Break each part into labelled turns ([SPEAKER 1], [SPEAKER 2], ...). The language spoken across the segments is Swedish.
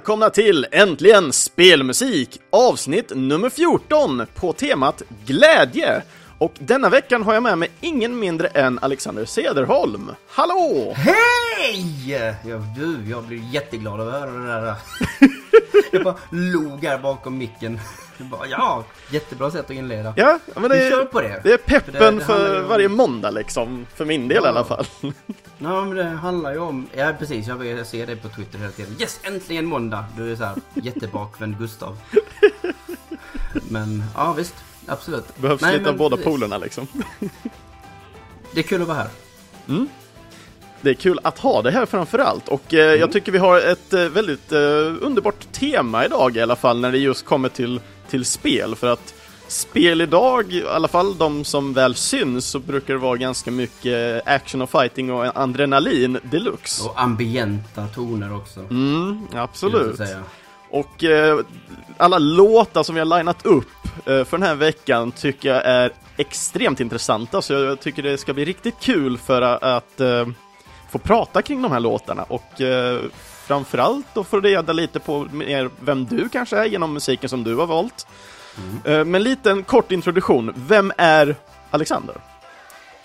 [SPEAKER 1] välkomna till Äntligen Spelmusik, avsnitt nummer 14 på temat Glädje. Och denna veckan har jag med mig ingen mindre än Alexander Cederholm. Hallå!
[SPEAKER 2] Hej! Ja, du, jag blir jätteglad att höra det där. jag bara log här bakom micken. Bara, ja, jättebra sätt att inleda.
[SPEAKER 1] Ja, men det
[SPEAKER 2] Vi kör på det.
[SPEAKER 1] det är peppen
[SPEAKER 2] För det- det
[SPEAKER 1] för
[SPEAKER 2] om-
[SPEAKER 1] varje måndag liksom, för min del i
[SPEAKER 2] Ja.
[SPEAKER 1] alla fall.
[SPEAKER 2] Ja, men det handlar ju om... Ja, precis. Jag, jag ser det på Twitter hela tiden. Yes, äntligen måndag! Du är så här jättebakvänd Gustav. Men, ja visst. Absolut.
[SPEAKER 1] Behövs
[SPEAKER 2] Nej,
[SPEAKER 1] lite av båda
[SPEAKER 2] precis.
[SPEAKER 1] polerna liksom.
[SPEAKER 2] Det är kul att vara här.
[SPEAKER 1] Det är kul att ha det här framför allt och eh,
[SPEAKER 2] Mm.
[SPEAKER 1] jag tycker vi har ett eh, väldigt eh, underbart tema idag i alla fall när det just kommer till, till spel för att spel idag, i alla fall de som väl syns, så brukar det vara ganska mycket action och fighting och adrenalin deluxe.
[SPEAKER 2] Och ambienta toner också.
[SPEAKER 1] Mm, absolut. Och eh, alla låtar som vi har linat upp eh, för den här veckan tycker jag är extremt intressanta, så jag tycker det ska bli riktigt kul för att, att eh, få prata kring de här låtarna och eh, framförallt då få reda lite på mer vem du kanske är genom musiken som du har valt. Eh, men lite en kort introduktion, vem är Alexander?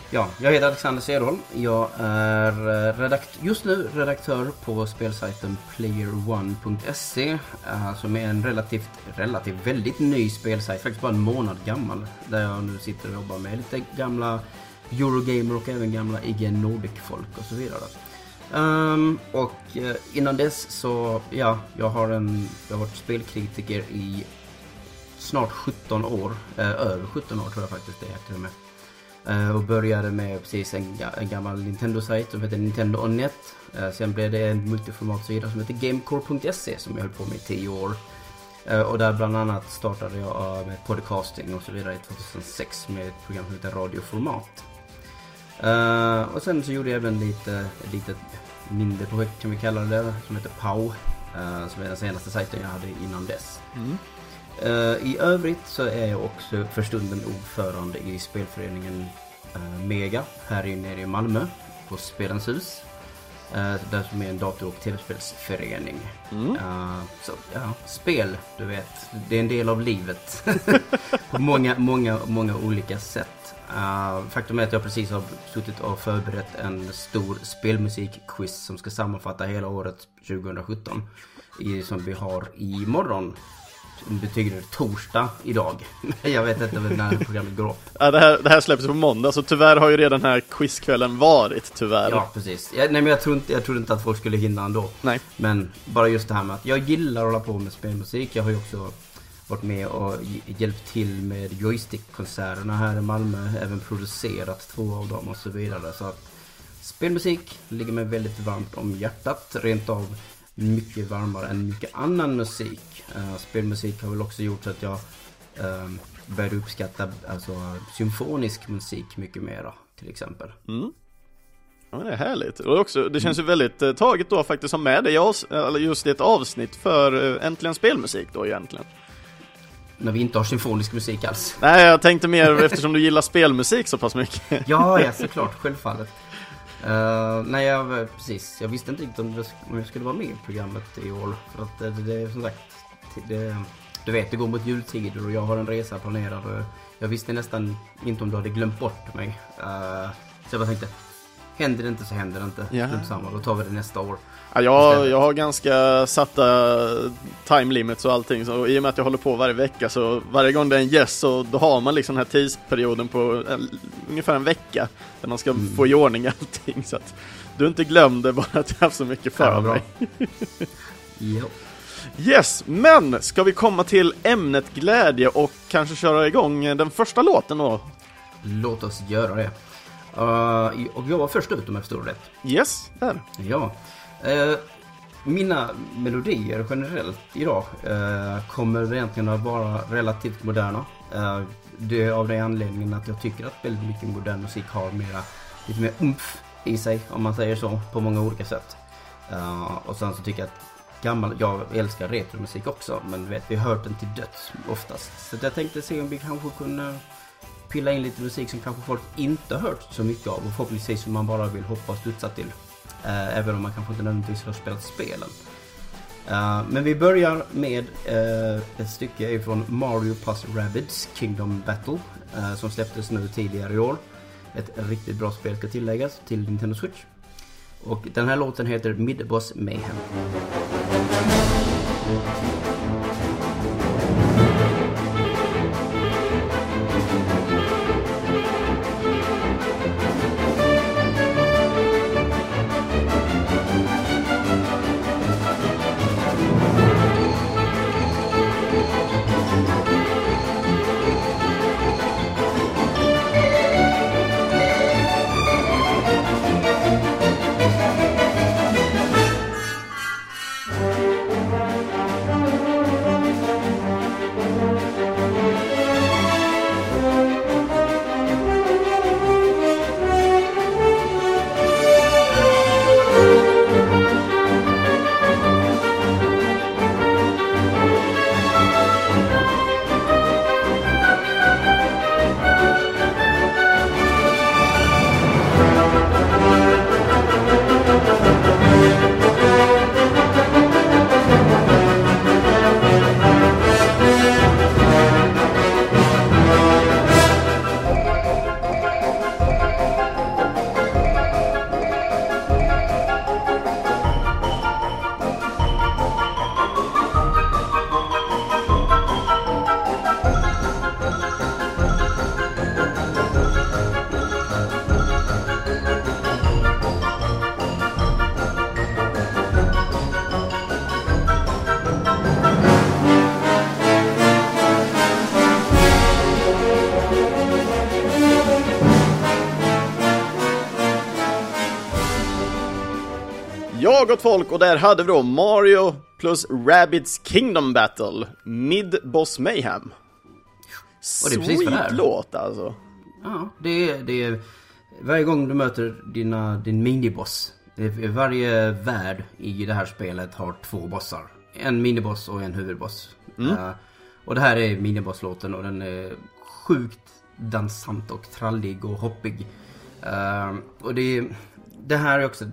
[SPEAKER 2] Ja, jag heter Alexander Cederholm. Jag är eh, redakt just nu redaktör på spelsajten playerone.se eh, som är en relativt, relativt väldigt ny spelsajt, faktiskt bara en månad gammal. Där jag nu sitter och jobbar med lite gamla Eurogamer och även gamla IG Nordic-folk och så vidare. Um, och eh, innan dess så, ja, jag har, en, jag har varit spelkritiker i snart 17 år. Uh, över 17 år tror jag faktiskt det är till och med. Uh, och började med precis en, en gammal Nintendo-sajt som heter Nintendo On Net. Sen blev det en multiformatsida som heter Gamecore.se som jag höll på med i 10 år. Och där bland annat startade jag med podcasting och så vidare 2006 med ett program som heter Radioformat. Eh, och sen så gjorde jag även lite, ett litet mindre projekt kan vi kalla det, som heter POW. eh, som är den senaste sajten jag hade innan dess. Eh, I övrigt så är jag också för stunden ordförande i spelföreningen Mega här i- nere i Malmö på Spelens hus. Uh, där som är en dator och tv-spelsförening.
[SPEAKER 1] Mm.
[SPEAKER 2] Så ja, spel, du vet. Det är en del av livet. på många, många, många olika sätt. Eh, faktum är att jag precis har suttit och förberett en stor spelmusikquiz som ska sammanfatta hela året 2017. I, som vi har imorgon. Som betyder torsdag idag. jag vet inte när programmet går upp.
[SPEAKER 1] Ja, det, här, det här släpps på måndag, så tyvärr har ju redan den här quizkvällen varit, tyvärr.
[SPEAKER 2] Ja, precis. Jag, nej, men jag tror, inte, jag tror inte att folk skulle hinna ändå.
[SPEAKER 1] Nej.
[SPEAKER 2] Men bara just det här med att jag gillar att hålla på med spelmusik. Jag har ju också varit med och hj- hjälpt till med joystick-konserterna här i Malmö. Även producerat två av dem och så vidare. Så att spelmusik ligger mig väldigt varmt om hjärtat. Rent av mycket varmare än mycket annan musik. Eh, spelmusik har väl också gjort så att jag uh, började uppskatta alltså, symfonisk musik mycket mera. Till exempel.
[SPEAKER 1] Mm. Ja, det är härligt. Och också, det känns ju väldigt eh, taget då faktiskt med det i avs- eller just i ett avsnitt för eh, Äntligen Spelmusik då egentligen.
[SPEAKER 2] När vi inte har symfonisk musik alls.
[SPEAKER 1] Nej, jag tänkte mer eftersom du gillar spelmusik så pass mycket.
[SPEAKER 2] Ja, ja såklart, självfallet. Uh, nej, jag, precis. Jag visste inte riktigt om, det, om jag skulle vara med i programmet i år. För att det, det som sagt, det, du vet, det går mot jultider och jag har en resa planerad. Och jag visste nästan inte om du hade glömt bort mig. Uh, så jag bara tänkte, händer det inte så händer det inte. Strunt samma, då tar vi det nästa år.
[SPEAKER 1] Ja, jag, jag har ganska satta time limits och allting, så i och med att jag håller på varje vecka så varje gång det är en gäst så då har man liksom den här tidsperioden på eh, ungefär en vecka där man ska
[SPEAKER 2] Mm.
[SPEAKER 1] få i ordning allting. Så att du inte glömde bara att jag haft så mycket för
[SPEAKER 2] Ja,
[SPEAKER 1] mig. Yes, men ska vi komma till ämnet glädje och kanske köra igång den första låten då?
[SPEAKER 2] Låt oss göra det. Uh, och jag var först ut om jag förstod rätt.
[SPEAKER 1] Yes, där.
[SPEAKER 2] Ja. Eh, mina melodier generellt idag eh, kommer egentligen att vara relativt moderna. Eh, det är av den anledningen att jag tycker att väldigt mycket modern musik har mera, lite mer umf i sig om man säger så på många olika sätt. Eh, och sen så tycker jag att gammal, jag älskar retromusik också men du vet vi har hört den till döds oftast. Så jag tänkte se om vi kanske kunde pilla in lite musik som kanske folk inte har hört så mycket av och förhoppningsvis som man bara vill hoppa och studsa till. Eh, även om man kanske inte nödvändigtvis har spelat spelen. Eh, men vi börjar med eh, ett stycke ifrån Mario plus Rabbids Kingdom Battle. Eh, som släpptes nu tidigare i år. Ett riktigt bra spel ska tilläggas till Nintendo Switch. Och den här låten heter Midboss Mayhem.
[SPEAKER 1] Gott folk, och där hade vi då Mario plus Rabbids Kingdom Battle, Mid Boss Mayhem.
[SPEAKER 2] Och det är precis vad det är.
[SPEAKER 1] Sweet låt alltså.
[SPEAKER 2] Ja, det är, det är... Varje gång du möter dina, din miniboss. det är- Varje värld i det här spelet har två bossar. En miniboss och en huvudboss. Eh, och det här är minibosslåten och den är sjukt dansant och trallig och hoppig. Eh, och det, det här är också...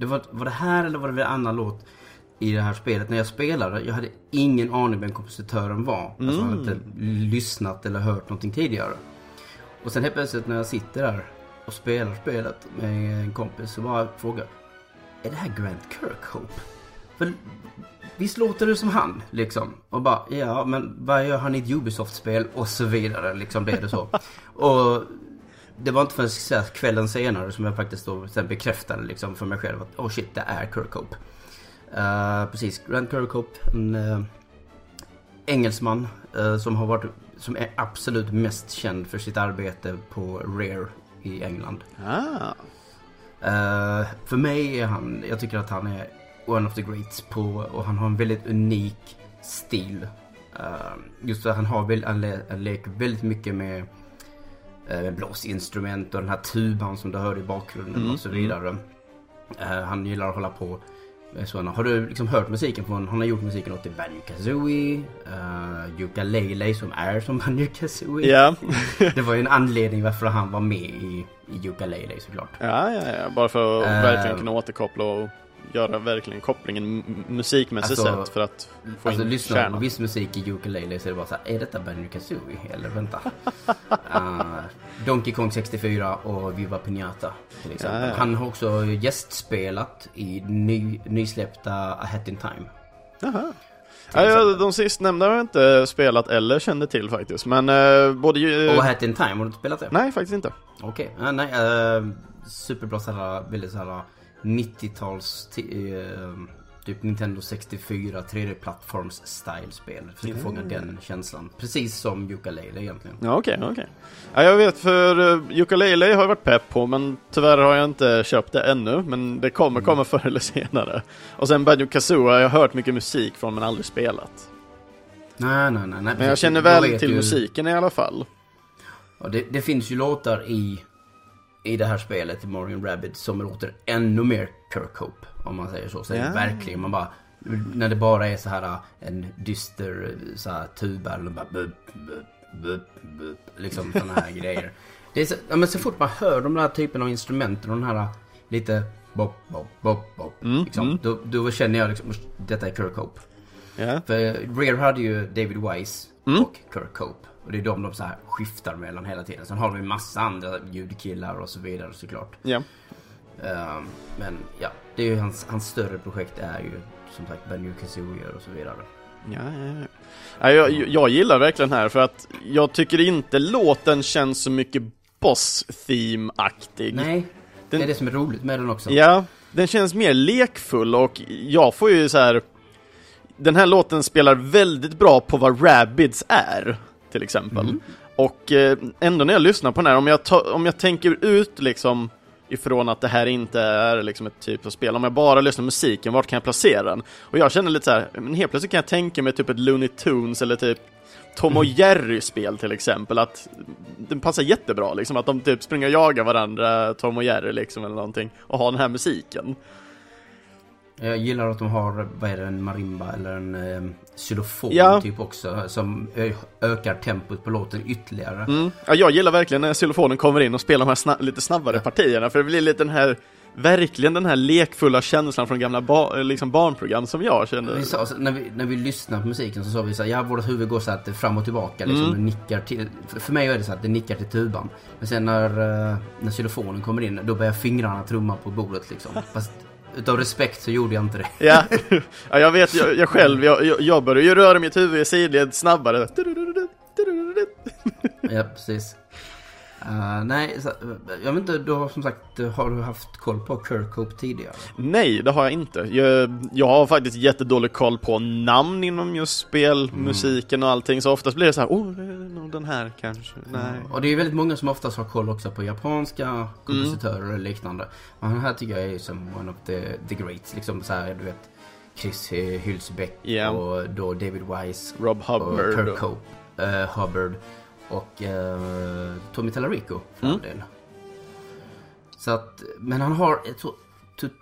[SPEAKER 2] Det var, var det här eller var det en annan låt i det här spelet när jag spelade? Jag hade ingen aning vem kompositören var. Alltså jag hade inte lyssnat eller hört någonting tidigare. Och sen helt plötsligt när jag sitter där och spelar spelet med en kompis så bara frågar Är det här Grant Kirkhope? För visst låter det som han liksom? Och bara ja men vad gör han i ett Ubisoft-spel? Och så vidare liksom blev det så. och det var inte förrän här kvällen senare som jag faktiskt då sen bekräftade liksom för mig själv att oh shit det är Kirkhope. Uh, precis, Grant Kirkhope, en uh, engelsman eh, som har varit som är absolut mest känd för sitt arbete på Rare i England.
[SPEAKER 1] Ah.
[SPEAKER 2] Eh, för mig är han, jag tycker att han är one of the greats på, och han har en väldigt unik stil. Eh, just att han har väl, han, le, han leker väldigt mycket med uh, blåsinstrument och den här tuban som du hör i bakgrunden och så vidare. Eh, han gillar att hålla på med sådana. Har du liksom hört musiken från, han har gjort musiken åt Banjo Kazooie, uh, Ukulele som är som Banjo Kazooie.
[SPEAKER 1] Ja.
[SPEAKER 2] Det var ju en anledning varför han var med i, i Ukulele såklart.
[SPEAKER 1] ja, ja, ja, bara för att
[SPEAKER 2] Eh.
[SPEAKER 1] verkligen kunna återkoppla och göra verkligen kopplingen musikmässigt
[SPEAKER 2] Alltså-
[SPEAKER 1] sett för att få
[SPEAKER 2] Alltså
[SPEAKER 1] in
[SPEAKER 2] lyssnar du på
[SPEAKER 1] kärnan.
[SPEAKER 2] viss musik i Ukulele så är det bara så här, är detta Banjo Kazooie? Eller vänta. uh, Donkey Kong 64 och Viva Pinata till exempel.
[SPEAKER 1] Ja, ja.
[SPEAKER 2] Han har också gästspelat i ny, nysläppta A Hat In Time.
[SPEAKER 1] Jaha. Ja, de sistnämnda har jag inte spelat eller kände till faktiskt, men eh, både ju...
[SPEAKER 2] Och Hat In Time, har du inte spelat det?
[SPEAKER 1] Nej, faktiskt inte.
[SPEAKER 2] Okej, ja, nej. Uh, superbra såhär, väldigt såhär 90-tals ti- eh, typ Nintendo 64 3D-plattforms style-spel. Försöker
[SPEAKER 1] Mm.
[SPEAKER 2] fånga den känslan. Precis som Ukulele egentligen.
[SPEAKER 1] Ja, okej, okej. Ja, jag vet för uh, Ukulele har jag varit pepp på, men tyvärr har jag inte köpt det ännu, men det kommer komma förr eller senare. Och sen Banjo Kazooie har jag hört mycket musik från, men aldrig spelat.
[SPEAKER 2] Nej, nej, nej. nej
[SPEAKER 1] Men jag känner väl till
[SPEAKER 2] ju-
[SPEAKER 1] musiken i alla fall.
[SPEAKER 2] Ja, det, det finns ju låtar i, i det här spelet, Mario Rabbit, som låter ännu mer Kirkhope. Om man säger så. Så
[SPEAKER 1] Ja.
[SPEAKER 2] verkligen, man bara... När det bara är så här en dyster så här, tuba eller bara bup, bup, bup, bup, liksom sådana här grejer. Det är så, ja, men så fort man hör de där typen av instrument och den här lite bop, bop, bop, bop.
[SPEAKER 1] Mm,
[SPEAKER 2] liksom.
[SPEAKER 1] mm.
[SPEAKER 2] Då, då känner jag liksom, detta är Kirk Hope.
[SPEAKER 1] Ja.
[SPEAKER 2] För Rare hade ju David Wise
[SPEAKER 1] Mm.
[SPEAKER 2] och Kirk Hope. Och det är de de så här skiftar mellan hela tiden. Sen har de ju massa andra ljudkillar och så vidare såklart.
[SPEAKER 1] Ja.
[SPEAKER 2] Ehm, men ja, det är ju hans, hans större projekt är ju som sagt Banjo Kazooie och så vidare.
[SPEAKER 1] Ja, ja, ja. Ja, jag, jag gillar verkligen här för att jag tycker inte låten känns så mycket boss theme-aktig.
[SPEAKER 2] Nej,
[SPEAKER 1] Den-
[SPEAKER 2] det är det som är roligt med den också.
[SPEAKER 1] Ja, den känns mer lekfull och jag får ju så här. Den här låten spelar väldigt bra på vad Rabbids är, till exempel.
[SPEAKER 2] Mm.
[SPEAKER 1] Och eh, ändå när jag lyssnar på den här, om jag, ta, om jag tänker ut liksom ifrån att det här inte är liksom ett typ av spel, om jag bara lyssnar på musiken, vart kan jag placera den? Och jag känner lite så här, men helt plötsligt kan jag tänka mig typ ett Looney Tunes eller typ Tom och Jerry-spel till exempel, att den passar jättebra liksom, att de typ springer och jagar varandra, Tom och Jerry liksom eller någonting, och har den här musiken.
[SPEAKER 2] Jag gillar att de har, vad är det, en marimba eller en eh, xylofon
[SPEAKER 1] Ja.
[SPEAKER 2] typ också. Som ökar tempot på låten ytterligare.
[SPEAKER 1] Mm. Ja, jag gillar verkligen när xylofonen kommer in och spelar de här sna- lite snabbare partierna, för det blir lite den här, verkligen den här lekfulla känslan från gamla ba- liksom barnprogram som jag kände.
[SPEAKER 2] Vi sa, när, vi, när vi lyssnade på musiken så sa vi så här, ja vårt huvud går så att fram och tillbaka liksom,
[SPEAKER 1] Mm.
[SPEAKER 2] och nickar till, för, för mig är det så att det nickar till tuban. Men sen när, eh, när xylofonen kommer in, då börjar fingrarna trumma på bordet liksom. Fast utav respekt så gjorde jag inte det.
[SPEAKER 1] Ja, ja jag vet, jag, jag själv, jag, jag, börjar ju röra mitt huvud i sidled snabbare.
[SPEAKER 2] ja, precis. Eh, nej, så, jag vet inte, du har som sagt, har du haft koll på Kirk Hope tidigare?
[SPEAKER 1] Nej, det har jag inte. Jag, jag har faktiskt jättedålig koll på namn inom just spelmusiken och allting, så oftast blir det så här, oh, den här kanske. Nej.
[SPEAKER 2] Och det är väldigt många som oftast har koll också på japanska kompositörer och liknande. Men han här tycker jag är som one of the, the greats. Liksom så här, du vet. Chris eh, Hylsbeck
[SPEAKER 1] Ja.
[SPEAKER 2] och då David Wise
[SPEAKER 1] Rob
[SPEAKER 2] och
[SPEAKER 1] Hubbard.
[SPEAKER 2] Kirk
[SPEAKER 1] och-
[SPEAKER 2] Hope, eh, Hubbard och uh, Tommy Tallarico för
[SPEAKER 1] Mm.
[SPEAKER 2] del. Så att, men han har ett så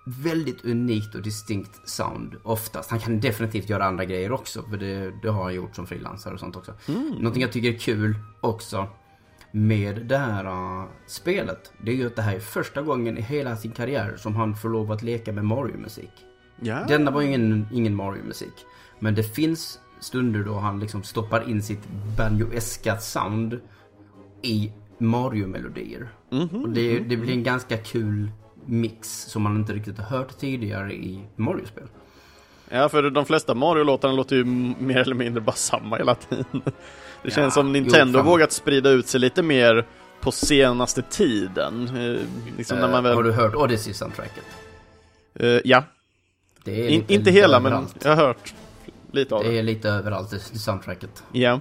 [SPEAKER 2] väldigt unikt och distinkt sound oftast. Han kan definitivt göra andra grejer också, för det, det har han gjort som frilansare och sånt också.
[SPEAKER 1] Mm.
[SPEAKER 2] Någonting jag tycker är kul också med det här uh, spelet, det är ju att det här är första gången i hela sin karriär som han får lov att leka med Mario-musik.
[SPEAKER 1] Ja.
[SPEAKER 2] Denna var ju ingen, ingen Mario-musik. Men det finns stunder då han liksom stoppar in sitt banjo-eska sound i Mario-melodier.
[SPEAKER 1] Mhm.
[SPEAKER 2] Och det, det blir en ganska kul mix som man inte riktigt har hört tidigare i Mario-spel.
[SPEAKER 1] Ja, för de flesta Mario-låtarna låter ju mer eller mindre bara samma hela tiden. Det känns som
[SPEAKER 2] jo,
[SPEAKER 1] Nintendo
[SPEAKER 2] fan.
[SPEAKER 1] vågat sprida ut sig lite mer på senaste tiden. Eh, liksom man
[SPEAKER 2] Eh, Har
[SPEAKER 1] väl...
[SPEAKER 2] du hört Odyssey-soundtracket?
[SPEAKER 1] Eh, ja, In, inte hela men jag har hört lite av det.
[SPEAKER 2] Det är lite överallt, det soundtracket.
[SPEAKER 1] Ja.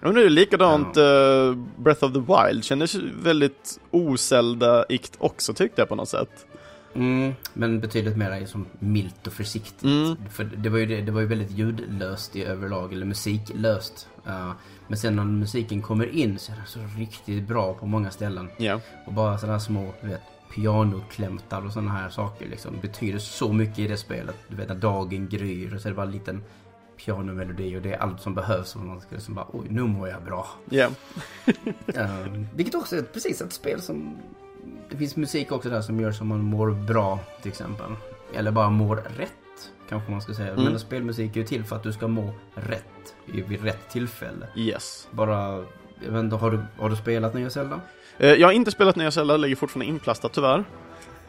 [SPEAKER 1] Ja, men det är likadant eh, Breath of the Wild, kändes väldigt ozelda-ikt också tyckte jag på något sätt.
[SPEAKER 2] Mm, men betydligt mer som milt och försiktigt.
[SPEAKER 1] Mm.
[SPEAKER 2] För det var, ju det, det var ju väldigt ljudlöst i överlag, eller musiklöst. Uh, men sen när musiken kommer in så är den så riktigt bra på många ställen.
[SPEAKER 1] Ja.
[SPEAKER 2] Och bara sådana små, du vet, pianoklämtar och sådana här saker liksom betyder så mycket i det spelet. Du vet när dagen gryr och så är det bara en liten pianomelodi och det är allt som behövs. Och man ska liksom bara, oj, nu mår jag bra.
[SPEAKER 1] Ja.
[SPEAKER 2] Uh, vilket också är precis ett spel som... Det finns musik också där som gör så man mår bra till exempel. Eller bara mår rätt, kanske man ska säga.
[SPEAKER 1] Mm.
[SPEAKER 2] Men spelmusik är ju till för att du ska må rätt vid rätt tillfälle.
[SPEAKER 1] Yes.
[SPEAKER 2] Bara... Jag vet inte, har du, har du spelat nya Zelda?
[SPEAKER 1] Eh, jag har inte spelat nya Zelda, ligger fortfarande inplastat tyvärr.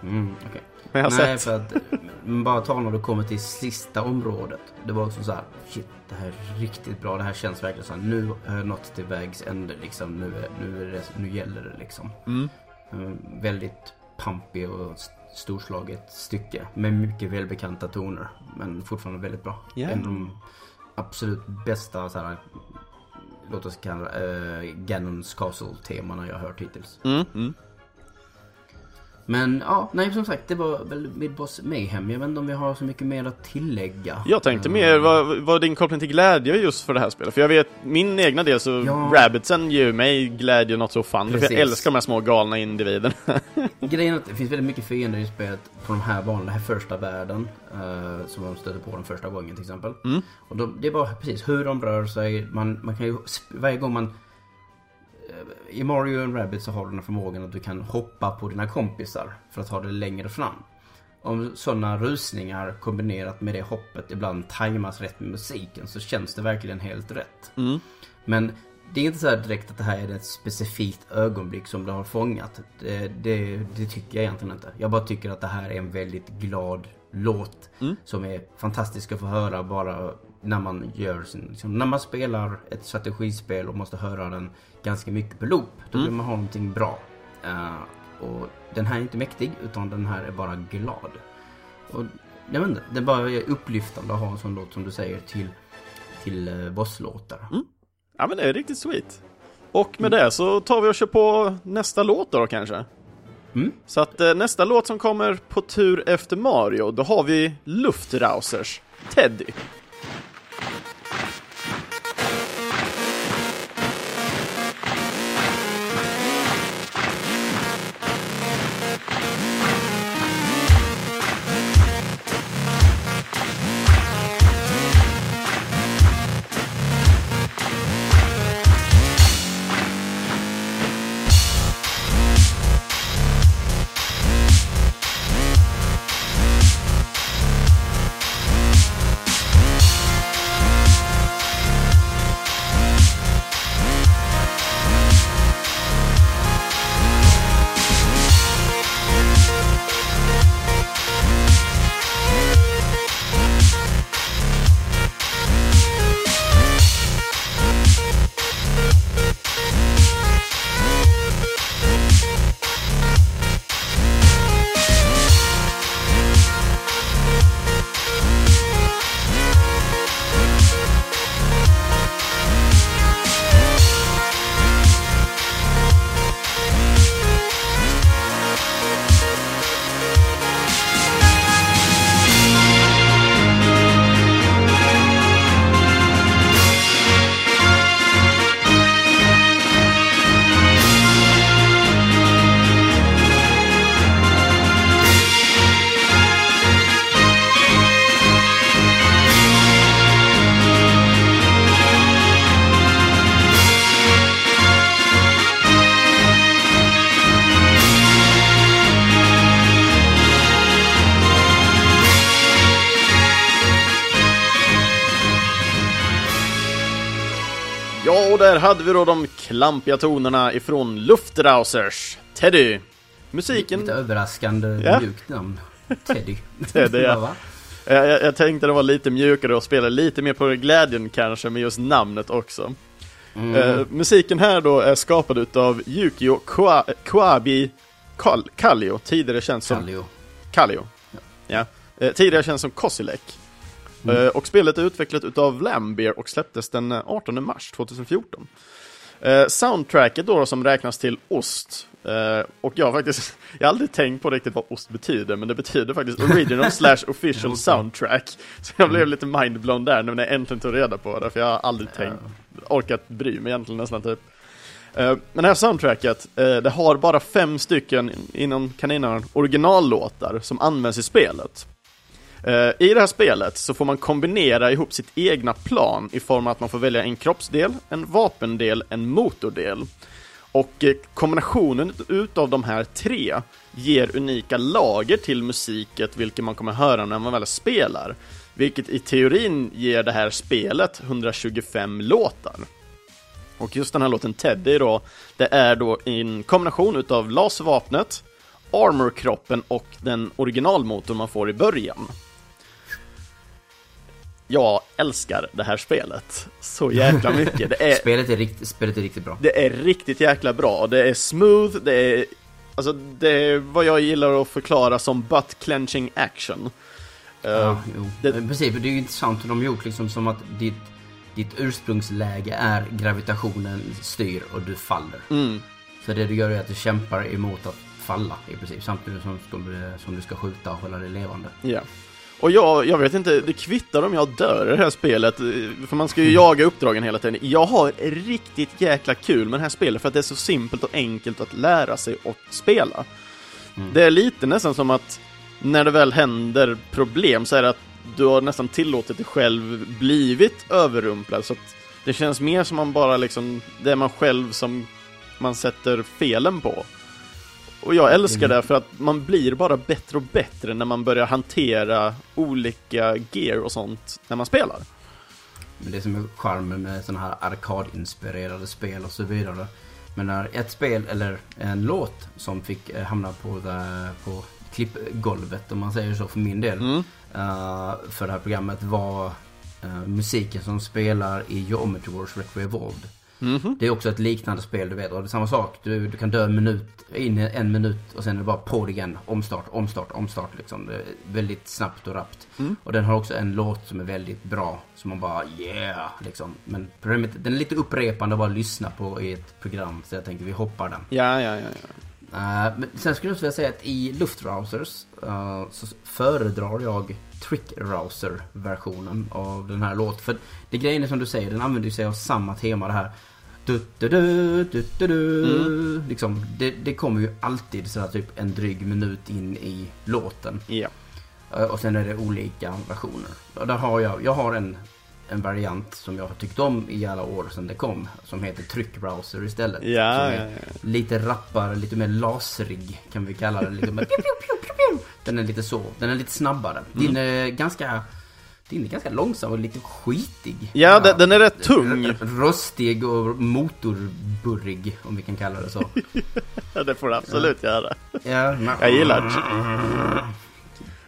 [SPEAKER 2] Mm, okej.
[SPEAKER 1] Men jag har
[SPEAKER 2] Nej,
[SPEAKER 1] sett.
[SPEAKER 2] för att... Men bara ta när du kommer till sista området. Det var också så här, shit, det här är riktigt bra. Det här känns verkligen så här, nu har jag nått till vägs ände liksom. Nu, är, nu, är det, nu gäller det liksom.
[SPEAKER 1] Mm.
[SPEAKER 2] Eh, väldigt pampig och st- storslaget stycke med mycket välbekanta toner. Men fortfarande väldigt bra.
[SPEAKER 1] Ja.
[SPEAKER 2] En av de absolut bästa så här, låt oss kalla det, uh, Ganons Castle-temana jag har hört hittills.
[SPEAKER 1] Mm. Mm.
[SPEAKER 2] Men ja, nej som sagt det var väl Midboss Mayhem. Jag vet inte om vi har så mycket mer att tillägga.
[SPEAKER 1] Jag tänkte
[SPEAKER 2] Eh,
[SPEAKER 1] mer, vad vad är din koppling till glädje just för det här spelet? För jag vet, min egna del så,
[SPEAKER 2] Ja.
[SPEAKER 1] Rabbitsen ger mig glädje något så fan. För jag älskar de här små galna individerna.
[SPEAKER 2] Grejen är att det finns väldigt mycket fiender i spelet på de här banorna, den här första världen. eh, som de stöter på den första gången till exempel.
[SPEAKER 1] Mm.
[SPEAKER 2] Och då, det är bara precis hur de rör sig. Man, man kan ju, varje gång man... i Mario and Rabbids så har du den förmågan att du kan hoppa på dina kompisar för att ha det längre fram. Om sådana rusningar kombinerat med det hoppet ibland tajmas rätt med musiken så känns det verkligen helt rätt.
[SPEAKER 1] Mm.
[SPEAKER 2] Men det är inte så här direkt att det här är ett specifikt ögonblick som du har fångat. Det, det, det tycker jag egentligen inte. Jag bara tycker att det här är en väldigt glad låt.
[SPEAKER 1] Mm.
[SPEAKER 2] Som är fantastisk att få höra bara när man gör sin, liksom, när man spelar ett strategispel och måste höra den ganska mycket på loop. Då vill man ha någonting bra. Eh, och den här är inte mäktig utan den här är bara glad. Och jag vet inte, det är bara upplyftande att ha en sån låt som du säger till, till uh, bosslåtar.
[SPEAKER 1] Ja men det är riktigt sweet. Och med det så tar vi och kör på nästa låt då kanske.
[SPEAKER 2] Mm.
[SPEAKER 1] Så att eh, nästa låt som kommer på tur efter Mario, då har vi Luftrausers, Teddy. Där hade vi då de klampiga tonerna ifrån Luftrausers, Teddy. Musiken...
[SPEAKER 2] Lite överraskande
[SPEAKER 1] Ja.
[SPEAKER 2] mjukt namn. Teddy.
[SPEAKER 1] Teddy, ja. Jag, jag, jag tänkte det var lite mjukare och spela lite mer på glädjen kanske med just namnet också.
[SPEAKER 2] Mm.
[SPEAKER 1] Eh, musiken här då är skapad utav Yukio Kwa, Kwabi Kal, Kallio, tidigare känd som
[SPEAKER 2] Kallio.
[SPEAKER 1] Kallio. Ja. Eh, tidigare känd som Kosilek.
[SPEAKER 2] Mm.
[SPEAKER 1] Eh, och spelet är utvecklat utav Lambeer och släpptes den eh, 18 mars 2014. Eh, soundtracket då som räknas till ost. Eh, och jag har faktiskt, jag har aldrig tänkt på riktigt vad ost betyder, men det betyder faktiskt original slash official soundtrack. Så jag blev lite mindblown där nu när jag äntligen tog reda på det, för jag har aldrig tänkt, orkat bry mig egentligen nästan typ. Eh, Men det här soundtracket, eh, det har bara fem stycken inom kaninöron originallåtar som används i spelet. Eh, I det här spelet så får man kombinera ihop sitt egna plan i form av att man får välja en kroppsdel, en vapendel, en motordel. Och eh, kombinationen utav de här tre ger unika lager till musiket, vilket man kommer höra när man väl spelar. Vilket i teorin ger det här spelet 125 låtar. Och just den här låten Teddy då, det är då en kombination utav laservapnet, armorkroppen och den originalmotorn man får i början. Jag älskar det här spelet så jäkla mycket. Det är,
[SPEAKER 2] Spelet, är rikt, spelet är riktigt bra.
[SPEAKER 1] det är riktigt jäkla bra. Det är smooth, det är Alltså det är vad jag gillar att förklara som butt clenching action.
[SPEAKER 2] Ja, jo.
[SPEAKER 1] det-
[SPEAKER 2] precis, det är ju intressant hur de gjort liksom som att ditt, ditt ursprungsläge är gravitationen styr och du faller.
[SPEAKER 1] mm,
[SPEAKER 2] Så det du gör är att du kämpar emot att falla i princip samtidigt som, som, du ska skjuta och hålla dig levande.
[SPEAKER 1] ja. Och jag, jag vet inte, det kvittar om jag dör i det här spelet, för man ska ju jaga uppdragen hela tiden. Jag har riktigt jäkla kul med det här spelet för att det är så simpelt och enkelt att lära sig att spela.
[SPEAKER 2] Mm.
[SPEAKER 1] Det är lite nästan som att när det väl händer problem så är det att du har nästan tillåtit dig själv blivit överrumplad så att det känns mer som man bara liksom, det är man själv som man sätter felen på. Och jag älskar
[SPEAKER 2] Mm.
[SPEAKER 1] det för att man blir bara bättre och bättre när man börjar hantera olika gear och sånt när man spelar.
[SPEAKER 2] Men det som är charmen med sådana här arkadinspirerade spel och så vidare. Men när ett spel eller en låt som fick eh, hamna på, the, på klippgolvet om man säger så för min del.
[SPEAKER 1] Mm.
[SPEAKER 2] eh, för det här programmet var eh, musiken som spelar i Geometry Wars Retro Evolved.
[SPEAKER 1] Mhm.
[SPEAKER 2] Det är också ett liknande spel du vet och det är samma sak. Du, du kan dö en minut, in en minut och sen är det bara på igen. Omstart, omstart, omstart liksom. Väldigt snabbt och rappt.
[SPEAKER 1] Mm.
[SPEAKER 2] Och den har också en låt som är väldigt bra. Som man bara yeah liksom. Men problemet, den är lite upprepande att bara lyssna på i ett program. Så jag tänker vi hoppar den.
[SPEAKER 1] Ja, ja, ja, ja.
[SPEAKER 2] Eh, men sen skulle jag också vilja säga att i luftbrowsers eh, så föredrar jag Trick-Rouser-versionen av den här låten. För det grejen är som du säger, den använder sig av samma tema det här. Du, du, du, du, du, du. Liksom, det, det kommer ju alltid sådär typ en dryg minut in i låten.
[SPEAKER 1] ja.
[SPEAKER 2] Eh, Och sen är det olika versioner. Och där har jag, jag har en, en variant som jag har tyckt om i alla år sedan det kom. Som heter Tryckbrowser istället.
[SPEAKER 1] Ja,
[SPEAKER 2] som
[SPEAKER 1] ja,
[SPEAKER 2] är
[SPEAKER 1] ja.
[SPEAKER 2] Lite rappare, lite mer laserig kan vi kalla det. Lite mer. Den är lite så, den är lite snabbare.
[SPEAKER 1] Mm.
[SPEAKER 2] Din är ganska, din är ganska långsam och lite skitig.
[SPEAKER 1] Ja, den, den är rätt tung.
[SPEAKER 2] Rostig och motorburrig om vi kan kalla det så.
[SPEAKER 1] Ja, det får du absolut göra.
[SPEAKER 2] Ja, men-
[SPEAKER 1] Jag gillar det.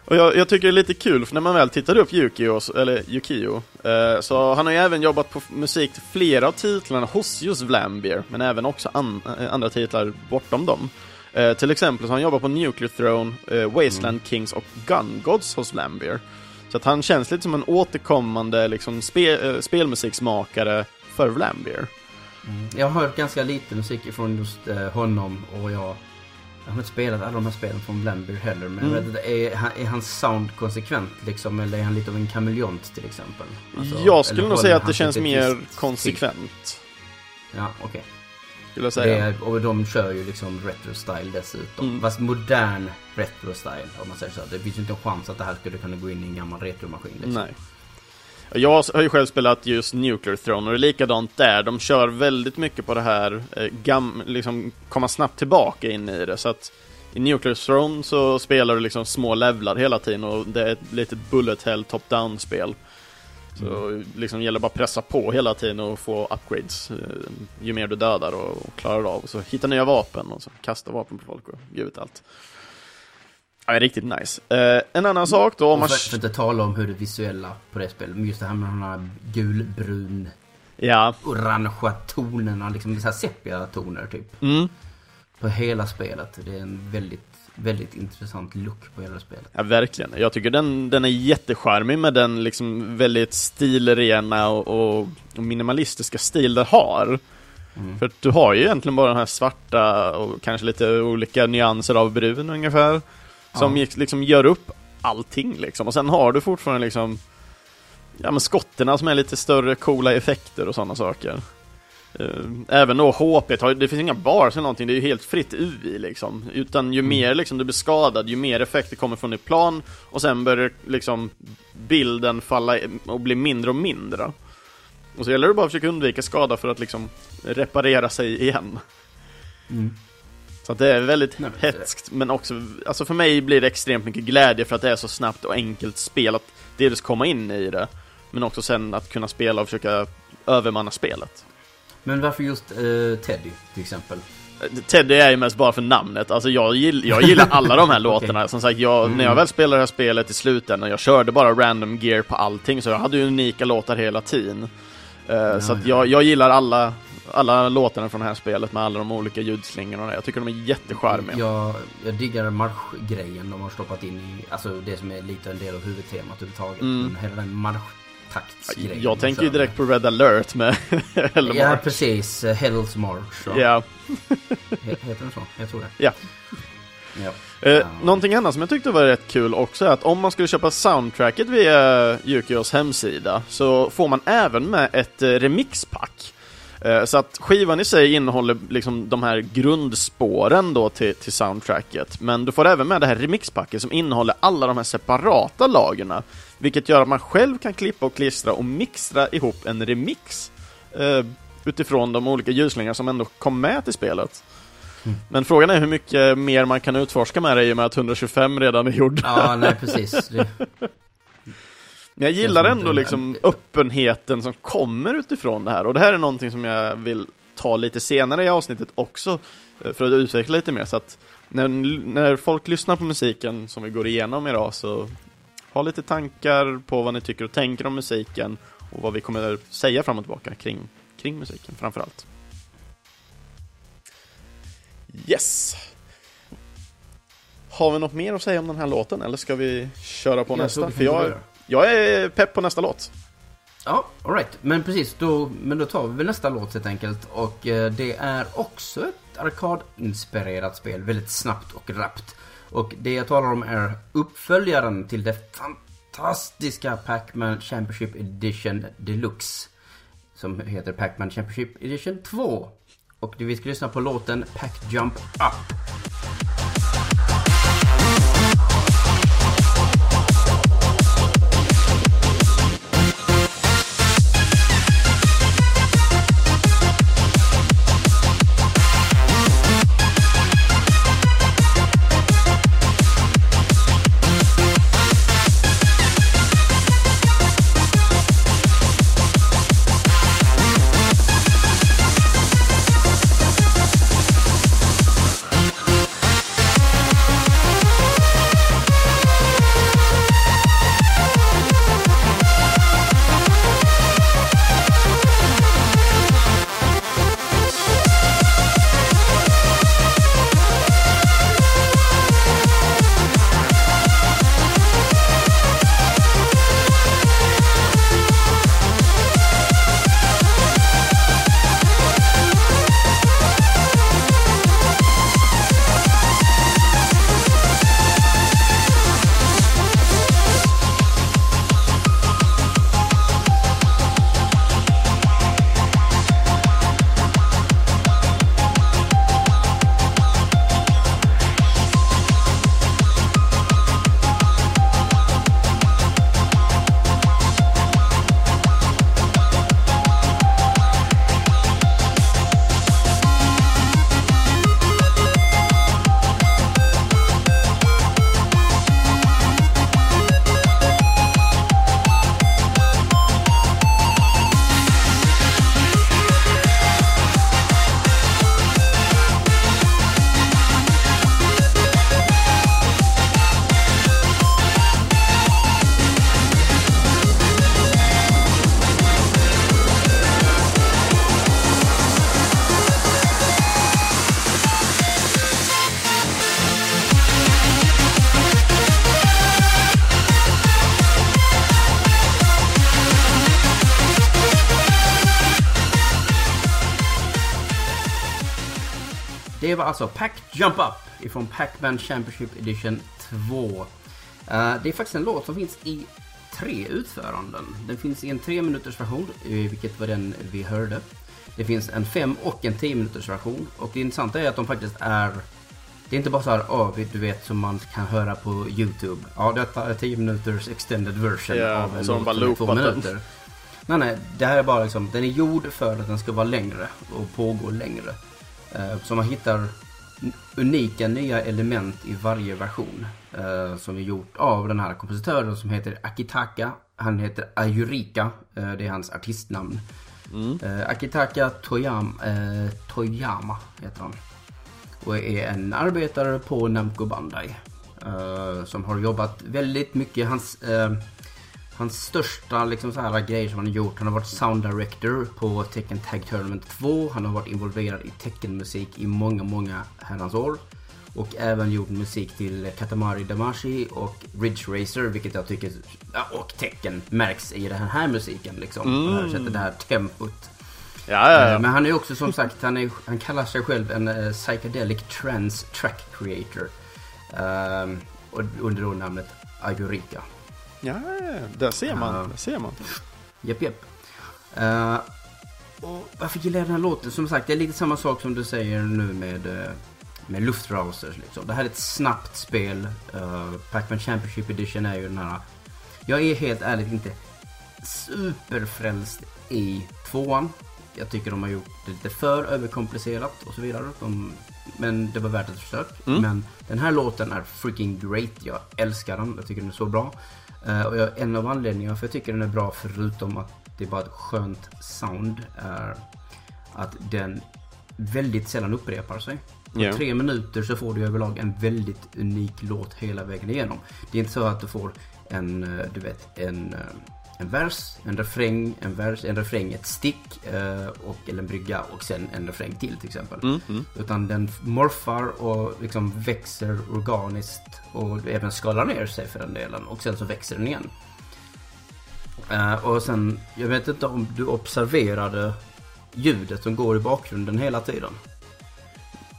[SPEAKER 1] Och jag, jag tycker det är lite kul, för när man väl tittar upp Yukio, eller Yukio, eh, så han har ju även jobbat på musik till flera av titlarna hos just Vlambeer, men även också an, eh, andra titlar bortom dem. Eh, till exempel så har han jobbat på Nuclear Throne, eh, Wasteland Kings och Gun Gods hos Vlambeer. Så att han känns lite som en återkommande liksom, spe, eh, spelmusiksmakare för Vlambeer.
[SPEAKER 2] Jag har hört ganska lite musik från just eh, honom och jag jag har inte spelat alla de här spelen från Blambeer heller men
[SPEAKER 1] Mm.
[SPEAKER 2] vet är, är hans sound konsekvent liksom eller är han lite av en kameleont till exempel? Alltså,
[SPEAKER 1] jag skulle nog säga att det känns mer konsekvent.
[SPEAKER 2] Ja, okej.
[SPEAKER 1] Skulle jag säga.
[SPEAKER 2] Det- Och de kör ju liksom retro-style dessutom.
[SPEAKER 1] Mm.
[SPEAKER 2] Fast modern retro-style om man säger så. Det finns ju inte en chans att det här skulle kunna gå in i en gammal retromaskin liksom.
[SPEAKER 1] Nej. Jag har ju själv spelat just Nuclear Throne och det är likadant där. De kör väldigt mycket på det här, eh, gam, liksom komma snabbt tillbaka in i det. Så att i Nuclear Throne så spelar du liksom små levlar hela tiden och det är ett litet bullet hell top-down spel. Så liksom gäller bara att pressa på hela tiden och få upgrades eh, ju mer du dödar och, och klarar av. Så hitta nya vapen och så kasta vapen på folk och gud vet allt. Ja, riktigt nice. Eh, en annan sak då om
[SPEAKER 2] Och
[SPEAKER 1] man...
[SPEAKER 2] för, att inte tala om hur det visuella på det spelet. Men just det här med de här gulbrun
[SPEAKER 1] Ja.
[SPEAKER 2] orangea tonerna, liksom så här sepia-toner typ.
[SPEAKER 1] Mm.
[SPEAKER 2] På hela spelet. Det är en väldigt, väldigt intressant look på hela spelet.
[SPEAKER 1] Ja, verkligen. Jag tycker den, den är jättecharmig med den liksom väldigt stilrena och, och, minimalistiska stil den har.
[SPEAKER 2] Mm.
[SPEAKER 1] För du har ju egentligen bara den här svarta och kanske lite olika nyanser av brun ungefär. Som
[SPEAKER 2] Ja.
[SPEAKER 1] liksom gör upp allting liksom. Och sen har du fortfarande liksom Ja men skotterna som är lite större, coola effekter och sådana saker. Eh, Även då HP, det finns inga bars eller någonting, det är ju helt fritt UI liksom. Utan ju
[SPEAKER 2] Mm.
[SPEAKER 1] mer liksom du blir skadad, ju mer effekter kommer från ditt plan och sen börjar liksom bilden falla och bli mindre och mindre. Och så gäller det bara att försöka undvika skada för att liksom reparera sig igen.
[SPEAKER 2] Mm.
[SPEAKER 1] Så det är väldigt
[SPEAKER 2] Nej, men
[SPEAKER 1] hetskt, men också, alltså för mig blir det extremt mycket glädje för att det är så snabbt och enkelt spel att dels komma in i det, men också sen att kunna spela och försöka övermanna spelet.
[SPEAKER 2] Men varför just eh, Teddy till exempel?
[SPEAKER 1] Teddy är ju mest bara för namnet, alltså jag, gill, jag gillar alla de här låtarna. Som sagt, jag,
[SPEAKER 2] Mm.
[SPEAKER 1] när jag väl spelade det här spelet i slutändan, jag körde bara random gear på allting, så jag hade ju unika låtar hela tiden. Eh, så att
[SPEAKER 2] ja.
[SPEAKER 1] jag, jag gillar alla, alla låtarna från det här spelet med alla de olika ljudslingorna och det. Jag tycker de är jättecharmiga.
[SPEAKER 2] Jag, jag diggar marschgrejen de har stoppat in i, alltså det som är lite en del av huvudtemat överhuvudtaget.
[SPEAKER 1] Mm.
[SPEAKER 2] Men hela den marschtaktsgrejen.
[SPEAKER 1] Jag tänker ju
[SPEAKER 2] kör
[SPEAKER 1] direkt på Red alert med. Hellmark.
[SPEAKER 2] Ja, precis. Eh, Hell's March.
[SPEAKER 1] Ja.
[SPEAKER 2] He- Heter den så? Jag tror det.
[SPEAKER 1] Ja.
[SPEAKER 2] Ja.
[SPEAKER 1] Eh,
[SPEAKER 2] Ja.
[SPEAKER 1] Någonting annat som jag tyckte var rätt kul också är att om man skulle köpa soundtracket via Yukios hemsida så får man även med ett eh, remixpack. Eh, så att skivan i sig innehåller liksom de här grundspåren då till, till soundtracket. Men du får även med det här remixpacket som innehåller alla de här separata lagerna. Vilket gör att man själv kan klippa och klistra och mixtra ihop en remix. Eh, utifrån de olika ljusningar som ändå kom med till spelet. Mm. Men frågan är hur mycket mer man kan utforska med det i och med att 125 redan är gjord.
[SPEAKER 2] Ja, nej precis. Det...
[SPEAKER 1] Men jag gillar ändå liksom öppenheten som kommer utifrån det här och det här är någonting som jag vill ta lite senare i avsnittet också eh, för att utveckla lite mer så att när, när folk lyssnar på musiken som vi går igenom idag så ha lite tankar på vad ni tycker och tänker om musiken och vad vi kommer säga fram och tillbaka kring, kring musiken framförallt. Yes! Har vi något mer att säga om den här låten eller ska vi köra på jag nästa? För jag, jag är pepp på nästa låt.
[SPEAKER 2] Ja, alright. Men precis, då, men då tar vi väl nästa låt helt enkelt. Och eh, det är också ett arkadinspirerat spel, väldigt snabbt och rappt. Och det jag talar om är uppföljaren till det fantastiska Pac-Man Championship Edition Deluxe. Som heter Pac-Man Championship Edition 2. Och vi ska lyssna på låten Pac Jump Up. Alltså Pack Jump Up ifrån Pac-Man Championship Edition 2. Uh, eh, det är faktiskt en låt som finns i tre utföranden. Den finns i en 3 minuters version, eh, vilket var den vi hörde. Det finns en 5 och en 10 minuters version. Och det intressanta är att de faktiskt är... Det är inte bara så här, oh, du vet, som man kan höra på YouTube. Ja, detta är 10 minuters extended version
[SPEAKER 1] yeah,
[SPEAKER 2] av en låt som är 2 minuter. Nej, nej, det här är bara liksom, den är gjord för att den ska vara längre och pågå längre. Eh, så man hittar unika nya element i varje version. Eh, som är gjort av den här kompositören som heter Akitaka. Han heter Ayurika. Eh, det är hans artistnamn. Mm. Akitaka Toyama, Toyama heter han. Och är en arbetare på Namco Bandai. som har jobbat väldigt mycket. Hans Hans största liksom, så här, grejer som han har gjort. Han har varit sound director på Tekken Tag Tournament 2. Han har varit involverad i Tekken-musik i många, många herrans år. Och även gjort musik till Katamari Damashi och Ridge Racer, vilket jag tycker, och Tekken märks i den här musiken liksom. Mm. Det här sättet, det här tempot.
[SPEAKER 1] Ja, ja, ja.
[SPEAKER 2] Eh, men han är också som sagt, han, är, han kallar sig själv en uh, psychedelic trance track creator. Uh, under då namnet Agurika.
[SPEAKER 1] Ja, där ser man. Uh, där ser man.
[SPEAKER 2] Japp, japp. Uh, och varför gillar jag den här låten? Som sagt, det är lite samma sak som du säger nu med, uh, med Luftrausers. Liksom. Det här är ett snabbt spel. Uh, Pac-Man Championship Edition är ju den här... Jag är helt ärligt inte superfrälst i tvåan. Jag tycker de har gjort det lite för överkomplicerat och så vidare. De, men det var värt ett försök.
[SPEAKER 1] Mm.
[SPEAKER 2] Men den här låten är freaking great. Jag älskar den. Jag tycker den är så bra. Eh, och jag, en av anledningarna för jag tycker den är bra förutom att det är bara ett skönt sound är att den väldigt sällan upprepar sig. På
[SPEAKER 1] Ja.
[SPEAKER 2] tre minuter så får du överlag en väldigt unik låt hela vägen igenom. Det är inte så att du får en, eh, du vet, en, eh, en vers, en refräng, en vers, en refräng, ett stick eh, och, eller en brygga och sen en refräng till till exempel.
[SPEAKER 1] Mm, mm.
[SPEAKER 2] Utan den morfar och liksom växer organiskt och även skalar ner sig för den delen. Och sen så växer den igen. Eh, och sen, jag vet inte om du observerade ljudet som går i bakgrunden hela tiden.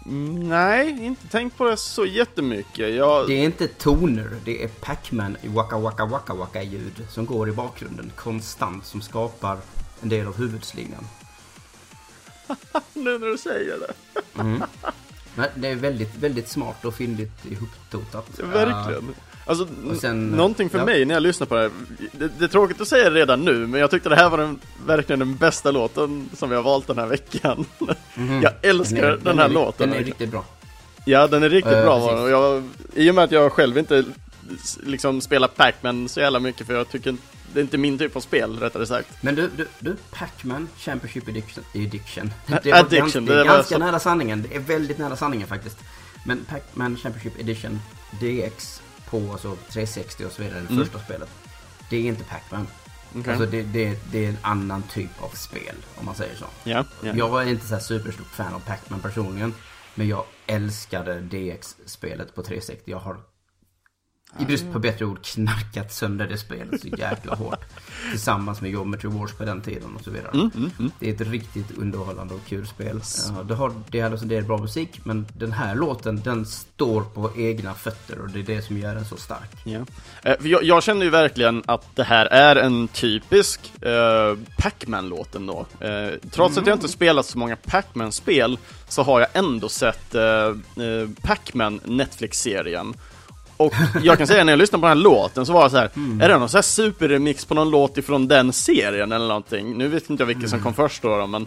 [SPEAKER 1] Mm, Nej, inte tänkt på det så jättemycket. Jag...
[SPEAKER 2] Det är inte toner, det är Pac-Man waka waka waka waka ljud som går i bakgrunden konstant som skapar en del av huvudslingan.
[SPEAKER 1] Nu när du säger det.
[SPEAKER 2] Mm. Men det är väldigt, väldigt smart och fyndigt ihoptotat.
[SPEAKER 1] Verkligen. Alltså,
[SPEAKER 2] sen-
[SPEAKER 1] någonting för
[SPEAKER 2] ja.
[SPEAKER 1] mig när jag lyssnar på det här. Det, det är tråkigt att säga det redan nu, men jag tyckte det här var den, verkligen den bästa låten som vi har valt den här veckan.
[SPEAKER 2] Mhm.
[SPEAKER 1] Jag älskar
[SPEAKER 2] Den är-
[SPEAKER 1] den, här
[SPEAKER 2] är,
[SPEAKER 1] låten.
[SPEAKER 2] Den är riktigt bra.
[SPEAKER 1] Ja, den är riktigt
[SPEAKER 2] Eh,
[SPEAKER 1] bra den. och jag, I och med att jag själv inte liksom spelar Pac-Man så jävla mycket, för jag tycker inte- det är inte min typ av spel, rättare sagt.
[SPEAKER 2] Men du, du, du Pac-Man Championship Edition. Edition.
[SPEAKER 1] A-
[SPEAKER 2] Det var
[SPEAKER 1] Addiction,
[SPEAKER 2] ganska,
[SPEAKER 1] det
[SPEAKER 2] det är ganska nära sanningen. Det är väldigt nära sanningen faktiskt. Men Pac-Man Championship Edition DX på alltså 360 och så vidare, det
[SPEAKER 1] Mm.
[SPEAKER 2] första spelet. Det är inte Pac-Man.
[SPEAKER 1] Okej.
[SPEAKER 2] Alltså det, det, det är en annan typ av spel, om man säger så.
[SPEAKER 1] Ja, ja.
[SPEAKER 2] Jag var inte så här superstort fan av Pac-Man personligen. Men jag älskade DX-spelet på 360. Jag har i brist på bättre ord knarkat sönder det spelet så jäkla hårt. Tillsammans med Geometry Wars på den tiden och så vidare.
[SPEAKER 1] Mm, mm, mm.
[SPEAKER 2] Det är ett riktigt underhållande och kul spel. Ja, det har, det har alltså, det är bra musik men den här låten den står på egna fötter och det är det som gör den så stark.
[SPEAKER 1] Ja. Eh, jag, jag känner ju verkligen att det här är en typisk eh, Pac-Man-låt ändå. Eh, trots att jag inte spelat så många Pac-Man-spel så har jag ändå sett eh, eh, Pac-Man Netflix-serien. Och jag kan säga när jag lyssnade på den här låten så var det så här, är det någon så här superremix på någon låt ifrån den serien eller någonting? Nu vet inte jag vilken som kom först då, då men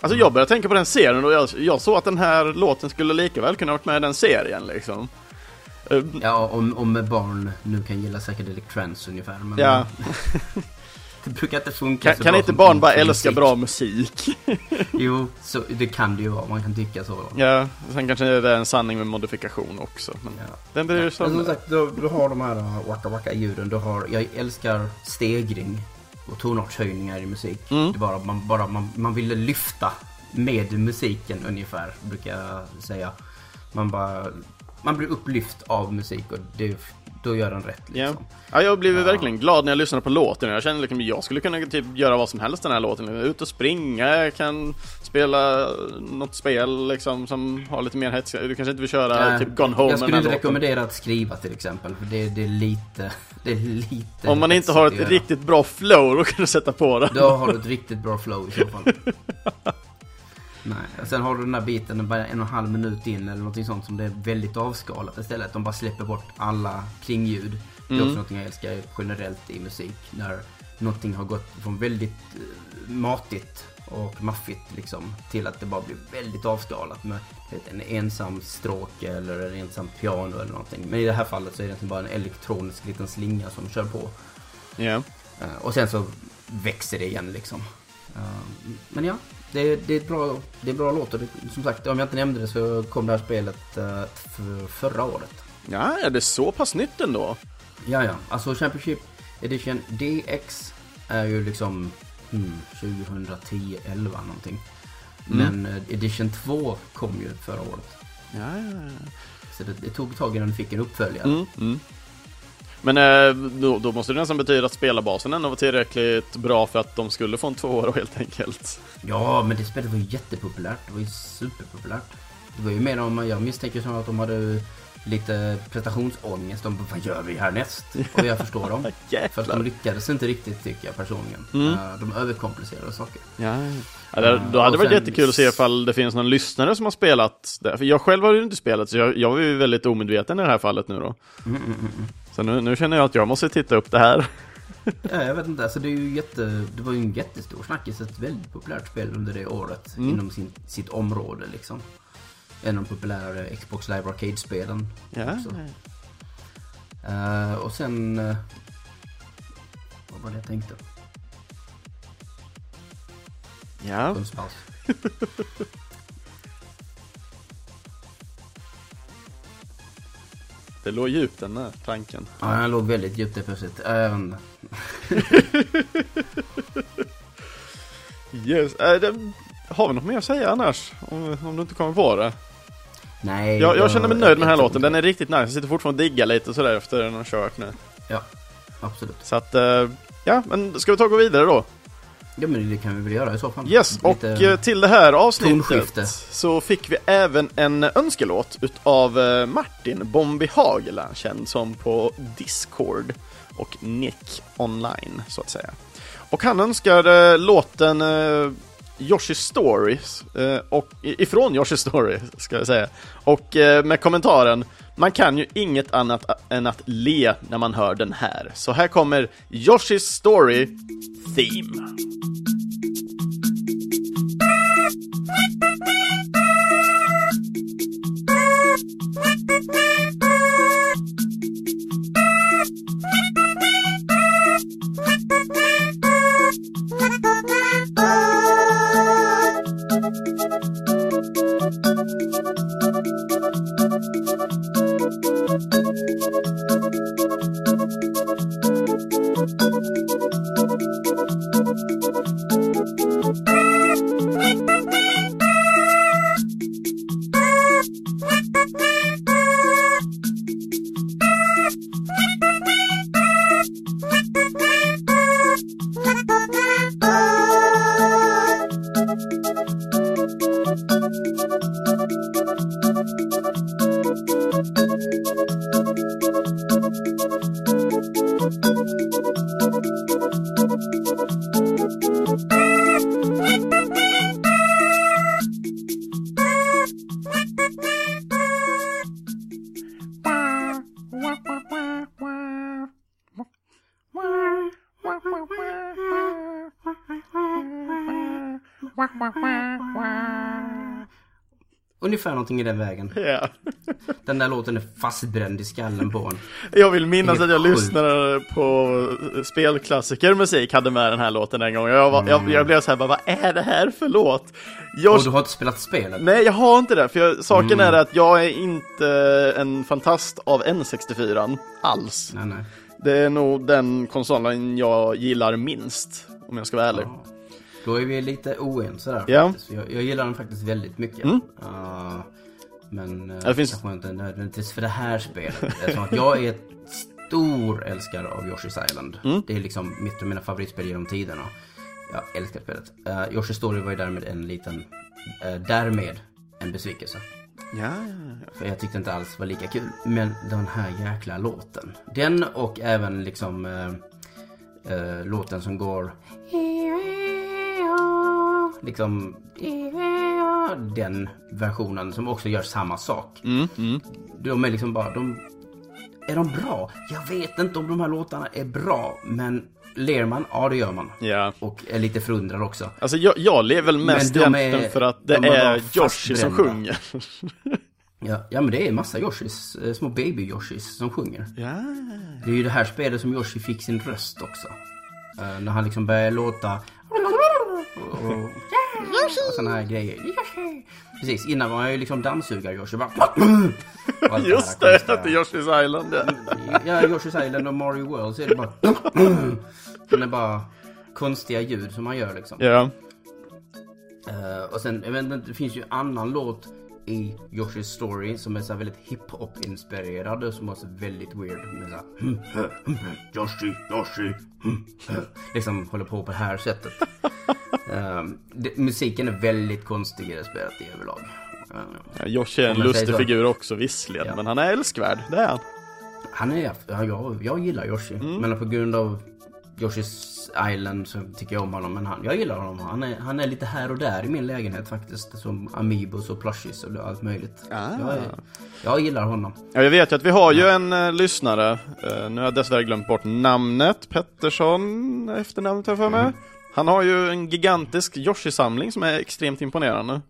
[SPEAKER 1] Alltså jag började tänka på den serien och jag, jag såg att den här låten skulle lika väl kunna varit med i den serien liksom.
[SPEAKER 2] Ja, om, om barn nu kan gilla psychedelic trance ungefär. Men
[SPEAKER 1] Ja.
[SPEAKER 2] det brukar inte funka
[SPEAKER 1] Kan,
[SPEAKER 2] så
[SPEAKER 1] kan
[SPEAKER 2] bra
[SPEAKER 1] inte barn bara älska bra musik?
[SPEAKER 2] Jo, så det kan det ju vara. Man kan tycka så.
[SPEAKER 1] Ja, sen kanske det är en sanning med modifikation också. Men
[SPEAKER 2] Ja.
[SPEAKER 1] den bryr
[SPEAKER 2] Men
[SPEAKER 1] sig om
[SPEAKER 2] som sagt, du, du har de här uh, waka waka ljuden. Du har, jag älskar stegring och tonartshöjningar i musik.
[SPEAKER 1] Mm.
[SPEAKER 2] Det bara, man, bara, man, man vill lyfta med musiken ungefär, brukar jag säga. Man bara, man blir upplyft av musik och det, då gör den rätt
[SPEAKER 1] Ja.
[SPEAKER 2] liksom.
[SPEAKER 1] Ja, jag blev
[SPEAKER 2] Ja.
[SPEAKER 1] verkligen glad när jag lyssnade på låten. Jag kände liksom, jag skulle kunna typ göra vad som helst den här låten. Ut och springa, jag kan spela något spel liksom som har lite mer hets. Du kanske inte vill köra
[SPEAKER 2] Eh,
[SPEAKER 1] typ Gone Home
[SPEAKER 2] Jag skulle inte rekommendera att skriva till exempel. För det, det är lite, det är lite
[SPEAKER 1] Om man inte har ett riktigt bra flow, då kan du sätta på den.
[SPEAKER 2] Då har du ett riktigt bra flow i så fall. Nej, och sen har du den där biten, bara en och en halv minut in eller någonting sånt som det är väldigt avskalat istället. De bara släpper bort alla kringljud. Det är
[SPEAKER 1] Mm.
[SPEAKER 2] också någonting jag älskar generellt i musik. När någonting har gått från väldigt eh, matigt och maffigt liksom till att det bara blir väldigt avskalat med vet, en ensam stråke eller en ensam piano eller någonting. Men i det här fallet så är det egentligen bara en elektronisk liten slinga som kör på.
[SPEAKER 1] Ja.
[SPEAKER 2] Eh, Och sen så växer det igen liksom. Eh, Men ja, det, det, är, bra, det är bra låt och det, som sagt, om jag inte nämnde det så kom det här spelet eh, för, förra året.
[SPEAKER 1] ja, är det så pass nytt ändå?
[SPEAKER 2] Ja, ja, alltså Championship Edition DX är ju liksom hmm, 2010, 11 någonting. Men eh, Edition 2 kom ju förra året.
[SPEAKER 1] Ja, ja, ja.
[SPEAKER 2] Så det, det tog ett tag innan den fick en uppföljare.
[SPEAKER 1] Mm, mm. Men eh, då, då måste det nästan betyda att spelarbasen ändå var tillräckligt bra för att de skulle få en tvåa helt enkelt.
[SPEAKER 2] Ja, men det spelet var ju jättepopulärt. Det var ju superpopulärt. Det var ju mer om, jag misstänker som att de hade lite prestationsångest. De bara, vad gör vi härnäst? Och jag förstår dem. För att de lyckades inte riktigt tycker jag personligen.
[SPEAKER 1] Mm.
[SPEAKER 2] Eh, De överkomplicerade saker.
[SPEAKER 1] Ja, ja det, då hade det varit
[SPEAKER 2] sen-
[SPEAKER 1] jättekul att se ifall det finns någon lyssnare som har spelat det. För jag själv har ju inte spelat, så jag, jag var ju väldigt omedveten i det här fallet nu då.
[SPEAKER 2] Mm, mm, mm, mm.
[SPEAKER 1] Så nu, nu känner jag att jag måste titta upp det här.
[SPEAKER 2] Ja, jag vet inte, alltså det är ju jätte, det var ju en jättestor snackis, ett väldigt populärt spel under det året
[SPEAKER 1] Mm.
[SPEAKER 2] inom sin, sitt område liksom. En av de populärare Xbox Live Arcade-spelen.
[SPEAKER 1] Ja.
[SPEAKER 2] Eh, och sen... eh, vad var det jag tänkte?
[SPEAKER 1] ja. det låg djupt den där tanken.
[SPEAKER 2] Ja, han låg väldigt djupt där plötsligt. Inte.
[SPEAKER 1] Yes. Äh, det, har vi något mer att säga annars? Om, om du inte kommer på det?
[SPEAKER 2] Nej.
[SPEAKER 1] Jag, jag känner mig nöjd med den här låten, den är riktigt nice. Jag sitter fortfarande och diggar lite sådär efter den har kört nu.
[SPEAKER 2] Ja, absolut.
[SPEAKER 1] Så att, eh, ja, men ska vi ta och gå vidare då?
[SPEAKER 2] Ja, men det kan vi väl göra i så fall.
[SPEAKER 1] Yes, och
[SPEAKER 2] Lite-
[SPEAKER 1] eh, till det här avsnittet
[SPEAKER 2] tonskifte.
[SPEAKER 1] så fick vi även en önskelåt utav eh, Martin Bombi Hagela, känd som på Discord och Nick Online, så att säga. Och han önskar eh, låten Yoshi Stories, och, ifrån Yoshi Story, ska jag säga. Och med kommentaren man kan ju inget annat än att le när man hör den här. Så här kommer Yoshi's Story Theme.
[SPEAKER 2] thank you Ungefär någonting i den vägen.
[SPEAKER 1] Ja.
[SPEAKER 2] Den där låten är fastbränd i skallen på en.
[SPEAKER 1] Jag vill minnas
[SPEAKER 2] Helt
[SPEAKER 1] att jag lyssnade på spelklassiker musik, hade med den här låten en gång. Jag, var, jag, jag blev så här, bara, vad är det här för låt?
[SPEAKER 2] Och
[SPEAKER 1] Jag,
[SPEAKER 2] du har inte spelat spelet?
[SPEAKER 1] Nej, jag har inte det, för jag, saken
[SPEAKER 2] Mm.
[SPEAKER 1] är att jag är inte en fantast av N64 alls.
[SPEAKER 2] Nej, nej.
[SPEAKER 1] Det är nog den konsolen jag gillar minst, om jag ska vara ärlig.
[SPEAKER 2] Ja. Då är vi lite oense där
[SPEAKER 1] Ja.
[SPEAKER 2] faktiskt. Jag, jag gillar den faktiskt väldigt mycket.
[SPEAKER 1] Mm.
[SPEAKER 2] Uh, men uh,
[SPEAKER 1] det finns-
[SPEAKER 2] kanske inte nödvändigtvis för det här spelet. Eftersom att jag är stor älskare av Yoshi's Island.
[SPEAKER 1] Mm.
[SPEAKER 2] Det är liksom mitt av mina favoritspel genom tiderna. Jag älskar spelet. Uh, Yoshi's Story var ju därmed en liten, uh, därmed en besvikelse.
[SPEAKER 1] Ja, ja, ja.
[SPEAKER 2] För jag tyckte inte alls var lika kul. Men den här jäkla låten. Den och även liksom eh, eh, låten som går... Liksom... Den versionen som också gör samma sak.
[SPEAKER 1] Mm, mm.
[SPEAKER 2] De är liksom bara... De, är de bra? Jag vet inte om de här låtarna är bra. Men ler man? Ja, det gör man.
[SPEAKER 1] ja.
[SPEAKER 2] Och är lite förundrad också.
[SPEAKER 1] Alltså jag, jag lever väl mest
[SPEAKER 2] är-
[SPEAKER 1] egentligen för att det
[SPEAKER 2] de är
[SPEAKER 1] Yoshi som sjunger.
[SPEAKER 2] Ja, ja men det är massa Yoshis, eh, små baby-Yoshis som sjunger.
[SPEAKER 1] Ja.
[SPEAKER 2] Det är ju det här spelet som Yoshi fick sin röst också. Eh, när han liksom började låta... Och, och såna här grejer. Precis, innan var han ju liksom dammsugar-Yoshi. Bara...
[SPEAKER 1] Just det,
[SPEAKER 2] konstiga-
[SPEAKER 1] det är Yoshi's Island ja.
[SPEAKER 2] Ja, Yoshi's Island och Mario World så är det bara... Det är bara konstiga ljud som man gör liksom.
[SPEAKER 1] Ja.
[SPEAKER 2] Eh, och sen, jag vet inte, det finns ju en annan låt i Yoshi's Story som är så väldigt hiphop-inspirerad och som också är väldigt weird. Med så här, "Hmm, huh, hmm, huh, Yoshi, Yoshi, huh." Liksom håller på på det här sättet. Eh, det, musiken är väldigt konstig i det spelet i överlag.
[SPEAKER 1] Ja, Yoshi är en lustig figur också visserligen,
[SPEAKER 2] Ja.
[SPEAKER 1] men han är älskvärd, det är han.
[SPEAKER 2] han är, ja, jag, jag gillar Yoshi, men på grund av Yoshi's Island så tycker jag om honom. Men han, jag gillar honom. Han är, han är lite här och där i min lägenhet faktiskt. Som Amiibos och plushies och allt möjligt.
[SPEAKER 1] Ah.
[SPEAKER 2] Jag, är, jag gillar honom.
[SPEAKER 1] Ja, jag vet ju att vi har ju en uh, lyssnare, uh, nu har jag dessvärre glömt bort namnet, Pettersson, efternamnet har jag för mig. Mm. Han har ju en gigantisk Yoshi-samling som är extremt imponerande.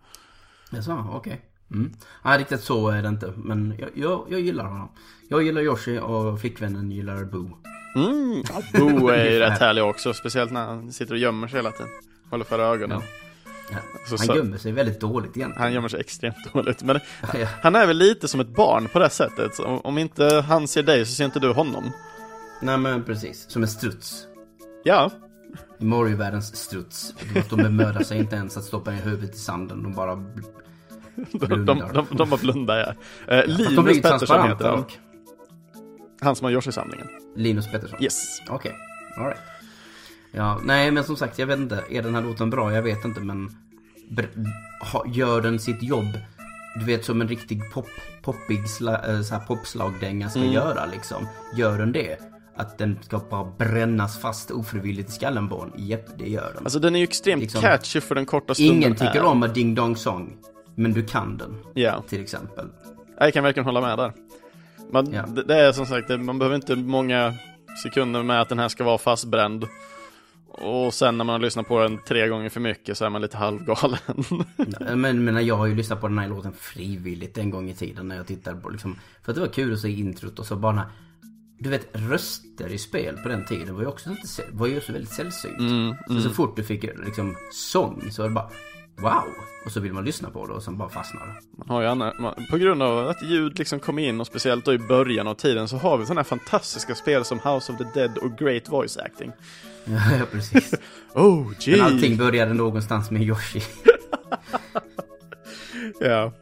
[SPEAKER 2] Jaså, okej. Okay. Mm. Nej, riktigt så är det inte. Men jag, jag, jag gillar honom. Jag gillar Yoshi och flickvännen gillar Boo.
[SPEAKER 1] Mm, Boo är ju rätt härlig också. Speciellt när han sitter och gömmer sig hela tiden. Håller för ögonen.
[SPEAKER 2] Ja. Ja. han gömmer sig väldigt dåligt egentligen.
[SPEAKER 1] Han gömmer sig extremt dåligt. Men ja. han är väl lite som ett barn på det sättet. Om inte han ser dig så ser inte du honom.
[SPEAKER 2] Nej men precis. Som en struts.
[SPEAKER 1] Ja.
[SPEAKER 2] I Mario-världens struts. De bemödar sig inte ens att stoppa ner huvudet i sanden. De bara
[SPEAKER 1] de, de, de, de bara blundar ja. Eh, Linus Pettersson heter han. Han som har Yoshi-samlingen.
[SPEAKER 2] Linus Pettersson?
[SPEAKER 1] Yes.
[SPEAKER 2] Okej, okay. alright. Ja, nej men som sagt, jag vet inte. Är den här låten bra? Jag vet inte men... Gör den sitt jobb? Du vet som en riktig pop, poppig sla, eh, så här popslagdänga ska mm. göra liksom. Gör den det? Att den ska bara brännas fast ofrivilligt i skallen på en? Japp, det gör den.
[SPEAKER 1] Alltså den är ju extremt liksom, catchy för den korta stunden
[SPEAKER 2] Ingen tycker är. om a ding dong song. Men du kan den.
[SPEAKER 1] Ja.
[SPEAKER 2] Till exempel.
[SPEAKER 1] Jag kan verkligen hålla med där. Man, ja. det, det, är som sagt, man behöver inte många sekunder med att den här ska vara fastbränd. Och sen när man har lyssnat på den tre gånger för mycket så är man lite halvgalen.
[SPEAKER 2] men, men jag har ju lyssnat på den här låten frivilligt en gång i tiden när jag tittade på liksom. För att det var kul att se introt och så bara du vet röster i spel på den tiden var ju också, inte, var ju också väldigt sällsynt. Mm, mm. Så, så fort du fick liksom sång så var det bara wow! Och så vill man lyssna på det och sen bara fastnar det.
[SPEAKER 1] Man har ju annat, man, på grund av att ljud liksom kom in och speciellt då i början av tiden så har vi sådana här fantastiska spel som House of the Dead och Great Voice Acting.
[SPEAKER 2] Ja, precis.
[SPEAKER 1] oh, gee. Men
[SPEAKER 2] allting började någonstans med Yoshi.
[SPEAKER 1] ja.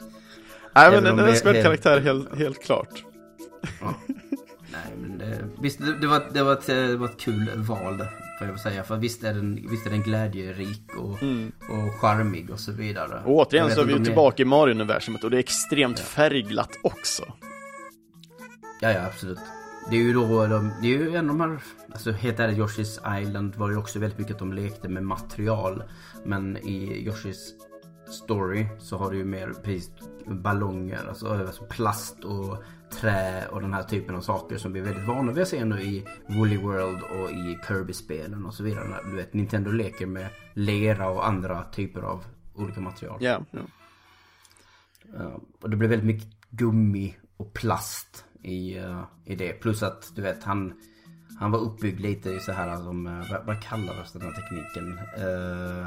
[SPEAKER 1] Nej men en önskvärd karaktär helt, helt klart.
[SPEAKER 2] Ja. Det, visst det, det, var, det, var ett, det var ett kul val Får jag säga. För visst är den, visst är den glädjerik och, mm. och charmig och så vidare.
[SPEAKER 1] Och återigen så är vi ju tillbaka är... i Mario-universumet och det är extremt ja. färgglatt också.
[SPEAKER 2] Ja, ja, absolut. Det är ju då, de, det är ju en av de här, alltså helt ärligt Yoshi's Island var ju också väldigt mycket att de lekte med material. Men i Yoshi's Story så har du ju mer precis ballonger, alltså, alltså plast och trä och den här typen av saker som vi är väldigt vana vid att se nu i Woolly World och i Kirby-spelen och så vidare. Du vet, Nintendo leker med lera och andra typer av olika material.
[SPEAKER 1] Ja. Yeah,
[SPEAKER 2] yeah. uh, och det blev väldigt mycket gummi och plast i, uh, i det. Plus att du vet, han, han var uppbyggd lite i så här som, uh, vad, vad kallades den här tekniken? Uh,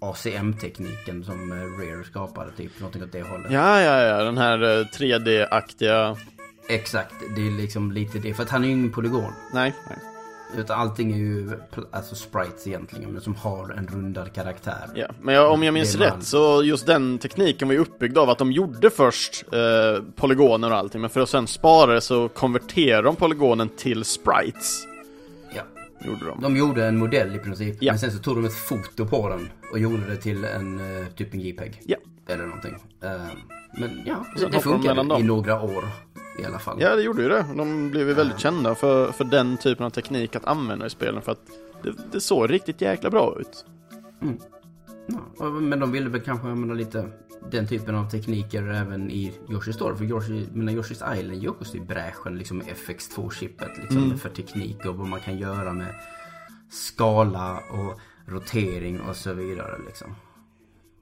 [SPEAKER 2] ACM-tekniken som eh, Rare skapade, typ någonting åt det hållet.
[SPEAKER 1] Ja, ja, ja, den här 3D-aktiga... Eh,
[SPEAKER 2] Exakt, det är liksom lite det. För att han är ju ingen polygon.
[SPEAKER 1] Nej, nej.
[SPEAKER 2] Utan allting är ju alltså sprites egentligen, men som har en rundad karaktär.
[SPEAKER 1] Ja, men jag, om jag minns rätt så just den tekniken var ju uppbyggd av att de gjorde först eh, polygoner och allting, men för att sen spara det så konverterade de polygonen till sprites.
[SPEAKER 2] Ja.
[SPEAKER 1] Gjorde de.
[SPEAKER 2] de gjorde en modell i princip, ja. men sen så tog de ett foto på den och gjorde det till en uh, typ en JPEG.
[SPEAKER 1] Ja.
[SPEAKER 2] Eller någonting. Uh, men ja, det, det funkade i några år i alla fall.
[SPEAKER 1] Ja, det gjorde ju det. De blev ju väldigt uh. kända för, för den typen av teknik att använda i spelen för att det, det såg riktigt jäkla bra ut.
[SPEAKER 2] Mm. Ja, men de ville väl kanske använda lite den typen av tekniker även i Yoshi's Story. För Yoshi, menar, Yoshi's Island gick också i bräschen liksom med FX2-chippet liksom, mm. för teknik och vad man kan göra med skala och rotering och så vidare liksom.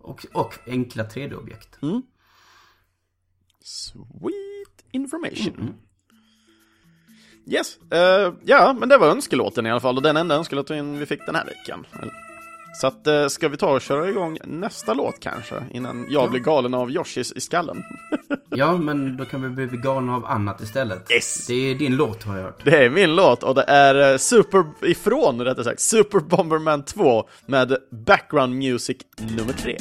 [SPEAKER 2] Och, och enkla 3D-objekt.
[SPEAKER 1] Mm. Sweet information. Mm. Yes, uh, ja men det var önskelåten i alla fall och den enda önskelåten vi fick den här veckan. Så att, uh, ska vi ta och köra igång nästa låt kanske? Innan jag ja. blir galen av Yoshis i skallen.
[SPEAKER 2] ja, men då kan vi bli galna av annat istället.
[SPEAKER 1] Yes!
[SPEAKER 2] Det är din låt har jag hört.
[SPEAKER 1] Det är min låt och det är uh, Super, ifrån rättare sagt, Super Bomberman 2 med Background Music nummer 3.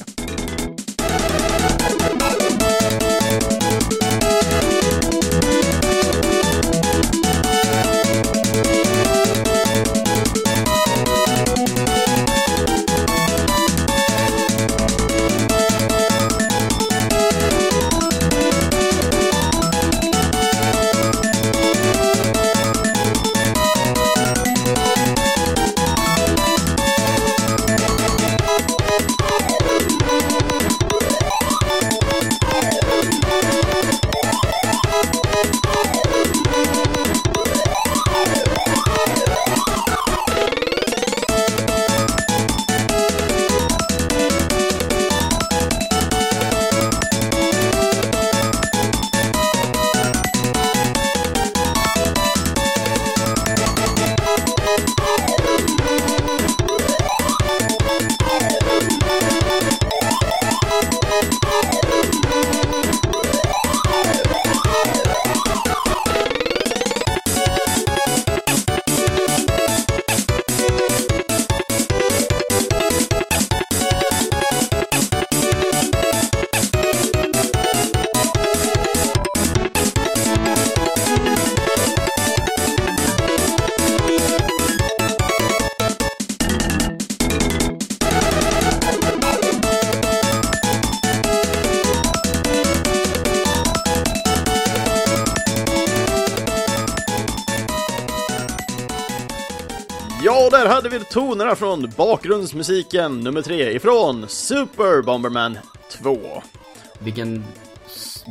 [SPEAKER 1] Tonerna från bakgrundsmusiken nummer tre ifrån Super Bomberman 2.
[SPEAKER 2] Vilken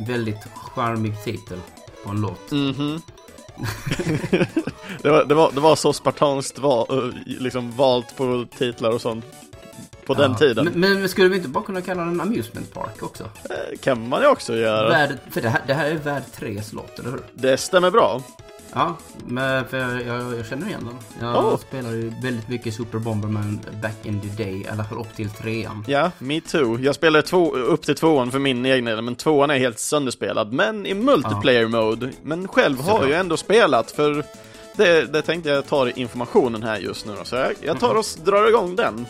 [SPEAKER 2] väldigt charmig titel på en låt.
[SPEAKER 1] Mhm. det, var, det, var, det var så spartanskt val, eh, liksom valt på titlar och sånt på den
[SPEAKER 2] Ja.
[SPEAKER 1] tiden.
[SPEAKER 2] Men, men skulle vi inte bara kunna kalla den Amusement Park också?
[SPEAKER 1] Eh, kan man ju också göra.
[SPEAKER 2] Värld, för det här, det här är värld 3 låt, eller hur?
[SPEAKER 1] Det stämmer bra.
[SPEAKER 2] Ja, men jag, jag, jag känner igen den. Jag
[SPEAKER 1] Oh.
[SPEAKER 2] spelade ju väldigt mycket Super Bomberman back in the day, i alla fall upp till trean.
[SPEAKER 1] Ja, me too. Jag spelade två, upp till tvåan för min egen del, men tvåan är helt sönderspelad. Men i multiplayer mode. Men själv har jag ändå spelat, för det, det tänkte jag ta i informationen här just nu. Så jag, jag tar och s- drar igång den.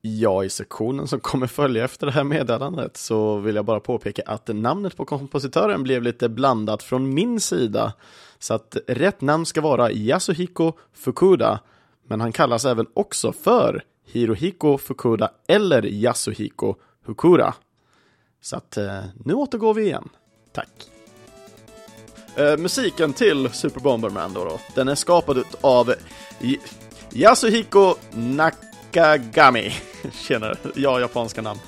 [SPEAKER 1] Ja, i sektionen som kommer följa efter det här meddelandet så vill jag bara påpeka att namnet på kompositören blev lite blandat från min sida. Så att rätt namn ska vara Yasuhiko Fukuda, men han kallas även också för Hirohiko Fukuda eller Yasuhiko Hukura. Så att eh, nu återgår vi igen. Tack. Eh, musiken till Super Bomberman då, då den är skapad av Yasuhiko Nakagami. Tjenare, ja, japanska namn.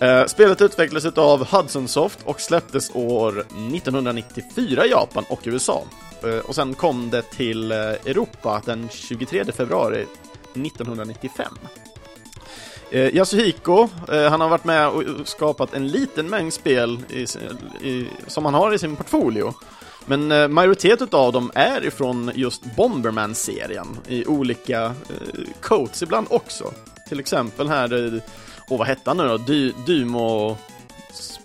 [SPEAKER 1] Eh, spelet utvecklades av Hudson Soft och släpptes år 1994 i Japan och USA. Eh, och sen kom det till eh, Europa den 23 februari 1995. Eh, Yasuhiko, eh, han har varit med och skapat en liten mängd spel i, i, som han har i sin portfolio. Men eh, majoritet av dem är ifrån just Bomberman-serien i olika eh, coats ibland också. Till exempel här, eh, och vad hette han nu då? Dy, Dymo... s-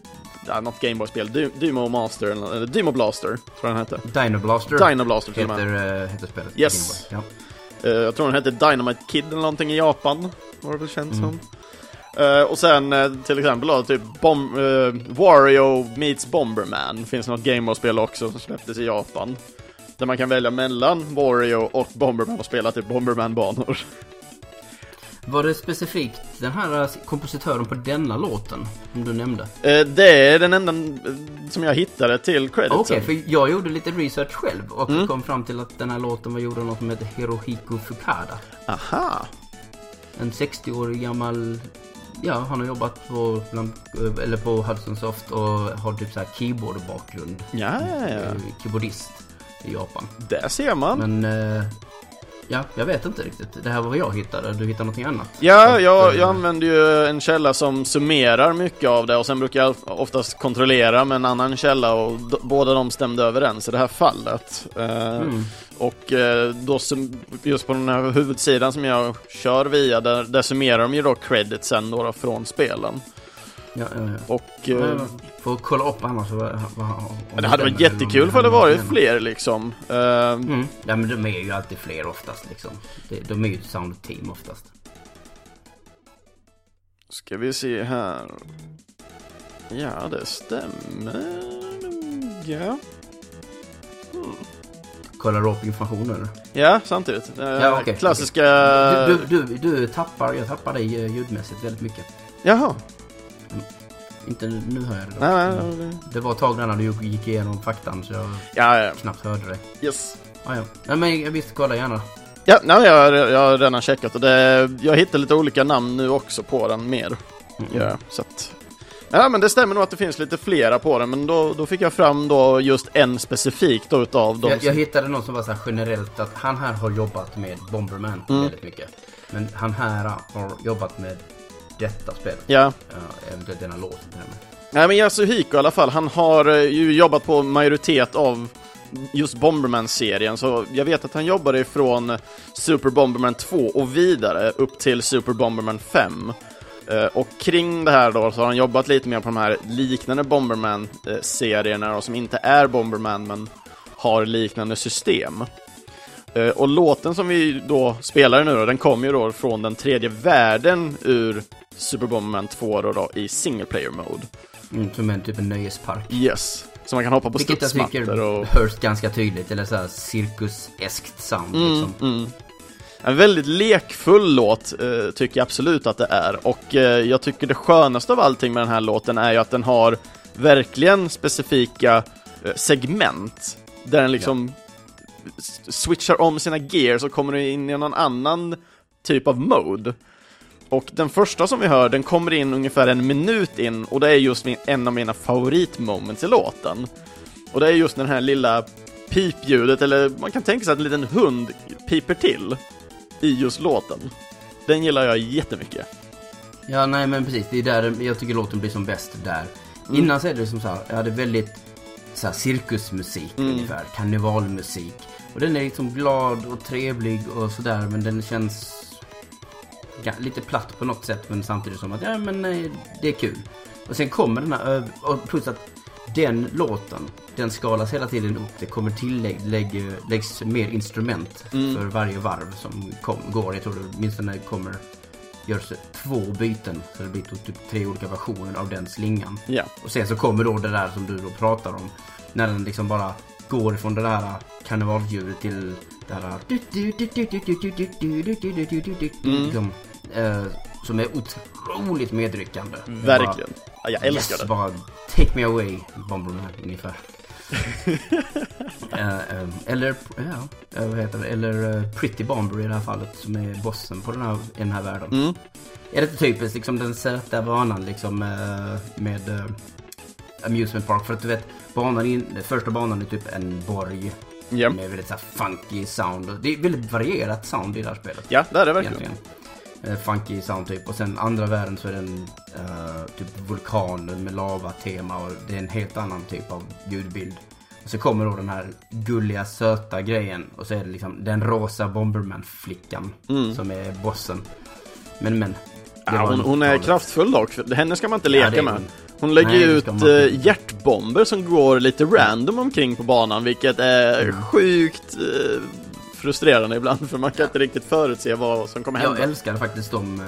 [SPEAKER 1] Ja, något Gameboy-spel. Dy, Dymo Master, eller, Dymo Blaster, tror jag den hette.
[SPEAKER 2] Dino Blaster
[SPEAKER 1] Dino Blaster till och med.
[SPEAKER 2] heter, uh, heter spelet.
[SPEAKER 1] Yes.
[SPEAKER 2] Boy.
[SPEAKER 1] Eh, jag tror den hette Dynamite Kid eller någonting i Japan. Var det väl känt
[SPEAKER 2] Mm.
[SPEAKER 1] som. Eh, och sen eh, till exempel då, typ Bom eh, Wario meets Bomberman. Finns något Gameboy-spel också som släpptes i Japan. Där man kan välja mellan Wario och Bomberman och spela typ Bomberman-banor.
[SPEAKER 2] Var det specifikt den här eh, kompositören på denna låten som du nämnde?
[SPEAKER 1] Eh, det är den enda eh, som jag hittade till creditsen.
[SPEAKER 2] Okej, för jag gjorde lite research själv och
[SPEAKER 1] Mm.
[SPEAKER 2] kom fram till att den här låten var gjord av något som heter Hirohiko Fukada.
[SPEAKER 1] Aha!
[SPEAKER 2] En 60-årig gammal... Ja, han har jobbat på, bland, eller på Hudson Soft och har typ så här keyboard-bakgrund.
[SPEAKER 1] Ja, ja, ja.
[SPEAKER 2] Eh, Keyboardist i Japan.
[SPEAKER 1] Där ser man.
[SPEAKER 2] Men... eh, Ja, jag vet inte riktigt. Det här var vad jag hittade. Du hittade någonting annat?
[SPEAKER 1] Ja, jag, jag använder ju en källa som summerar mycket av det och sen brukar jag oftast kontrollera med en annan källa och båda de stämde överens i det här fallet. Eh,
[SPEAKER 2] Mm.
[SPEAKER 1] Och eh, då just på den här huvudsidan som jag kör via, där, där summerar de ju då creditsen då, då från spelen.
[SPEAKER 2] Ja, ja, ja.
[SPEAKER 1] Och eh.
[SPEAKER 2] Får kolla upp annars. Vad, vad, om
[SPEAKER 1] det hade varit jättekul för det varit fler liksom. Eh,
[SPEAKER 2] Mm. Ja, men de är ju alltid fler oftast liksom. De, de är ju ett sound team oftast.
[SPEAKER 1] Ska vi se här. Ja, det stämmer ja.
[SPEAKER 2] Kollar upp information eller?
[SPEAKER 1] Ja, samtidigt. Eh,
[SPEAKER 2] Ja, okej,
[SPEAKER 1] klassiska...
[SPEAKER 2] Du, du, du, du tappar, jag tappar dig eh, ljudmässigt väldigt mycket.
[SPEAKER 1] Jaha.
[SPEAKER 2] Inte nu, hör jag det.
[SPEAKER 1] Nej, nej, nej.
[SPEAKER 2] Det var ett tag när du gick igenom faktan så jag
[SPEAKER 1] Ja, ja.
[SPEAKER 2] knappt hörde dig.
[SPEAKER 1] Yes.
[SPEAKER 2] Ah, ja. Nej, men visst, kolla gärna.
[SPEAKER 1] Ja, nej, jag, har- jag har redan checkat och det, jag hittar lite olika namn nu också på den mer.
[SPEAKER 2] Mm.
[SPEAKER 1] Ja, så att... Ja, men det stämmer nog att det finns lite flera på den, men då, då fick jag fram då just en specifik då utav dem.
[SPEAKER 2] Jag, jag hittade något som var så här generellt att han här har jobbat med Bomberman
[SPEAKER 1] Mm.
[SPEAKER 2] väldigt mycket. Men han här har jobbat med detta spelet.
[SPEAKER 1] Ja,
[SPEAKER 2] Ja, eventuellt denna låt. till och.
[SPEAKER 1] Nej men Yasuhiko i alla fall, han har eh, ju jobbat på majoritet av just Bomberman-serien, så jag vet att han jobbade ifrån Super Bomberman 2 och vidare upp till Super Bomberman 5. Eh, Och kring det här då så har han jobbat lite mer på de här liknande Bomberman-serierna då, som inte är Bomberman men har liknande system. Eh, Och låten som vi då spelar nu då, den kommer ju då från den tredje världen ur Super Bomberman 2 då, då i single player mode.
[SPEAKER 2] Mm, som en typ en nöjespark.
[SPEAKER 1] Yes. Så man kan hoppa på
[SPEAKER 2] Vilket jag tycker
[SPEAKER 1] studsmattor och...
[SPEAKER 2] hörs ganska tydligt. Eller så här cirkuseskt sound
[SPEAKER 1] Mm,
[SPEAKER 2] liksom.
[SPEAKER 1] mm. En väldigt lekfull låt eh, tycker jag absolut att det är. Och eh, jag tycker det skönaste av allting med den här låten är ju att den har verkligen specifika eh, segment. Där den liksom switchar om sina gear så kommer in i någon annan typ av mode. Och den första som vi hör, den kommer in ungefär en minut in och det är just min, en av mina favoritmoments i låten. Och det är just den här lilla pipljudet, eller man kan tänka sig att en liten hund piper till i just låten. Den gillar jag jättemycket.
[SPEAKER 2] Ja, nej men precis. Det är där jag tycker låten blir som bäst där.
[SPEAKER 1] Mm.
[SPEAKER 2] Innan så är det som så här, jag hade väldigt så här, cirkusmusik
[SPEAKER 1] Mm.
[SPEAKER 2] ungefär, karnevalmusik. Och den är liksom glad och trevlig och sådär men den känns lite platt på något sätt men samtidigt som att ja men nej, det är kul. Och sen kommer den här och plus att den låten, den skalas hela tiden upp. Det kommer tillägg, lägg, läggs mer instrument
[SPEAKER 1] Mm.
[SPEAKER 2] för varje varv som kom, går. Jag tror det åtminstone kommer görs två byten. Så det blir typ tre olika versioner av den slingan.
[SPEAKER 1] Ja.
[SPEAKER 2] Och sen så kommer då det där som du då pratar om. När den liksom bara går ifrån det där karnevalsljudet till det här...
[SPEAKER 1] Mm.
[SPEAKER 2] Liksom, eh, som är otroligt medryckande.
[SPEAKER 1] Verkligen. Ja, jag
[SPEAKER 2] Bara,
[SPEAKER 1] älskar
[SPEAKER 2] yes,
[SPEAKER 1] det.
[SPEAKER 2] bara take me away, Bomberman ungefär. Eh, eh, eller, ja, eh, vad heter det? Eller eh, Pretty Bomber i det här fallet som är bossen på den här, i den här världen.
[SPEAKER 1] Mm.
[SPEAKER 2] Är det typiskt liksom den söta banan liksom eh, med Amusement Park? För att du vet, banan in, första banan är typ en borg
[SPEAKER 1] Ja.
[SPEAKER 2] med väldigt så funky sound. Det är väldigt varierat sound i det här spelet.
[SPEAKER 1] ja, det är det verkligen.
[SPEAKER 2] Egentligen. Eh, funky sound typ. Och sen andra världen så är det en eh, typ vulkan med lava-tema och det är en helt annan typ av ljudbild. Och så kommer då den här gulliga söta grejen och så är det liksom den rosa Bomberman-flickan som är bossen. Men men.
[SPEAKER 1] Mm. Ja, hon, hon är kraftfull dock. Henne ska man inte
[SPEAKER 2] Ja,
[SPEAKER 1] leka
[SPEAKER 2] är
[SPEAKER 1] med.
[SPEAKER 2] hon.
[SPEAKER 1] Lägger
[SPEAKER 2] Nej,
[SPEAKER 1] ut
[SPEAKER 2] man
[SPEAKER 1] eh, hjärtbomber som går lite random omkring på banan, vilket är
[SPEAKER 2] Mm.
[SPEAKER 1] sjukt frustrerande ibland, för man kan inte riktigt förutse vad som kommer
[SPEAKER 2] Jag
[SPEAKER 1] hända.
[SPEAKER 2] älskar faktiskt de... eh,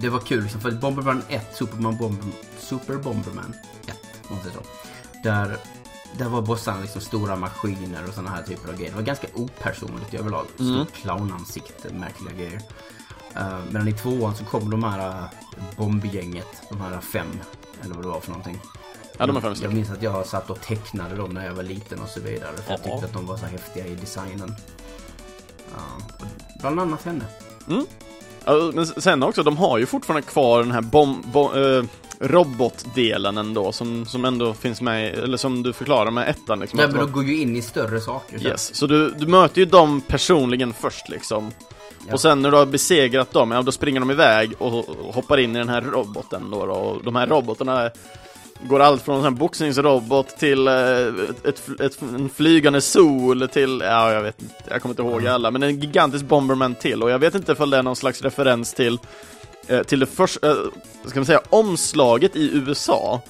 [SPEAKER 2] Det var kul för Bomberman 1, Superman Bomber, Super Bomberman 1, om man säger så. Där, där var bossarna liksom stora maskiner och sådana här typer av grejer. Det var ganska opersonligt överlag.
[SPEAKER 1] Mm.
[SPEAKER 2] Clownansikte, märkliga grejer. Uh, medan i tvåan så kom de här uh, bombgänget, de här fem, eller vad det var för någonting.
[SPEAKER 1] Ja, de är fem
[SPEAKER 2] Jag minns att jag satt och tecknade dem när jag var liten och så vidare. För jag
[SPEAKER 1] Ja.
[SPEAKER 2] tyckte att de var så häftiga i designen. Ja, bland annat henne.
[SPEAKER 1] Ja, men sen också, de har ju fortfarande kvar den här bom, bom, eh, robotdelen ändå, som, som ändå finns med, eller som du förklarar med ettan liksom. Att
[SPEAKER 2] men de går ju in i större saker. så.
[SPEAKER 1] Yes, så du, du möter ju dem personligen först liksom.
[SPEAKER 2] Ja.
[SPEAKER 1] Och sen när du har besegrat dem, ja då springer de iväg och, och hoppar in i den här roboten då, då. Och de här robotarna går allt från en boxningsrobot till eh, ett, ett, ett, en flygande sol till, ja jag vet inte, jag kommer inte ihåg
[SPEAKER 2] Ja.
[SPEAKER 1] alla, men en gigantisk Bomberman till. Och jag vet inte ifall det är någon slags referens till eh, till det första, eh, ska man säga, omslaget i USA.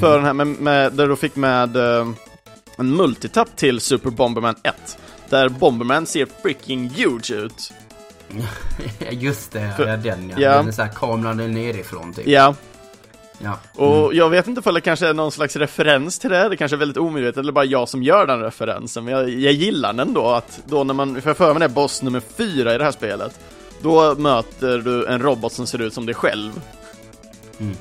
[SPEAKER 1] För den här med, med, där du fick med en multitapp till Super Bomberman 1. Där Bomberman ser freaking huge ut.
[SPEAKER 2] Just det,
[SPEAKER 1] För-
[SPEAKER 2] den ja.
[SPEAKER 1] ja.
[SPEAKER 2] Den är så här kameran är nerifrån typ.
[SPEAKER 1] Ja,
[SPEAKER 2] Ja.
[SPEAKER 1] och jag vet inte ifall det kanske är någon slags referens till det, det kanske är väldigt omedvetet, eller bara jag som gör den referensen, men jag, jag gillar den ändå, att då när man, för jag för mig det är boss nummer fyra i det här spelet, då möter du en robot som ser ut som dig själv.
[SPEAKER 2] Mm.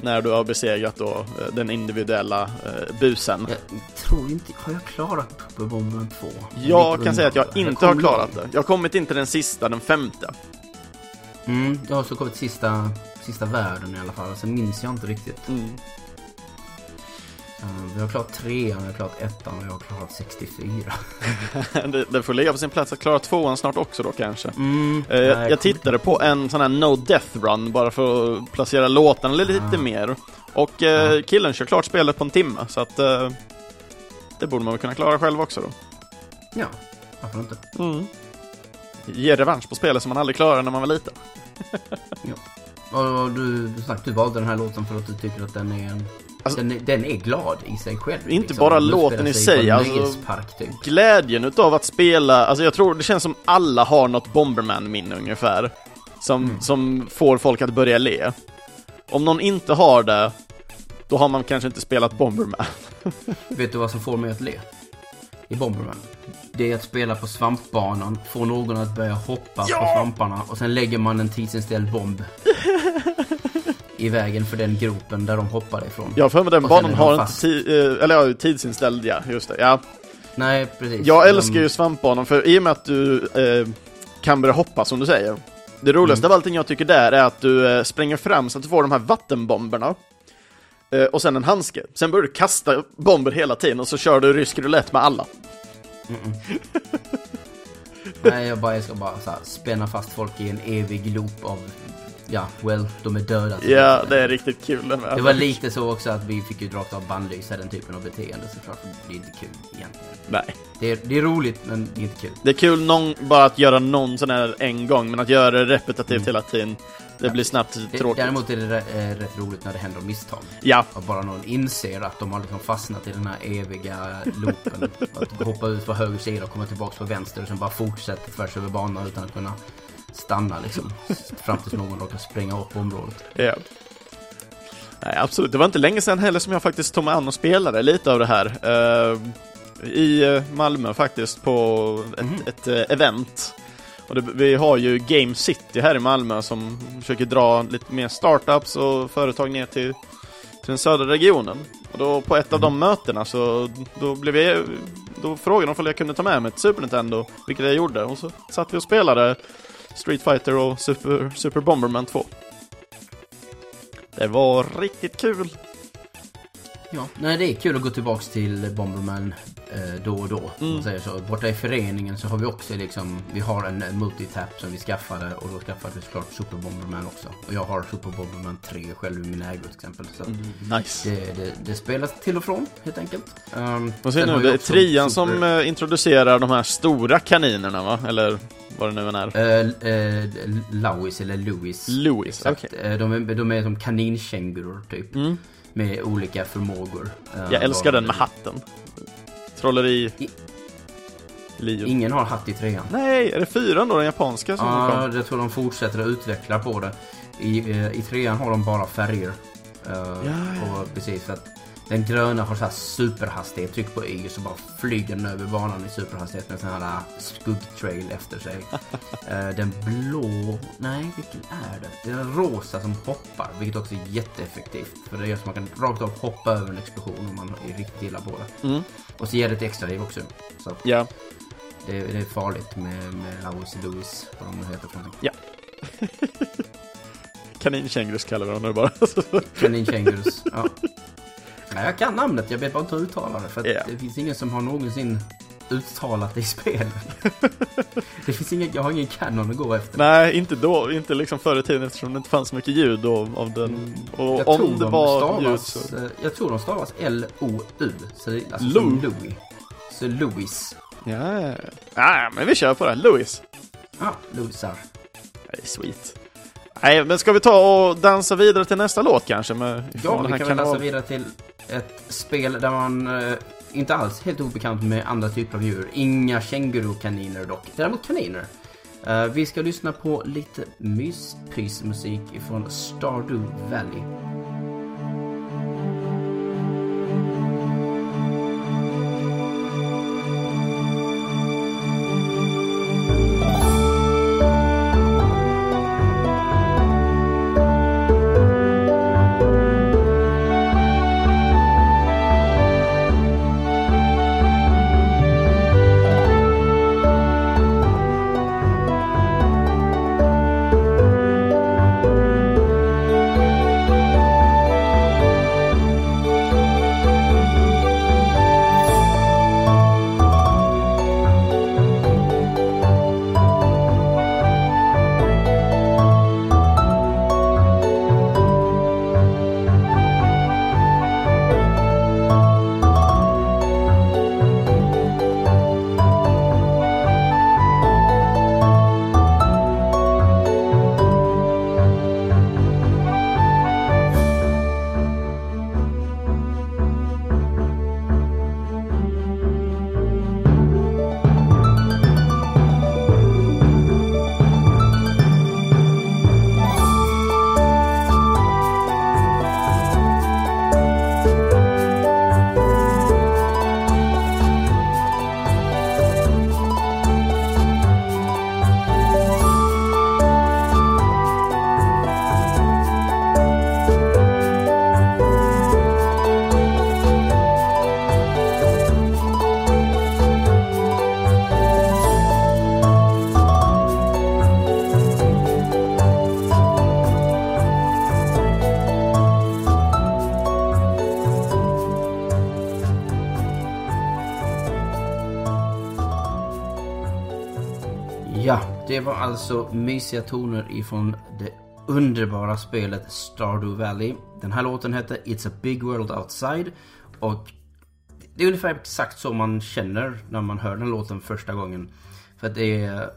[SPEAKER 1] När du har besegrat då eh, den individuella eh, busen.
[SPEAKER 2] Jag tror inte, har jag klarat Super Bomberman 2?
[SPEAKER 1] Jag kan säga att jag inte har
[SPEAKER 2] kommer
[SPEAKER 1] klarat det. Jag har kommit in till den sista, den femte.
[SPEAKER 2] Mm, jag har så kommit sista, sista världen i alla fall. Sen minns jag inte riktigt.
[SPEAKER 1] Mm.
[SPEAKER 2] Uh, vi har klarat trean, vi har klarat ettan och jag har klarat 64.
[SPEAKER 1] det, det får ligga på sin plats att klara tvåan snart också då kanske.
[SPEAKER 2] Mm,
[SPEAKER 1] Eh,
[SPEAKER 2] nej,
[SPEAKER 1] jag,
[SPEAKER 2] kommer
[SPEAKER 1] jag tittade på en sån här No Death Run bara för att placera låtarna lite
[SPEAKER 2] Ah.
[SPEAKER 1] mer. Och eh,
[SPEAKER 2] Ja.
[SPEAKER 1] killen kör klart spelet på en timme, så att eh, det borde man väl kunna klara själv också då.
[SPEAKER 2] Ja, varför inte?
[SPEAKER 1] Mm. Ge revansch på spelet som man aldrig klarade när man var liten.
[SPEAKER 2] Och, och du, sagt, du valde den här låten för att du tycker att den är en...
[SPEAKER 1] Alltså-
[SPEAKER 2] den, är, den är glad i sig själv. liksom.
[SPEAKER 1] Inte bara
[SPEAKER 2] Den
[SPEAKER 1] låten i
[SPEAKER 2] sig
[SPEAKER 1] alltså-
[SPEAKER 2] typ.
[SPEAKER 1] Glädjen utav att spela, alltså jag tror det känns som alla har något Bomberman-minne ungefär. Som,
[SPEAKER 2] Mm.
[SPEAKER 1] som får folk att börja le. Om någon inte har det, då har man kanske inte spelat Bomberman.
[SPEAKER 2] Vet du vad som får mig att le? I Bomberman. Det är att spela på svampbanan, få någon att börja hoppa på svamparna och sen lägger man en tidsinställd bomb i vägen för den gropen där de hoppade ifrån.
[SPEAKER 1] Har för mig den banan har
[SPEAKER 2] de
[SPEAKER 1] inte ti- eh, eller ja, tidsinställd ja, just det. Ja.
[SPEAKER 2] Nej, precis.
[SPEAKER 1] Jag älskar ju svampbanan för i och med att du eh, kan börja hoppa som du säger. Det roligaste
[SPEAKER 2] Mm.
[SPEAKER 1] av allting jag tycker där är att du eh, springer fram så att du får de här vattenbomberna. Eh, och sen en handske. Sen börjar du kasta bomber hela tiden och så kör du rysk roulette med alla.
[SPEAKER 2] Nej, jag bara, jag ska bara så här, spänna fast folk i en evig loop av... Ja, well, de är döda.
[SPEAKER 1] Ja, det är riktigt kul. Den
[SPEAKER 2] Det var lite så också att vi fick ju rakt av bannlysa den typen av beteende såklart. Det är inte kul egentligen.
[SPEAKER 1] Nej.
[SPEAKER 2] Det är, det är roligt, men det är inte kul.
[SPEAKER 1] Det är kul någon, bara att göra någon sån här en gång, men att göra det repetitivt
[SPEAKER 2] Mm.
[SPEAKER 1] hela tiden, det blir snabbt tråkigt.
[SPEAKER 2] däremot är det eh, rätt roligt när det händer misstag.
[SPEAKER 1] Ja,
[SPEAKER 2] Och bara någon inser att de har liksom fastnat i den här eviga loopen. att hoppa ut på höger sida och komma tillbaka på vänster och sen bara fortsätta tvärs över banan utan att kunna stanna liksom. Fram tills någon råkar springa upp på området.
[SPEAKER 1] ja. Nej, absolut. Det var inte länge sedan heller som jag faktiskt tog mig an och spelade lite av det här. Eh, I Malmö faktiskt, på ett,
[SPEAKER 2] Mhm.
[SPEAKER 1] ett eh, event. Och det, vi har ju Game City här i Malmö som försöker dra lite mer startups och företag ner till, till den södra regionen. Och då på ett av de mötena så då blev jag, då frågade de om jag kunde ta med mig ett Super Nintendo, vilket jag gjorde. Och så satt vi och spelade Street Fighter och Super, Super Bomberman 2. Det var riktigt kul.
[SPEAKER 2] Ja, nej det är kul att gå tillbaks till Bomberman eh, då och då.
[SPEAKER 1] Mm.
[SPEAKER 2] man säger så. Borta i föreningen så har vi också liksom, vi har en eh, multitap som vi skaffade och då skaffade vi såklart Super Bomberman också. Och jag har Super Bomberman 3 själv i min ägo till exempel. Så
[SPEAKER 1] Nice.
[SPEAKER 2] det, det, det spelas till och från helt enkelt. Um,
[SPEAKER 1] se
[SPEAKER 2] sen
[SPEAKER 1] nu, det är trean
[SPEAKER 2] Super-
[SPEAKER 1] som eh, introducerar de här stora kaninerna va? Eller vad det nu än är.
[SPEAKER 2] Eh, eh, Lewis eller Louis.
[SPEAKER 1] Louis, okej.
[SPEAKER 2] Eh, De, är, de är som kaninkängurur typ.
[SPEAKER 1] Mm.
[SPEAKER 2] Med olika förmågor. Eh,
[SPEAKER 1] Jag älskar den med hatten. Trolleri...
[SPEAKER 2] I-
[SPEAKER 1] Liv.
[SPEAKER 2] Ingen har hatt i trean.
[SPEAKER 1] Nej, är det fyran då, den japanska som
[SPEAKER 2] Ja,
[SPEAKER 1] kom?
[SPEAKER 2] jag tror de fortsätter att utveckla på det. I, eh, i trean har de bara färger. Eh,
[SPEAKER 1] ja.
[SPEAKER 2] Och precis för att den gröna har så här superhastighet. Tryck på Y så bara flyger den över banan i superhastighet med sån här eh, skuggtrail efter sig. Eh, den blå... Nej, vilken är det? Den rosa som hoppar, vilket också är jätteeffektivt. För det gör så man kan rakt av hoppa över en explosion om man är riktigt illa på det.
[SPEAKER 1] Mm.
[SPEAKER 2] Och så ger det ett extra liv också. Så
[SPEAKER 1] Ja.
[SPEAKER 2] det, det är farligt med, med Lewis Lewis, vad de nu heter för någonting.
[SPEAKER 1] Kaninkängurus kallar vi dem nu bara.
[SPEAKER 2] Kaninkängurus. Ja. Nej, jag kan namnet, jag vet bara inte hur uttala det. För att
[SPEAKER 1] Ja.
[SPEAKER 2] det finns ingen som har någonsin uttalat det i spel. det finns ingen, jag har ingen kanon att gå efter.
[SPEAKER 1] Nej, inte då. Inte liksom förr i tiden eftersom det inte fanns så mycket ljud av, av den. Och
[SPEAKER 2] jag
[SPEAKER 1] om det
[SPEAKER 2] de
[SPEAKER 1] var ljud
[SPEAKER 2] stavas,
[SPEAKER 1] så...
[SPEAKER 2] eh, Jag tror de stavas L-O-U. Så det är alltså
[SPEAKER 1] Lou.
[SPEAKER 2] som Louis. Så Louis.
[SPEAKER 1] Ja, ja. ja, men vi kör på det. Louis.
[SPEAKER 2] Ja, Louisar.
[SPEAKER 1] Nej, sweet. Nej, men ska vi ta och dansa vidare till nästa låt kanske? Med,
[SPEAKER 2] Ja, vi kan väl
[SPEAKER 1] kanal-
[SPEAKER 2] vidare till ett spel där man eh, inte alls helt obekant med andra typer av djur. Inga kängurukaniner dock. Däremot kaniner. Eh, vi ska lyssna på lite myspysmusik ifrån Stardew Valley. Alltså mysiga toner ifrån det underbara spelet Stardew Valley. Den här låten hette It's a big world outside. Och det är ungefär exakt så man känner när man hör den låten första gången. För att det är,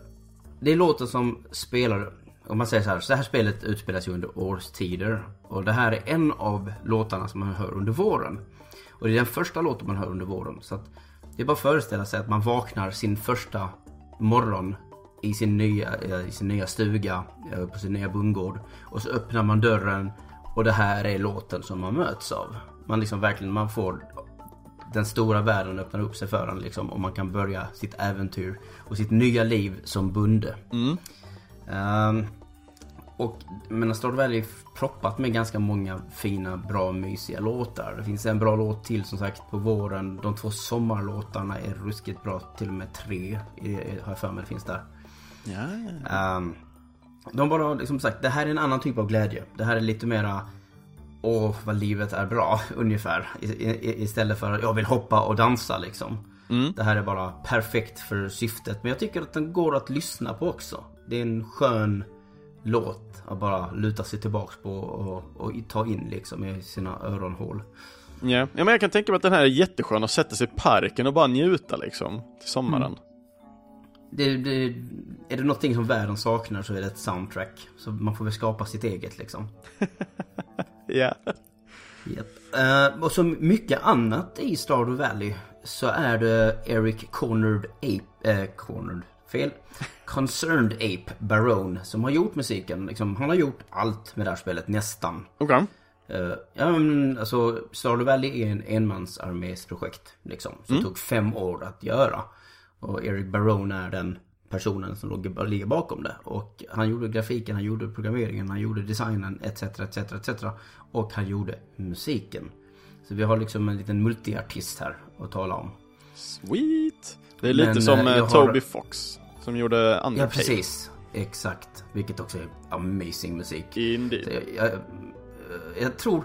[SPEAKER 2] det är låten som spelar, om man säger så här, så det här spelet utspelas ju under årstider. Och det här är en av låtarna som man hör under våren. Och det är den första låten man hör under våren. Så att det är bara att föreställa sig att man vaknar sin första morgon i sin nya, eh, i sin nya stuga eh, på sin nya bondgård. Och så öppnar man dörren och det här är låten som man möts av. Man liksom verkligen, man får den stora världen öppnar upp sig för en liksom och man kan börja sitt äventyr och sitt nya liv som bonde.
[SPEAKER 1] Mm.
[SPEAKER 2] Um, och men Stardew Valley är proppat med ganska många fina, bra, mysiga låtar. Det finns en bra låt till som sagt på våren. De två sommarlåtarna är ruskigt bra. Till och med tre har jag för mig det finns där.
[SPEAKER 1] Ja, ja.
[SPEAKER 2] Um, de bara liksom sagt, det här är en annan typ av glädje. Det här är lite mera Åh, vad livet är bra, ungefär. I, i, istället för att jag vill hoppa och dansa liksom.
[SPEAKER 1] Mm.
[SPEAKER 2] Det här är bara perfekt för syftet. Men jag tycker att den går att lyssna på också. Det är en skön låt att bara luta sig tillbaks på och, och ta in liksom i sina öronhål.
[SPEAKER 1] Ja. ja, men jag kan tänka mig att den här är jätteskön att sätta sig i parken och bara njuta liksom till sommaren.
[SPEAKER 2] Mm. Det, det, är det någonting som världen saknar så är det ett soundtrack. Så man får väl skapa sitt eget liksom.
[SPEAKER 1] Ja.
[SPEAKER 2] Yep. Uh, och som mycket annat i Stardew Valley så är det Eric Cornered Ape, uh, Cornered, fel. Concerned Ape Barone som har gjort musiken. Liksom, han har gjort allt med det här spelet, nästan.
[SPEAKER 1] Okej.
[SPEAKER 2] Uh, ja men alltså Stardew Valley är en enmansarmésprojekt liksom. Som
[SPEAKER 1] Mm.
[SPEAKER 2] tog fem år att göra. Och Eric Barone är den personen som låg, ligger bakom det. Och han gjorde grafiken, han gjorde programmeringen, han gjorde designen etc. etc. etc. Och han gjorde musiken. Så vi har liksom en liten multiartist här att tala om.
[SPEAKER 1] Sweet. Det är lite
[SPEAKER 2] Men,
[SPEAKER 1] som
[SPEAKER 2] eh,
[SPEAKER 1] eh,
[SPEAKER 2] har-
[SPEAKER 1] Toby Fox som gjorde
[SPEAKER 2] Ja
[SPEAKER 1] Undertale.
[SPEAKER 2] precis. Exakt. Vilket också är amazing musik.
[SPEAKER 1] Indeed.
[SPEAKER 2] jag, jag, jag, tror,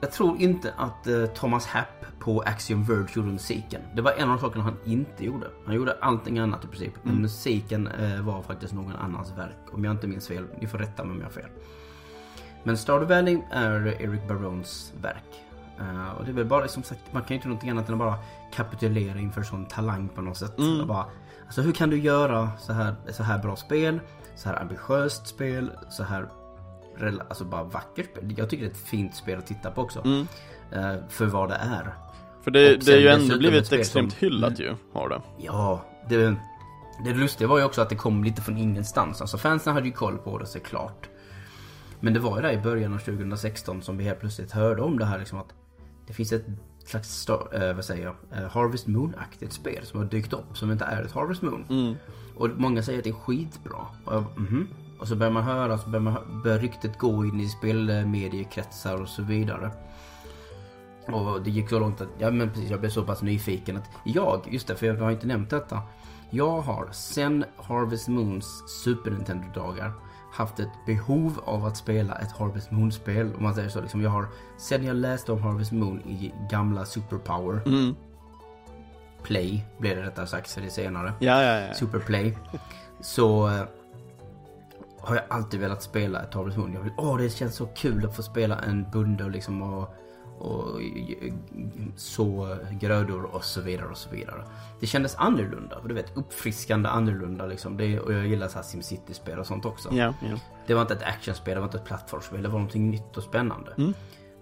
[SPEAKER 2] jag tror inte att eh, Thomas Happ på Axiom Verge gjorde musiken. Det var en av de sakerna han inte gjorde. Han gjorde allting annat i princip. Men musiken eh, var faktiskt någon annans verk. Om jag inte minns fel. Ni får rätta mig om jag har fel. Men Stardew Valley är Eric Barones verk. Eh, och det är väl bara som sagt, man kan ju inte någonting annat än att bara kapitulera inför sån talang på något sätt. Och bara, alltså hur kan du göra så här, så här bra spel? Så här ambitiöst spel? Så här alltså bara vackert spel. Jag tycker det är ett fint spel att titta på också.
[SPEAKER 1] Mm.
[SPEAKER 2] Eh, för vad det är.
[SPEAKER 1] För det, det är ju ändå blivit extremt
[SPEAKER 2] som-
[SPEAKER 1] hyllat ju, har det.
[SPEAKER 2] Ja, det, det lustiga var ju också att det kom lite från ingenstans. Alltså fansen hade ju koll på det såklart. Men det var ju där i början av 2016 som vi helt plötsligt hörde om det här liksom att det finns ett slags, eh, vad säger jag, eh, Harvest Moon-aktigt spel som har dykt upp som inte är ett Harvest Moon.
[SPEAKER 1] Mm.
[SPEAKER 2] Och många säger att det är skitbra. Och, jag, mhm. Och så börjar man höra, så börjar, man, börjar ryktet gå in i spelmediekretsar och så vidare. Och det gick så långt att, ja men precis, jag blev så pass nyfiken att jag, just det, för jag har inte nämnt detta. Jag har sen Harvest Moons Super Nintendo-dagar haft ett behov av att spela ett Harvest Moon-spel. Om man säger så. Liksom, jag har, sen jag läste om Harvest Moon i gamla Superpower
[SPEAKER 1] Mm.
[SPEAKER 2] Play, blev det rättare sagt för det senare.
[SPEAKER 1] Ja, ja, ja.
[SPEAKER 2] Superplay. Så eh, har jag alltid velat spela ett Harvest Moon. Jag vill, åh det känns så kul att få spela en bonde och liksom och, och så grödor och så vidare och så vidare. Det kändes annorlunda, för du vet uppfriskande annorlunda liksom. Det, och jag gillar så här SimCity-spel och sånt också.
[SPEAKER 1] Ja, ja.
[SPEAKER 2] Det var inte ett actionspel, det var inte ett plattformsspel, det var någonting nytt och spännande.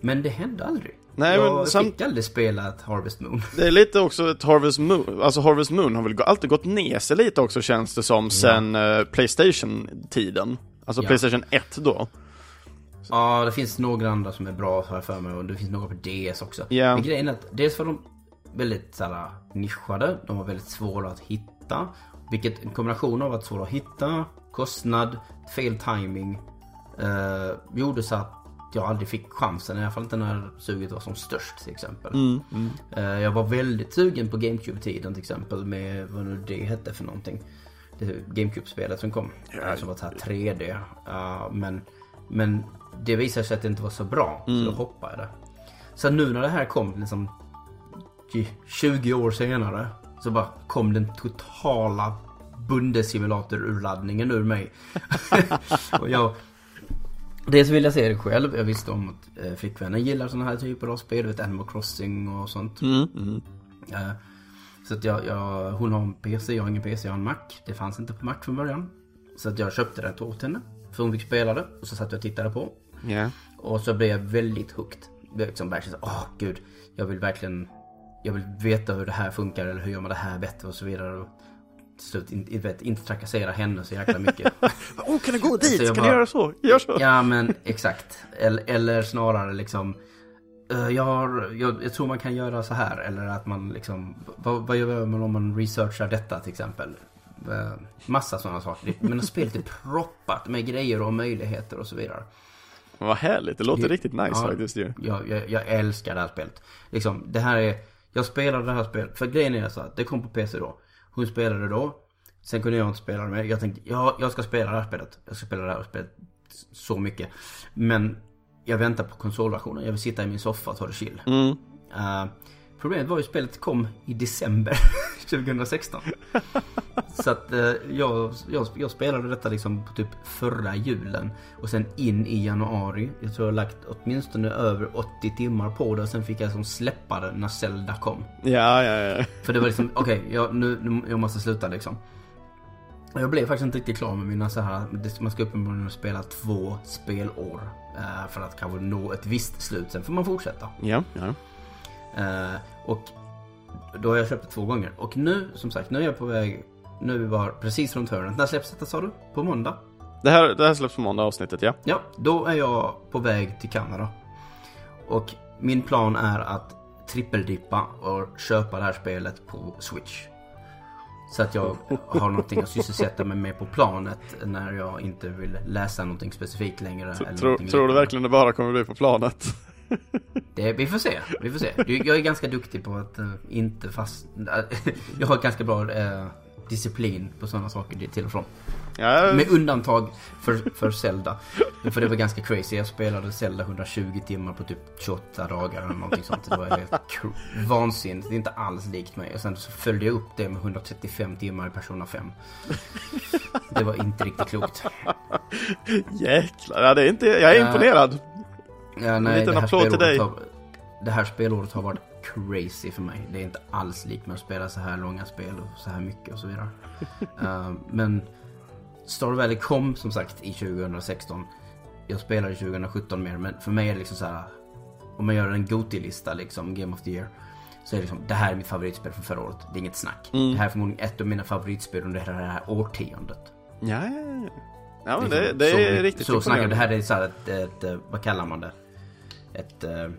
[SPEAKER 2] Men det hände aldrig.
[SPEAKER 1] Nej, men
[SPEAKER 2] jag
[SPEAKER 1] sam-
[SPEAKER 2] fick aldrig spela ett Harvest Moon.
[SPEAKER 1] Det är lite också ett Harvest Moon, alltså Harvest Moon har väl alltid gått ner sig lite också känns det som sen eh, Playstation-tiden. Alltså
[SPEAKER 2] Ja.
[SPEAKER 1] Playstation 1 då.
[SPEAKER 2] Ja, det finns några andra som är bra har jag för mig och det finns några på DS också.
[SPEAKER 1] Ja.
[SPEAKER 2] Men grejen är att dels var de väldigt såhär, nischade, de var väldigt svåra att hitta. Vilket en kombination av att svåra att hitta, kostnad, fel timing eh, gjorde så att jag aldrig fick chansen, i alla fall inte när suget var som störst till exempel.
[SPEAKER 1] Mm,
[SPEAKER 2] Eh, jag var väldigt sugen på GameCube-tiden till exempel med vad nu det hette för någonting. Det GameCube-spelet som kom. eh, Som var så här 3D. Uh, men, men det visade sig att det inte var så bra. Så då hoppade jag det. Så nu när det här kom liksom 20 år senare. Så bara kom den totala bundesimulator-urladdningen ur mig. och jag, dels vill jag se det själv. Jag visste om att eh, flickvännen gillar sådana här typer av spel. Vet Animal Crossing och sånt.
[SPEAKER 1] Mm, mm.
[SPEAKER 2] Eh, så att jag, jag, hon har en PC, jag har ingen PC, jag har en Mac. Det fanns inte på Mac från början. Så att jag köpte det åt henne. För hon fick spela det. Och så satt jag och tittade på.
[SPEAKER 1] Ja.
[SPEAKER 2] Och så blev jag väldigt hooked. Jag liksom verkligen åh gud. Jag vill verkligen, jag vill veta hur det här funkar eller hur gör man det här bättre och så vidare. Och till slut inte, vet, inte trakassera henne så jäkla mycket.
[SPEAKER 1] Åh, kan du gå
[SPEAKER 2] Så
[SPEAKER 1] dit?
[SPEAKER 2] jag
[SPEAKER 1] Kan
[SPEAKER 2] bara-
[SPEAKER 1] du göra så? Gör så.
[SPEAKER 2] ja men exakt. Eller, eller snarare liksom. eh, jag, har, jag, jag tror man kan göra så här. Eller att man liksom. Vad, vad gör man om man researchar detta till exempel? Eh, Massa sådana saker. Men spelet är proppat med grejer och möjligheter och så vidare.
[SPEAKER 1] Vad härligt, det låter
[SPEAKER 2] Ja.
[SPEAKER 1] riktigt nice
[SPEAKER 2] Ja.
[SPEAKER 1] faktiskt ju.
[SPEAKER 2] Jag, jag, jag älskar det här spelet. Liksom, det här är... Jag spelade det här spelet, för grejen är så att det kom på PC då. Hon spelade då. Sen kunde jag inte spela det mer. Jag tänkte, ja, jag ska spela det här spelet. Jag ska spela det här spelet så mycket. Men jag väntar på konsolversionen. Jag vill sitta i min soffa och ta det chill.
[SPEAKER 1] Mm.
[SPEAKER 2] Eh, problemet var ju att spelet kom i december 2016. Så att eh, jag, jag, jag spelade detta liksom på typ förra julen. Och sen in i januari. Jag tror jag har lagt åtminstone över 80 timmar på det. Och sen fick jag liksom släppa det när Zelda kom.
[SPEAKER 1] Ja, ja, ja.
[SPEAKER 2] För det var liksom, okej, jag, nu, nu, jag måste sluta liksom. Jag blev faktiskt inte riktigt klar med mina så här, man ska uppenbarligen spela två spelår. eh, för att kanske nå ett visst slut, sen får man fortsätta.
[SPEAKER 1] Ja, ja.
[SPEAKER 2] Eh, och då har jag köpt det två gånger. Och nu, som sagt, nu är jag på väg, nu är vi bara precis runt hörnet. När släpps detta sa du? På måndag?
[SPEAKER 1] Det här, det här släpps på måndag avsnittet, ja.
[SPEAKER 2] Ja, då är jag på väg till Kanada. Och min plan är att trippeldippa och köpa det här spelet på Switch. Så att jag har någonting att sysselsätta mig med på planet när jag inte vill läsa någonting specifikt längre.
[SPEAKER 1] Tror, du verkligen det bara kommer bli på planet?
[SPEAKER 2] Det, vi får se, vi får se. Du, Jag är ganska duktig på att eh, inte fast... jag har ganska bra eh, disciplin på sådana saker till och från.
[SPEAKER 1] Ja,
[SPEAKER 2] Med undantag för, för Zelda. För det var ganska crazy. Jag spelade Zelda 120 timmar på typ 28 dagar eller någonting sånt. Det var helt vansinnigt. Det är inte alls likt mig. Och sen så följde jag upp det med 135 timmar i Persona 5. Det var inte riktigt klokt.
[SPEAKER 1] jäklar. Ja, det är inte, jag är imponerad.
[SPEAKER 2] Ja, nej,
[SPEAKER 1] liten
[SPEAKER 2] det här
[SPEAKER 1] applåd till dig.
[SPEAKER 2] Har, det här spelåret har varit crazy för mig. Det är inte alls likt med att spela så här långa spel och så här mycket och så vidare. Eh, men Star Valley kom som sagt i 2016. Jag spelade 2017 mer, men för mig är det liksom så här. Om man gör en GOTY-lista liksom, Game of the Year. Så är det liksom, det här är mitt favoritspel från förra året. Det är inget snack.
[SPEAKER 1] Mm.
[SPEAKER 2] Det här är förmodligen ett av mina favoritspel under hela det här årtiondet.
[SPEAKER 1] Ja, ja, ja. Ja, men
[SPEAKER 2] Liksom,
[SPEAKER 1] det, det
[SPEAKER 2] så,
[SPEAKER 1] är riktigt
[SPEAKER 2] Så snackar det här är så här ett, ett, eh, vad kallar man det? Ett, eh, eh,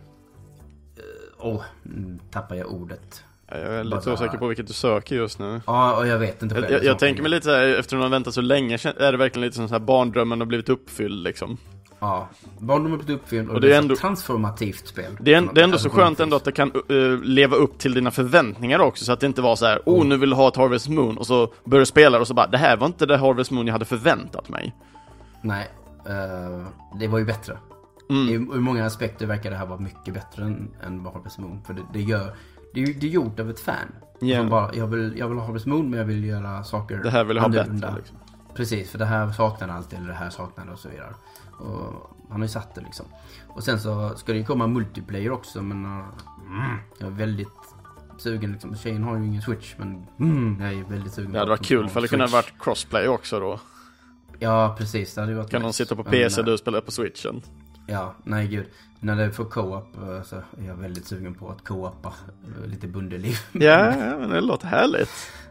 [SPEAKER 2] åh, mm, tappar jag ordet.
[SPEAKER 1] Jag är lite
[SPEAKER 2] Bara-
[SPEAKER 1] osäker på vilket du söker just nu.
[SPEAKER 2] Ja, och jag vet inte själv.
[SPEAKER 1] Jag, jag, tänker mig lite så här, efter att ha väntat så länge, är det verkligen lite som så här barndrömmen har blivit uppfylld liksom.
[SPEAKER 2] Ja, barndomen har blivit uppfylld och,
[SPEAKER 1] Och
[SPEAKER 2] det
[SPEAKER 1] det
[SPEAKER 2] är
[SPEAKER 1] är
[SPEAKER 2] ett
[SPEAKER 1] ändå-
[SPEAKER 2] transformativt spel.
[SPEAKER 1] Det är, en- det är ändå så skönt ändå att det kan uh, leva upp till dina förväntningar också, så att det inte var så här, oh nu vill du ha ett Harvest Moon, och så börjar du spela och så bara, det här var inte det Harvest Moon jag hade förväntat mig.
[SPEAKER 2] Nej, eh, det var ju bättre.
[SPEAKER 1] Mm.
[SPEAKER 2] I, ur många aspekter verkar det här vara mycket bättre än, än vad Harvest Moon. För det, det gör, det det är gjort av ett fan.
[SPEAKER 1] Ja.
[SPEAKER 2] Som bara, jag vill, jag vill ha Harvest Moon men jag vill göra saker
[SPEAKER 1] Det här vill jag ha bättre liksom.
[SPEAKER 2] Precis, för det här saknar alltid, eller det här saknar och så vidare. Och han har ju satt det liksom. Och sen så ska det ju komma multiplayer också, men uh, mm, jag är väldigt sugen liksom. Tjejen har ju ingen switch, men mm, jag är väldigt sugen.
[SPEAKER 1] Det hade varit kul för det kunde ha varit crossplay också då.
[SPEAKER 2] Ja, precis. Det hade varit
[SPEAKER 1] Kan
[SPEAKER 2] nice.
[SPEAKER 1] sitta på PC och
[SPEAKER 2] eh,
[SPEAKER 1] du spelar på switchen?
[SPEAKER 2] Ja, nej gud. När det får co-op eh, så är jag väldigt sugen på att co-opa eh, lite bundeliv.
[SPEAKER 1] Ja, ja, men det låter härligt.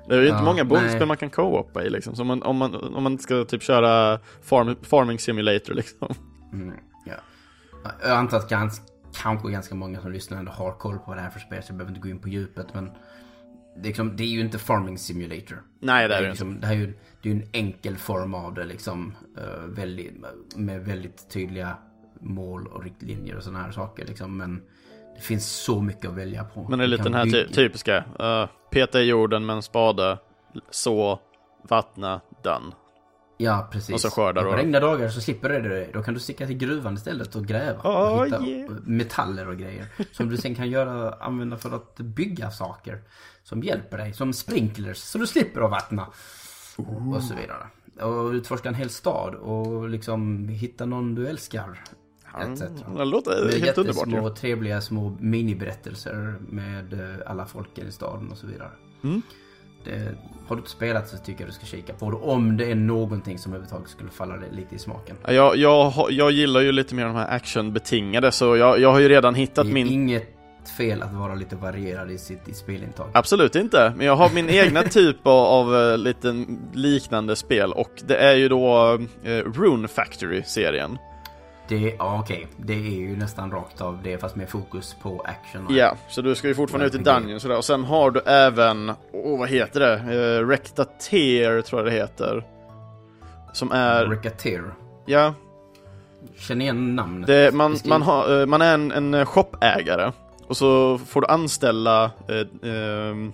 [SPEAKER 1] Det är ju inte
[SPEAKER 2] Ja,
[SPEAKER 1] många bondspel man kan co-opa i liksom. Så om man, om man, om man ska typ köra farm, farming simulator liksom.
[SPEAKER 2] Mm, ja. Jag antar att gans, kanske ganska många som lyssnar ändå har koll på vad det här för spel så jag behöver inte gå in på djupet men det är, liksom, det är ju inte farming simulator.
[SPEAKER 1] Nej, det är det inte.
[SPEAKER 2] liksom, det här är ju det är en enkel form av det liksom. eh, väldigt, med väldigt tydliga mål och riktlinjer och sådana här saker liksom. Men det finns så mycket att välja på.
[SPEAKER 1] Men det är lite den här
[SPEAKER 2] bygga-
[SPEAKER 1] typiska. Uh, peta i jorden med en spade, så, vattna, done.
[SPEAKER 2] Ja, precis.
[SPEAKER 1] Och så skördar
[SPEAKER 2] På
[SPEAKER 1] du.
[SPEAKER 2] regniga dagar så slipper du det. Då kan du sticka till gruvan istället och gräva.
[SPEAKER 1] Oh,
[SPEAKER 2] och hitta
[SPEAKER 1] yeah.
[SPEAKER 2] metaller och grejer. Som du sen kan göra, använda för att bygga saker. Som hjälper dig. Som sprinklers. Så du slipper att vattna. och så vidare. Och utforska en hel stad och liksom hitta någon du älskar. Etc.
[SPEAKER 1] Det låter
[SPEAKER 2] Med
[SPEAKER 1] helt underbart ju.
[SPEAKER 2] trevliga små miniberättelser med eh, alla folken i staden och så vidare.
[SPEAKER 1] Mm.
[SPEAKER 2] Det, har du inte spelat så tycker jag du ska kika på det. Om det är någonting som överhuvudtaget skulle falla dig lite i smaken.
[SPEAKER 1] Ja, Jag, jag, jag gillar ju lite mer de här actionbetingade så jag, jag har ju redan hittat
[SPEAKER 2] Det är
[SPEAKER 1] min...
[SPEAKER 2] inget fel att vara lite varierad i sitt i spelintag.
[SPEAKER 1] Absolut inte, men jag har min egna typ av, av eh, lite liknande spel och det är ju då eh, Rune Factory-serien.
[SPEAKER 2] Det, ja, okej. Det är ju nästan rakt av det fast med fokus på action.
[SPEAKER 1] Ja, så du ska ju fortfarande ut i. Dungeon sådär och sen har du även, åh vad heter det? Uh, Rectateer tror jag det heter. Som är,
[SPEAKER 2] Ricketeer.
[SPEAKER 1] ja,
[SPEAKER 2] Känner igen namnet.
[SPEAKER 1] det, man, man, har, eh, man är en, en eh, shopägare och så får du anställa eh, ehm,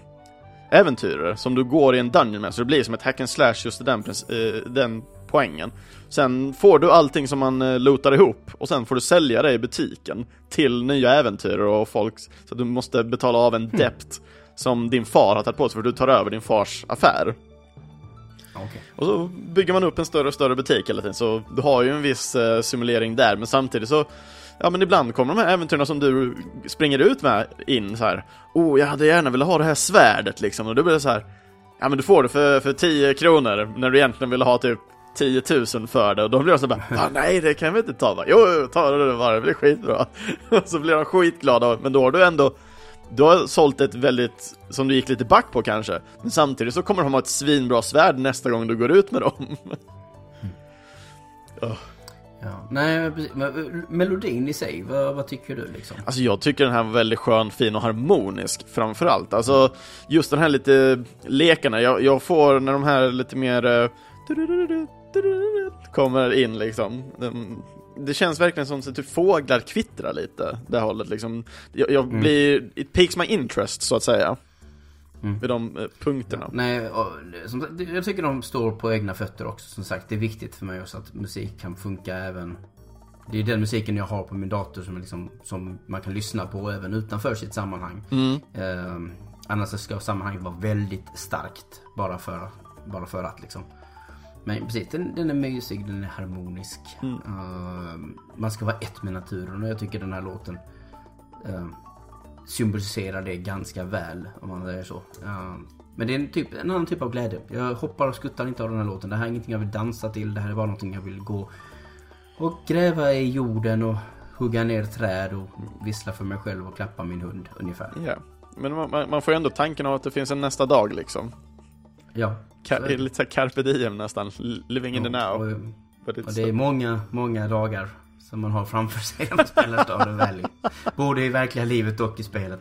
[SPEAKER 1] äventyrare som du går i en dungeon med, så det blir som ett hack and slash just i den, eh, den poängen. Sen får du allting som man eh, lootar ihop och sen får du sälja det i butiken till nya äventyrare och folk, så du måste betala av en dept som din far har tagit på sig för du tar över din fars affär.
[SPEAKER 2] Okej.
[SPEAKER 1] Och så bygger man upp en större och större butik hela tiden, så du har ju en viss eh, simulering där, men samtidigt så Ja men ibland kommer de här äventyrarna som du springer ut med in så här. Oh, jag hade gärna velat ha det här svärdet liksom, och då blir det så här. Ja men du får det för, för 10 kronor, när du egentligen vill ha typ 10 000 för det, och då blir de så bara ah, nej det kan vi inte ta va? Jo, jo ta det bara, det blir skitbra. Och så blir de skitglada, men då har du ändå du har sålt ett väldigt, som du gick lite back på kanske, men samtidigt så kommer de ha ett svinbra svärd nästa gång du går ut med dem.
[SPEAKER 2] Ja. Nej. Men, eh, melodin i sig, vad, vad tycker du liksom?
[SPEAKER 1] Alltså jag tycker den här var väldigt skön, fin och harmonisk framförallt. Alltså just den här lite lekarna, jag, jag får när de här lite mer eh, kommer in liksom. Det känns verkligen som att typ fåglar kvittrar lite, det hållet liksom. Jag, jag blir, it piques my interest så att säga.
[SPEAKER 2] Mm.
[SPEAKER 1] Vid de eh, punkterna.
[SPEAKER 2] Nej, och, som, jag tycker de står på egna fötter också. Som sagt, det är viktigt för mig också att musik kan funka även... Det är den musiken jag har på min dator som, liksom, som man kan lyssna på även utanför sitt sammanhang.
[SPEAKER 1] Mm.
[SPEAKER 2] Eh, annars ska sammanhanget vara väldigt starkt. Bara för, bara för att liksom. Men precis, den, den är mysig, den är harmonisk. Eh, man ska vara ett med naturen och jag tycker den här låten eh, symboliserar det ganska väl om man säger så. Eh, men det är en, typ, en annan typ av glädje. Jag hoppar och skuttar inte av den här låten. Det här är ingenting jag vill dansa till. Det här är bara någonting jag vill gå och gräva i jorden och hugga ner träd och vissla för mig själv och klappa min hund ungefär.
[SPEAKER 1] Ja. Men man, man- man får ändå tanken av att det finns en nästa dag liksom.
[SPEAKER 2] Ja.
[SPEAKER 1] Ka-
[SPEAKER 2] Så
[SPEAKER 1] lite så här carpe diem nästan, living in the now.
[SPEAKER 2] Och,
[SPEAKER 1] it's
[SPEAKER 2] och det är många, många dagar som man har framför sig när man spelar Stardew Valley. Både i verkliga livet och i spelet.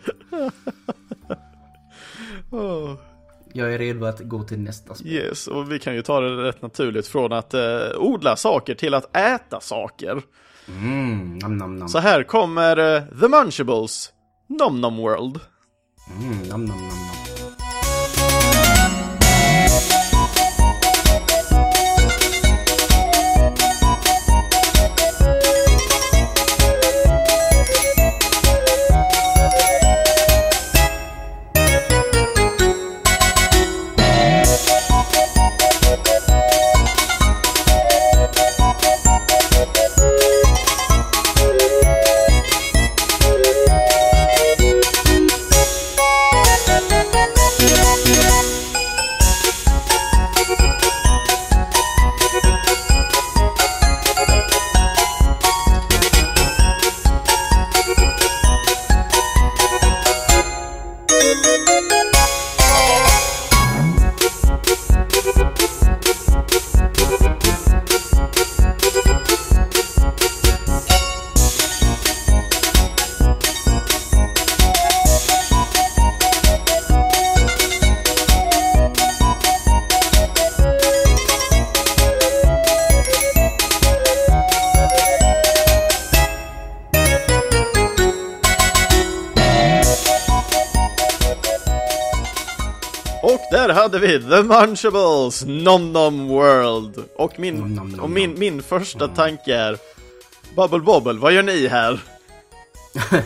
[SPEAKER 1] Åh.
[SPEAKER 2] Jag är redo att gå till nästa spel.
[SPEAKER 1] Yes, och vi kan ju ta det rätt naturligt från att eh, odla saker till att äta saker.
[SPEAKER 2] Mm, nam nam nam.
[SPEAKER 1] Så här kommer eh, The Munchables, Nom Nom World.
[SPEAKER 2] Mm, nam nam nam nam.
[SPEAKER 1] Hade vi The Munchables, Nom Nom World. Och min,
[SPEAKER 2] Nom Nom Nom
[SPEAKER 1] och min, min första tanke är Bubble Bobble, vad gör ni här?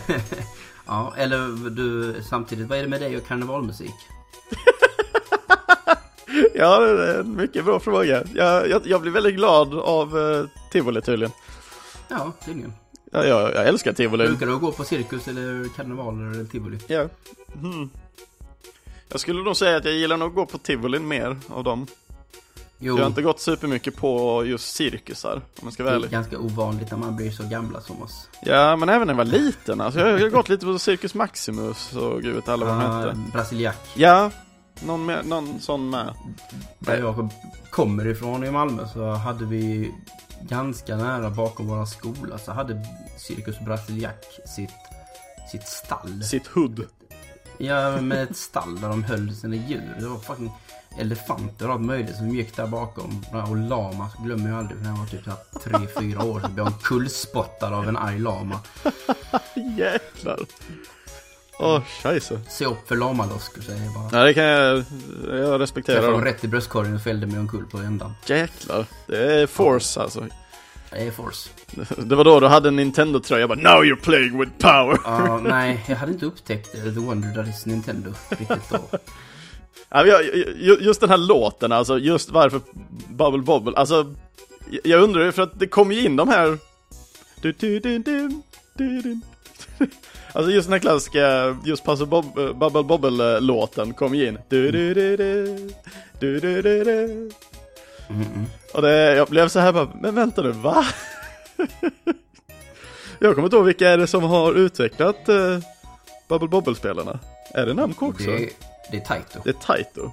[SPEAKER 2] Ja, eller du samtidigt, vad är det med dig och karnevalmusik?
[SPEAKER 1] Ja, det är en mycket bra fråga. Jag, jag, jag blir väldigt glad av uh, tivoli tydligen.
[SPEAKER 2] Ja, tydligen.
[SPEAKER 1] Ja, jag, jag älskar tivoli.
[SPEAKER 2] Brukar du gå på cirkus eller karnevaler eller tivoli?
[SPEAKER 1] Ja. Mm. Jag skulle nog säga att jag gillar nog att gå på tivolin mer av dem.
[SPEAKER 2] Jo,
[SPEAKER 1] Jag har inte gått supermycket på just cirkusar, om jag ska
[SPEAKER 2] det
[SPEAKER 1] vara
[SPEAKER 2] är
[SPEAKER 1] ärlig.
[SPEAKER 2] ganska ovanligt när man blir så gamla som oss.
[SPEAKER 1] Ja, men även när jag var liten. Alltså, jag har gått lite på Cirkus Maximus och gud vet alla vad de
[SPEAKER 2] Ah,
[SPEAKER 1] hette.
[SPEAKER 2] Brasiliak.
[SPEAKER 1] Ja, någon, med, någon sån med.
[SPEAKER 2] Där jag kommer ifrån i Malmö så hade vi ganska nära bakom våra skola så hade Cirkus Brasiliak sitt, sitt stall.
[SPEAKER 1] Sitt hood.
[SPEAKER 2] Ja, med ett stall där de höll sina djur. Det var fucking elefanter och allt möjligt som gick där bakom. Och lama glömmer jag aldrig för när jag var typ så här tre, fyra år så blev jag kullspottad av en arg lama.
[SPEAKER 1] Jäklar. Åh, oh, scheisse.
[SPEAKER 2] Se upp för lamaloskor säger jag bara.
[SPEAKER 1] Nej, det kan jag, jag
[SPEAKER 2] Träffade
[SPEAKER 1] respektera.
[SPEAKER 2] dem rätt i bröstkorgen och fällde mig omkull på ändan.
[SPEAKER 1] Jäklar. Det är force alltså.
[SPEAKER 2] Air Force.
[SPEAKER 1] Det var då du hade en Nintendo-tröja. Jag bara Now you're playing with power.
[SPEAKER 2] Ja, nej, jag hade inte upptäckt eh, The Wonder That Is Nintendo riktigt då.
[SPEAKER 1] Just den här låten, alltså just varför Bubble Bobble, alltså jag undrar ju för att det kom ju in de här. Alltså just den här klassiska, just Puzzle Bob, eh, Bubble Bobble-låten kom ju in
[SPEAKER 2] Mm.
[SPEAKER 1] Och det, jag blev så här bara, men vänta nu, va? jag kommer inte ihåg vilka är det som har utvecklat uh, Bubble Bobble-spelarna? Är det Namco också?
[SPEAKER 2] Det, det är Taito.
[SPEAKER 1] Det är Taito.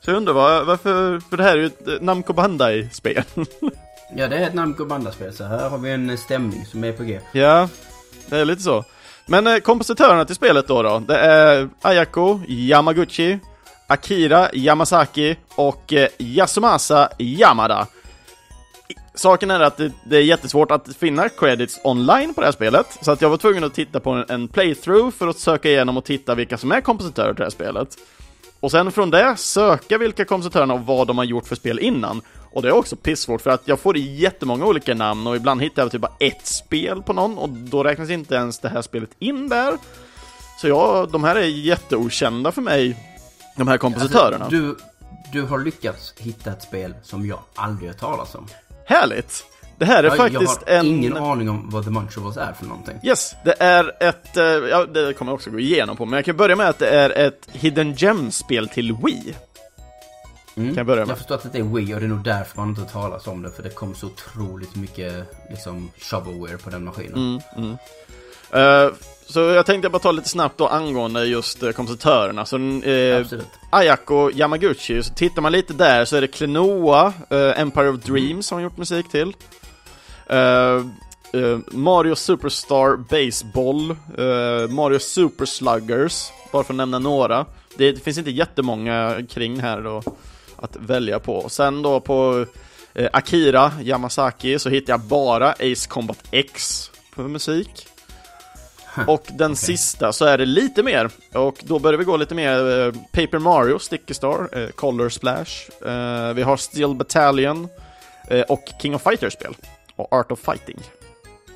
[SPEAKER 1] Så jag undrar var, varför, för det här är ju ett eh, Namco Bandai-spel.
[SPEAKER 2] Ja, det är ett Namco Banda-spel. Så här har vi en stämning som är på G.
[SPEAKER 1] ja, det är lite så. Men eh, kompositörerna till spelet då, då det är Ayako Yamaguchi, Akira Yamasaki och eh, Yasumasa Yamada. Saken är att det, det är jättesvårt att finna credits online på det här spelet, så att jag var tvungen att titta på en, en playthrough för att söka igenom och titta vilka som är kompositörer till det här spelet. Och sen från det söka vilka kompositörerna och vad de har gjort för spel innan. Och det är också pissvårt för att jag får jättemånga olika namn och ibland hittar jag typ bara ett spel på någon och då räknas inte ens det här spelet in där. Så ja, de här är jätteokända för mig, de här kompositörerna.
[SPEAKER 2] Alltså, du, du har lyckats hitta ett spel som jag aldrig hört talas om.
[SPEAKER 1] Härligt! Det här är
[SPEAKER 2] Jag,
[SPEAKER 1] faktiskt
[SPEAKER 2] jag har
[SPEAKER 1] en...
[SPEAKER 2] ingen aning om vad The Munchables är för någonting.
[SPEAKER 1] Yes, det är ett, eh, ja det kommer jag också gå igenom på, men jag kan börja med att det är ett Hidden Gem-spel till Wii.
[SPEAKER 2] Mm.
[SPEAKER 1] Kan jag börja med?
[SPEAKER 2] Jag förstår att det är Wii och det är nog därför man inte hör talas om det. För det kom så otroligt mycket liksom shovelware på den maskinen.
[SPEAKER 1] Mm, mm. Eh, så jag tänkte bara ta lite snabbt då angående just uh, kompositörerna. Så uh,
[SPEAKER 2] Absolut.
[SPEAKER 1] Ayako Yamaguchi, så tittar man lite där så är det Klonoa, eh, Empire of Dreams som har gjort musik till. Eh, eh, Mario Superstar Baseball, eh, Mario Super Sluggers, bara för att nämna några. Det, det finns inte jättemånga kring här då att välja på. Och sen då på eh, Akira Yamasaki så hittar jag bara Ace Combat X på musik. Och den
[SPEAKER 2] okej.
[SPEAKER 1] sista så är det lite mer, och då börjar vi gå lite mer eh, Paper Mario, Sticky Star, eh, Color Splash, eh, vi har Steel Battalion eh, och King of Fighters-spel. Och Art of Fighting.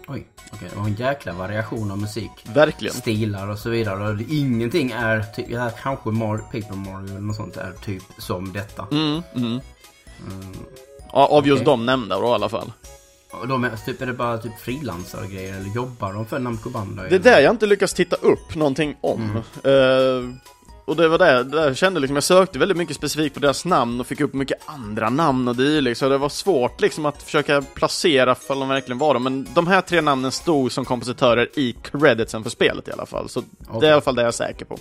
[SPEAKER 2] Oj, okej. Det var en jäkla variation av musik.
[SPEAKER 1] Verkligen.
[SPEAKER 2] Stilar och så vidare. Och ingenting är typ, ja, kanske Mar Paper Mario eller något sånt är typ som detta.
[SPEAKER 1] Mm, mm.
[SPEAKER 2] Mm.
[SPEAKER 1] Av just
[SPEAKER 2] Okej.
[SPEAKER 1] de nämnda då i alla fall.
[SPEAKER 2] Och de är, typ, är det bara typ frilansare grejer? Eller jobbar de för Namco Bandai?
[SPEAKER 1] Det är där jag inte lyckas titta upp någonting om. Eh, och det var där, där jag kände liksom, jag sökte väldigt mycket specifikt på deras namn och fick upp mycket andra namn och dylikt, så det var svårt liksom att försöka placera för de verkligen var de, men de här tre namnen stod som kompositörer i creditsen för spelet i alla fall, så det är i alla fall det jag är säker på.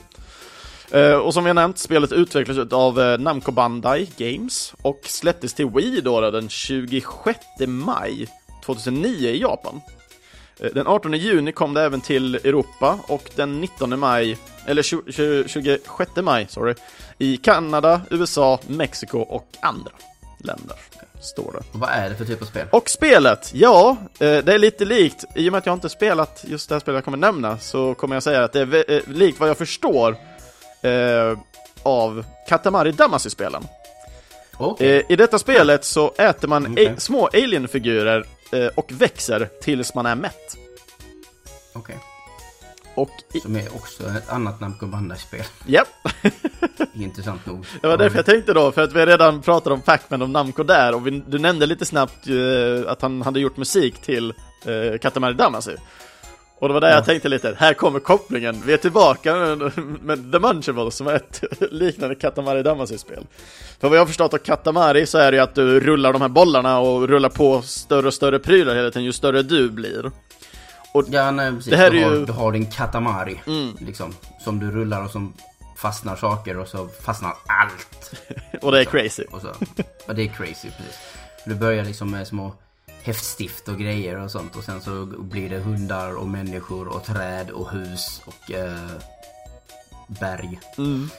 [SPEAKER 1] Eh, och som vi har nämnt, spelet utvecklades av uh, Namco Bandai Games och släpptes till Wii då, då den 26 maj 2009 i Japan. Eh, Den 18 juni kom det även till Europa och den 19 maj, eller 20, 20, 26 maj, sorry, i Kanada, USA, Mexiko och andra länder. Står det.
[SPEAKER 2] Och vad är det för typ av spel?
[SPEAKER 1] Och spelet, ja, eh, det är lite likt, i och med att jag inte spelat just det här spelet jag kommer nämna, så kommer jag säga att det är eh, likt vad jag förstår av Katamari Damacy-spelen. Eh, I detta spelet så äter man a- små alienfigurer och växer tills man är mätt.
[SPEAKER 2] Okej.
[SPEAKER 1] Och i,
[SPEAKER 2] Som är också ett annat Namco Bandai-spel.
[SPEAKER 1] Japp,
[SPEAKER 2] Intressant nog.
[SPEAKER 1] det var därför jag tänkte då, för att vi redan pratade om Pac-Man och Namco där och vi, du nämnde lite snabbt eh, att han hade gjort musik till eh, Katamari Damacy. Och det var där
[SPEAKER 2] Ja.
[SPEAKER 1] jag tänkte lite, här kommer kopplingen, vi är tillbaka med, The Munchables som är ett liknande Katamari Damacy-spel. För vad jag har förstått av Katamari så är det ju att du rullar de här bollarna och rullar på större och större prylar hela tiden ju större du blir.
[SPEAKER 2] Ja, nej, precis.
[SPEAKER 1] Det här
[SPEAKER 2] du, har,
[SPEAKER 1] ju-
[SPEAKER 2] du har din katamari.
[SPEAKER 1] Mm.
[SPEAKER 2] Liksom. Som du rullar och som fastnar saker och så fastnar allt.
[SPEAKER 1] Och det är crazy.
[SPEAKER 2] Och så, ja, det är crazy precis. Du börjar liksom med små häftstift och grejer och sånt och sen så blir det hundar och människor och träd och hus och eh, berg.
[SPEAKER 1] Mm.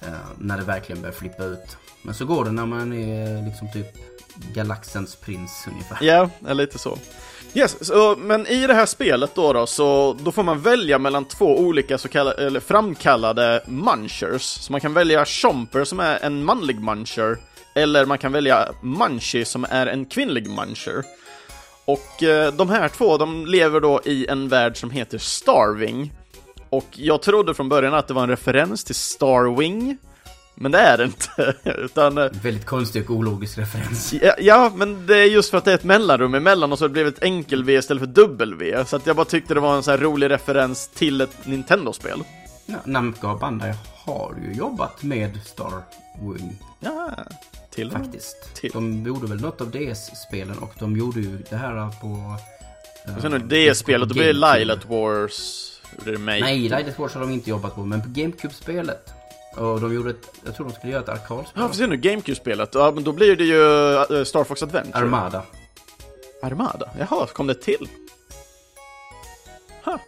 [SPEAKER 2] Eh, när det verkligen börjar flippa ut. Men så går det när man är liksom typ galaxens prins ungefär.
[SPEAKER 1] Ja, är lite så. Yes, så, men i det här spelet då, då så då får man välja mellan två olika så kallade, eller framkallade munchers. Så man kan välja Chomper som är en manlig muncher, eller man kan välja Munchie som är en kvinnlig muncher. Och eh, de här två, de lever då i en värld som heter Starving. Och jag trodde från början att det var en referens till Starwing, men det är det inte. Utan eh,
[SPEAKER 2] Väldigt konstig och ologisk referens.
[SPEAKER 1] Ja, ja, men det är just för att det är ett mellanrum emellan och så har det blivit ett enkel-V istället för dubbel-V. Så att jag bara tyckte det var en sån här rolig referens till ett Nintendo-spel.
[SPEAKER 2] Ja, Namco Bandai har ju jobbat med Star Wing
[SPEAKER 1] Ja, till och med.
[SPEAKER 2] faktiskt.
[SPEAKER 1] Till.
[SPEAKER 2] De gjorde väl något av DS-spelen och de gjorde ju det här på... eh,
[SPEAKER 1] Och sen är det det spelet, då blir det. Lilat Wars remake.
[SPEAKER 2] Nej, Light Wars har de inte jobbat på, men på GameCube-spelet. Och de gjorde ett, jag tror de skulle göra ett arkadspel.
[SPEAKER 1] Ja, för se nu, GameCube-spelet. Ja, men då blir det ju eh, Star Fox Adventure.
[SPEAKER 2] Armada.
[SPEAKER 1] Armada? Jaha, kom det till? Ha,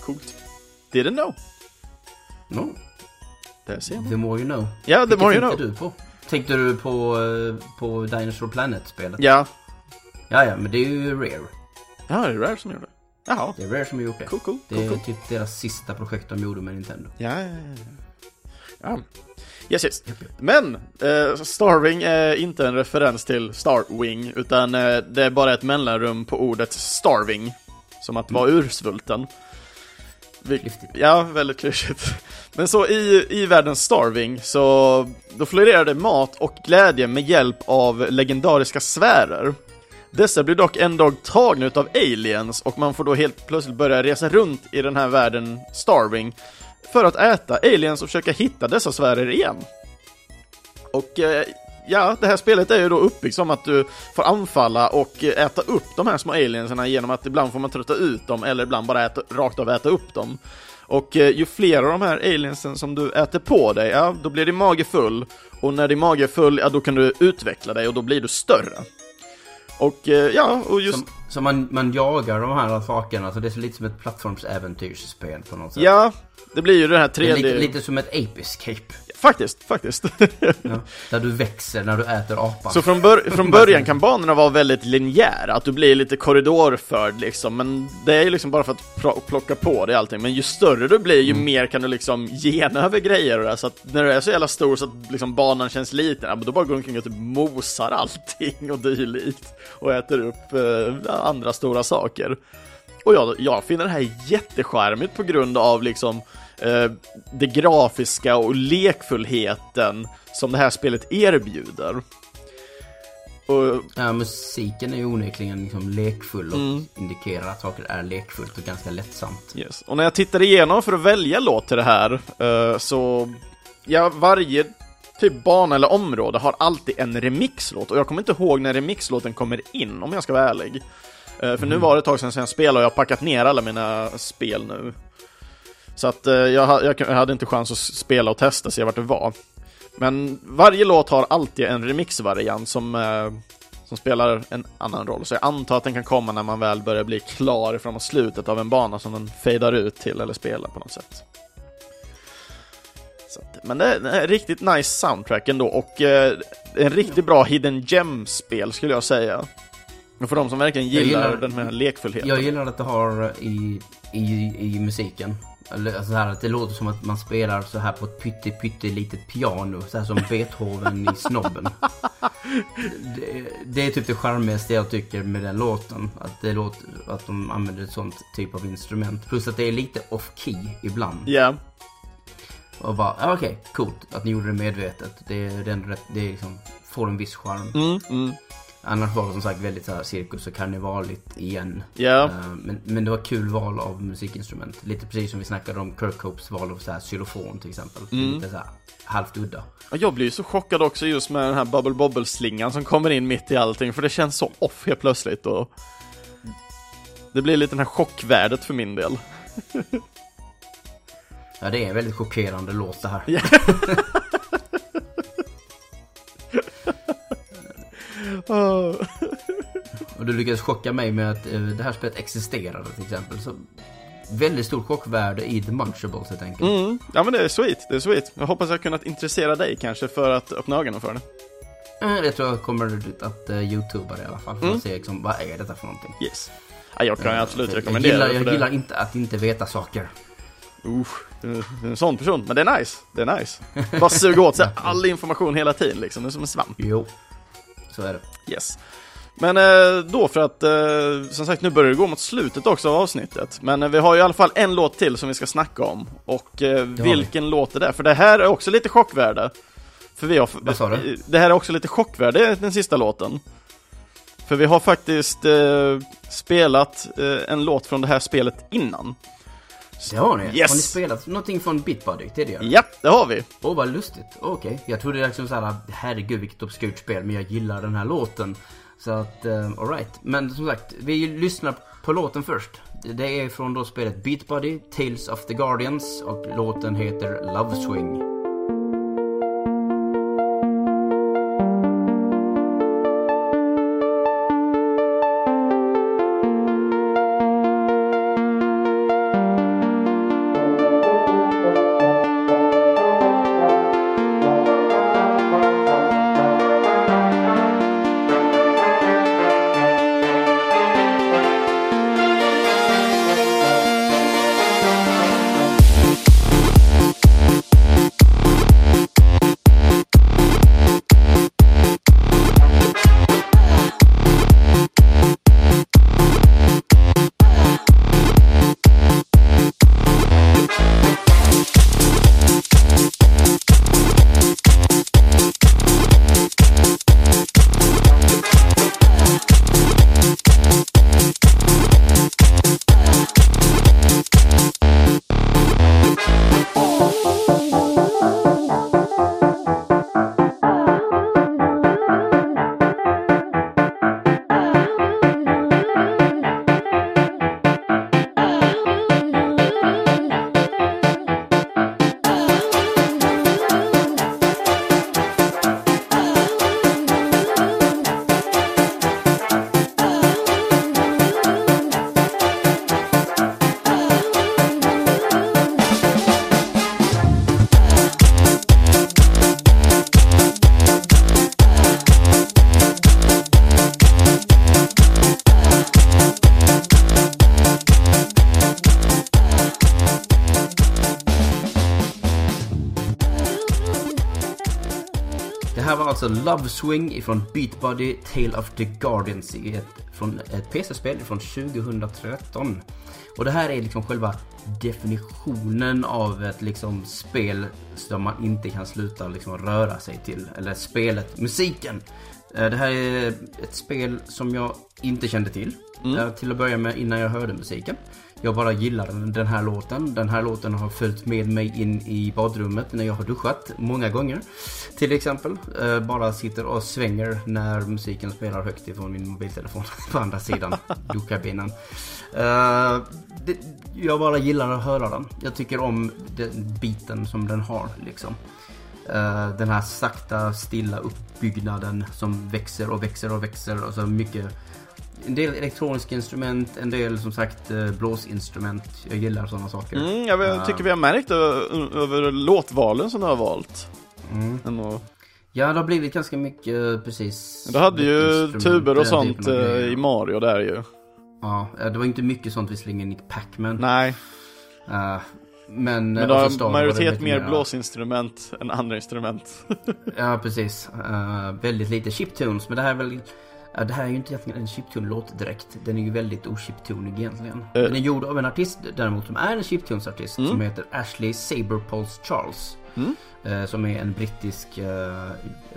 [SPEAKER 1] coolt. Didn't know.
[SPEAKER 2] No,
[SPEAKER 1] Där ser man.
[SPEAKER 2] the more you know.
[SPEAKER 1] Ja, the
[SPEAKER 2] Vilket
[SPEAKER 1] more you know.
[SPEAKER 2] du på? Tänkte du på, eh, på Dinosaur Planet-spelet?
[SPEAKER 1] Ja.
[SPEAKER 2] Ja, ja, men det är ju Rare.
[SPEAKER 1] Ja, det är Rare som gör det. Jaha.
[SPEAKER 2] Det är Rare som har gjort det.
[SPEAKER 1] Cool, cool,
[SPEAKER 2] Det är
[SPEAKER 1] cool.
[SPEAKER 2] typ deras sista projekt de gjorde med Nintendo.
[SPEAKER 1] Ja, ja, ja, ja. Yes, yes. Men eh, Starwing är inte en referens till Starwing, utan eh, det är bara ett mellanrum på ordet starving, som att vara ursvulten. Vi, ja, väldigt klyschigt. Men så i, i världen Starving, så då florerar det mat och glädje med hjälp av legendariska sfärer. Dessa blir dock en dag tagna utav aliens och man får då helt plötsligt börja resa runt i den här världen Starving för att äta aliens och försöka hitta dessa sfärer igen. Och eh, ja, det här spelet är ju då uppbyggt som att du får anfalla och äta upp de här små alienserna genom att ibland får man trötta ut dem eller ibland bara äta, rakt av äta upp dem. Och eh, ju fler av de här aliensen som du äter på dig, ja, då blir din mage full. Och när din mage är full, ja, då kan du utveckla dig och då blir du större. Och eh, ja, och just...
[SPEAKER 2] Som, som man, man jagar de här sakerna, så det är så lite som ett plattformsäventyrsspel på något sätt.
[SPEAKER 1] Ja, det blir ju det här
[SPEAKER 2] Det är
[SPEAKER 1] 3D...
[SPEAKER 2] lite, lite som ett Ape Escape.
[SPEAKER 1] Faktiskt, faktiskt.
[SPEAKER 2] Ja, där du växer när du äter apan.
[SPEAKER 1] Så från, bör från början kan banorna vara väldigt linjära, att du blir lite korridorförd liksom, men det är ju liksom bara för att pl- plocka på dig allting. Men ju större du blir, ju mer kan du liksom gena över grejer och det, så att när du är så jävla stor så att liksom banan känns liten, ja, men då bara går du omkring och typ mosar allting och dylikt och äter upp eh, andra stora saker. Och jag, jag finner det här jättecharmigt på grund av liksom eh, det grafiska och lekfullheten som det här spelet erbjuder. Och
[SPEAKER 2] Ja, musiken är ju onekligen liksom lekfull och
[SPEAKER 1] Mm.
[SPEAKER 2] indikerar att saker är lekfullt och ganska lättsamt.
[SPEAKER 1] Yes. Och när jag tittar igenom för att välja låt till det här, eh, så... Ja, varje typ bana eller område har alltid en remixlåt, och jag kommer inte ihåg när remixlåten kommer in, om jag ska vara ärlig. Eh, för nu var det ett tag sedan jag spelade och jag har packat ner alla mina spel nu. Så att eh, jag, jag, jag hade inte chans att spela och testa, se vart det var. Men varje låt har alltid en remixvariant som, eh, som spelar en annan roll. Så jag antar att den kan komma när man väl börjar bli klar framåt slutet av en bana som den fejdar ut till eller spelar på något sätt. Att, men det är, det är riktigt nice soundtrack ändå och eh, en riktigt bra hidden gem-spel skulle jag säga. Och för de som verkligen gillar,
[SPEAKER 2] gillar-
[SPEAKER 1] den här lekfullheten.
[SPEAKER 2] Jag gillar att det har i, i, i musiken. Alltså så här, att det låter som att man spelar så här på ett pytte pytte litet piano. Så här som Beethoven i Snobben. det, det är typ det charmigaste jag tycker med den låten. Att, det låter, att de använder ett sånt typ av instrument. Plus att det är lite off-key ibland.
[SPEAKER 1] Ja,
[SPEAKER 2] Och bara, okej, coolt att ni gjorde det medvetet. Det, är den rätt, det är liksom, får en viss charm.
[SPEAKER 1] mm, mm.
[SPEAKER 2] Annars var det som sagt väldigt så här cirkus och karnevaligt igen.
[SPEAKER 1] Ja.
[SPEAKER 2] Eh, Men, men det var kul val av musikinstrument. Lite precis som vi snackade om Kirk Hopes val av så här xylofon till exempel.
[SPEAKER 1] Mm.
[SPEAKER 2] Lite så här halvt udda.
[SPEAKER 1] Jag blir ju så chockad också just med den här Bubble Bobble-slingan som kommer in mitt i allting, för det känns så off helt plötsligt och det blir lite den här chockvärdet för min del.
[SPEAKER 2] Ja, det är en väldigt chockerande låt det här.
[SPEAKER 1] Åh.
[SPEAKER 2] Och du lyckades chocka mig med att eh, det här spelet existerade till exempel. Så väldigt stort chockvärde i The Munchables helt enkelt.
[SPEAKER 1] Mm. Ja men det är sweet, det är sweet. Jag hoppas jag kunnat intressera dig kanske för att öppna ögonen för det.
[SPEAKER 2] Eh, Jag tror jag kommer att uh, youtuba det i alla fall. För
[SPEAKER 1] Mm.
[SPEAKER 2] att se liksom, vad är detta för någonting.
[SPEAKER 1] Yes. Ja, jag kan ju absolut rekommendera
[SPEAKER 2] jag
[SPEAKER 1] det
[SPEAKER 2] gillar, jag gillar
[SPEAKER 1] det.
[SPEAKER 2] inte att inte veta saker.
[SPEAKER 1] Usch, du är en sån person, men det är nice. Det är nice. Bara suga åt sig all information hela tiden liksom, det är som en svamp.
[SPEAKER 2] Jo, så är det.
[SPEAKER 1] Yes. Men eh, då för att, eh, som sagt nu börjar det gå mot slutet också av avsnittet. Men eh, vi har ju i alla fall en låt till som vi ska snacka om. Och
[SPEAKER 2] vi.
[SPEAKER 1] vilken låt är det? För det här är också lite chockvärde. För vi har...
[SPEAKER 2] Vad sa du?
[SPEAKER 1] Det här är också lite chockvärde, den sista låten. För vi har faktiskt eh, spelat eh, en låt från det här spelet innan.
[SPEAKER 2] Det har ni?
[SPEAKER 1] Yes.
[SPEAKER 2] Har ni spelat någonting från Bitbuddy tidigare?
[SPEAKER 1] Ja, det har vi.
[SPEAKER 2] Åh, vad lustigt. Okej. Jag trodde liksom såhär, herregud vilket obskurt spel, men jag gillar den här låten. Så att, uh, alright. Men som sagt, vi lyssnar på låten först. Det är från då spelet Beat Buddy, Tales of the Guardians och låten heter Love Swing. Love Swing ifrån Beat Buddy Tale of the Guardians från ett PC-spel från 2013. Och det här är liksom själva definitionen av ett liksom spel som man inte kan sluta liksom röra sig till. Eller spelet, musiken. Eh, Det här är ett spel som jag inte kände till. eh, Till att börja med innan jag hörde musiken. Jag bara gillar den- här låten. Den här låten har följt med mig in i badrummet när jag har duschat många gånger. Till exempel. Eh, Bara sitter och svänger när musiken spelar högt ifrån min mobiltelefon på andra sidan duschkabinen. Eh, jag bara gillar att höra den. Jag tycker om den biten som den har liksom. Eh, den här sakta stilla uppbyggnaden som växer och växer och växer och så mycket en del elektroniska instrument, en del som sagt eh, blåsinstrument. Jag gillar sådana saker.
[SPEAKER 1] Mm, jag
[SPEAKER 2] Ja.
[SPEAKER 1] tycker vi har märkt över låtvalen som du har valt.
[SPEAKER 2] Mm.
[SPEAKER 1] Ändå.
[SPEAKER 2] Ja, det har blivit ganska mycket eh, precis.
[SPEAKER 1] Du hade ju tuber och sånt eh, i Mario där ju.
[SPEAKER 2] Ja, eh, det var inte mycket sånt visserligen i Pac-Man.
[SPEAKER 1] Nej.
[SPEAKER 2] Eh, Men,
[SPEAKER 1] Men då har majoritet mer blåsinstrument än andra instrument.
[SPEAKER 2] Ja, precis. Eh, väldigt lite chiptunes, men det här är väl... Ja, det här är ju inte egentligen en chiptune-låt direkt. Den är ju väldigt ochiptunig egentligen. Den är gjord av en artist däremot som är en chiptunes-artist som heter Ashley Saberpulse Charles.
[SPEAKER 1] Mm.
[SPEAKER 2] Eh, som är en brittisk uh,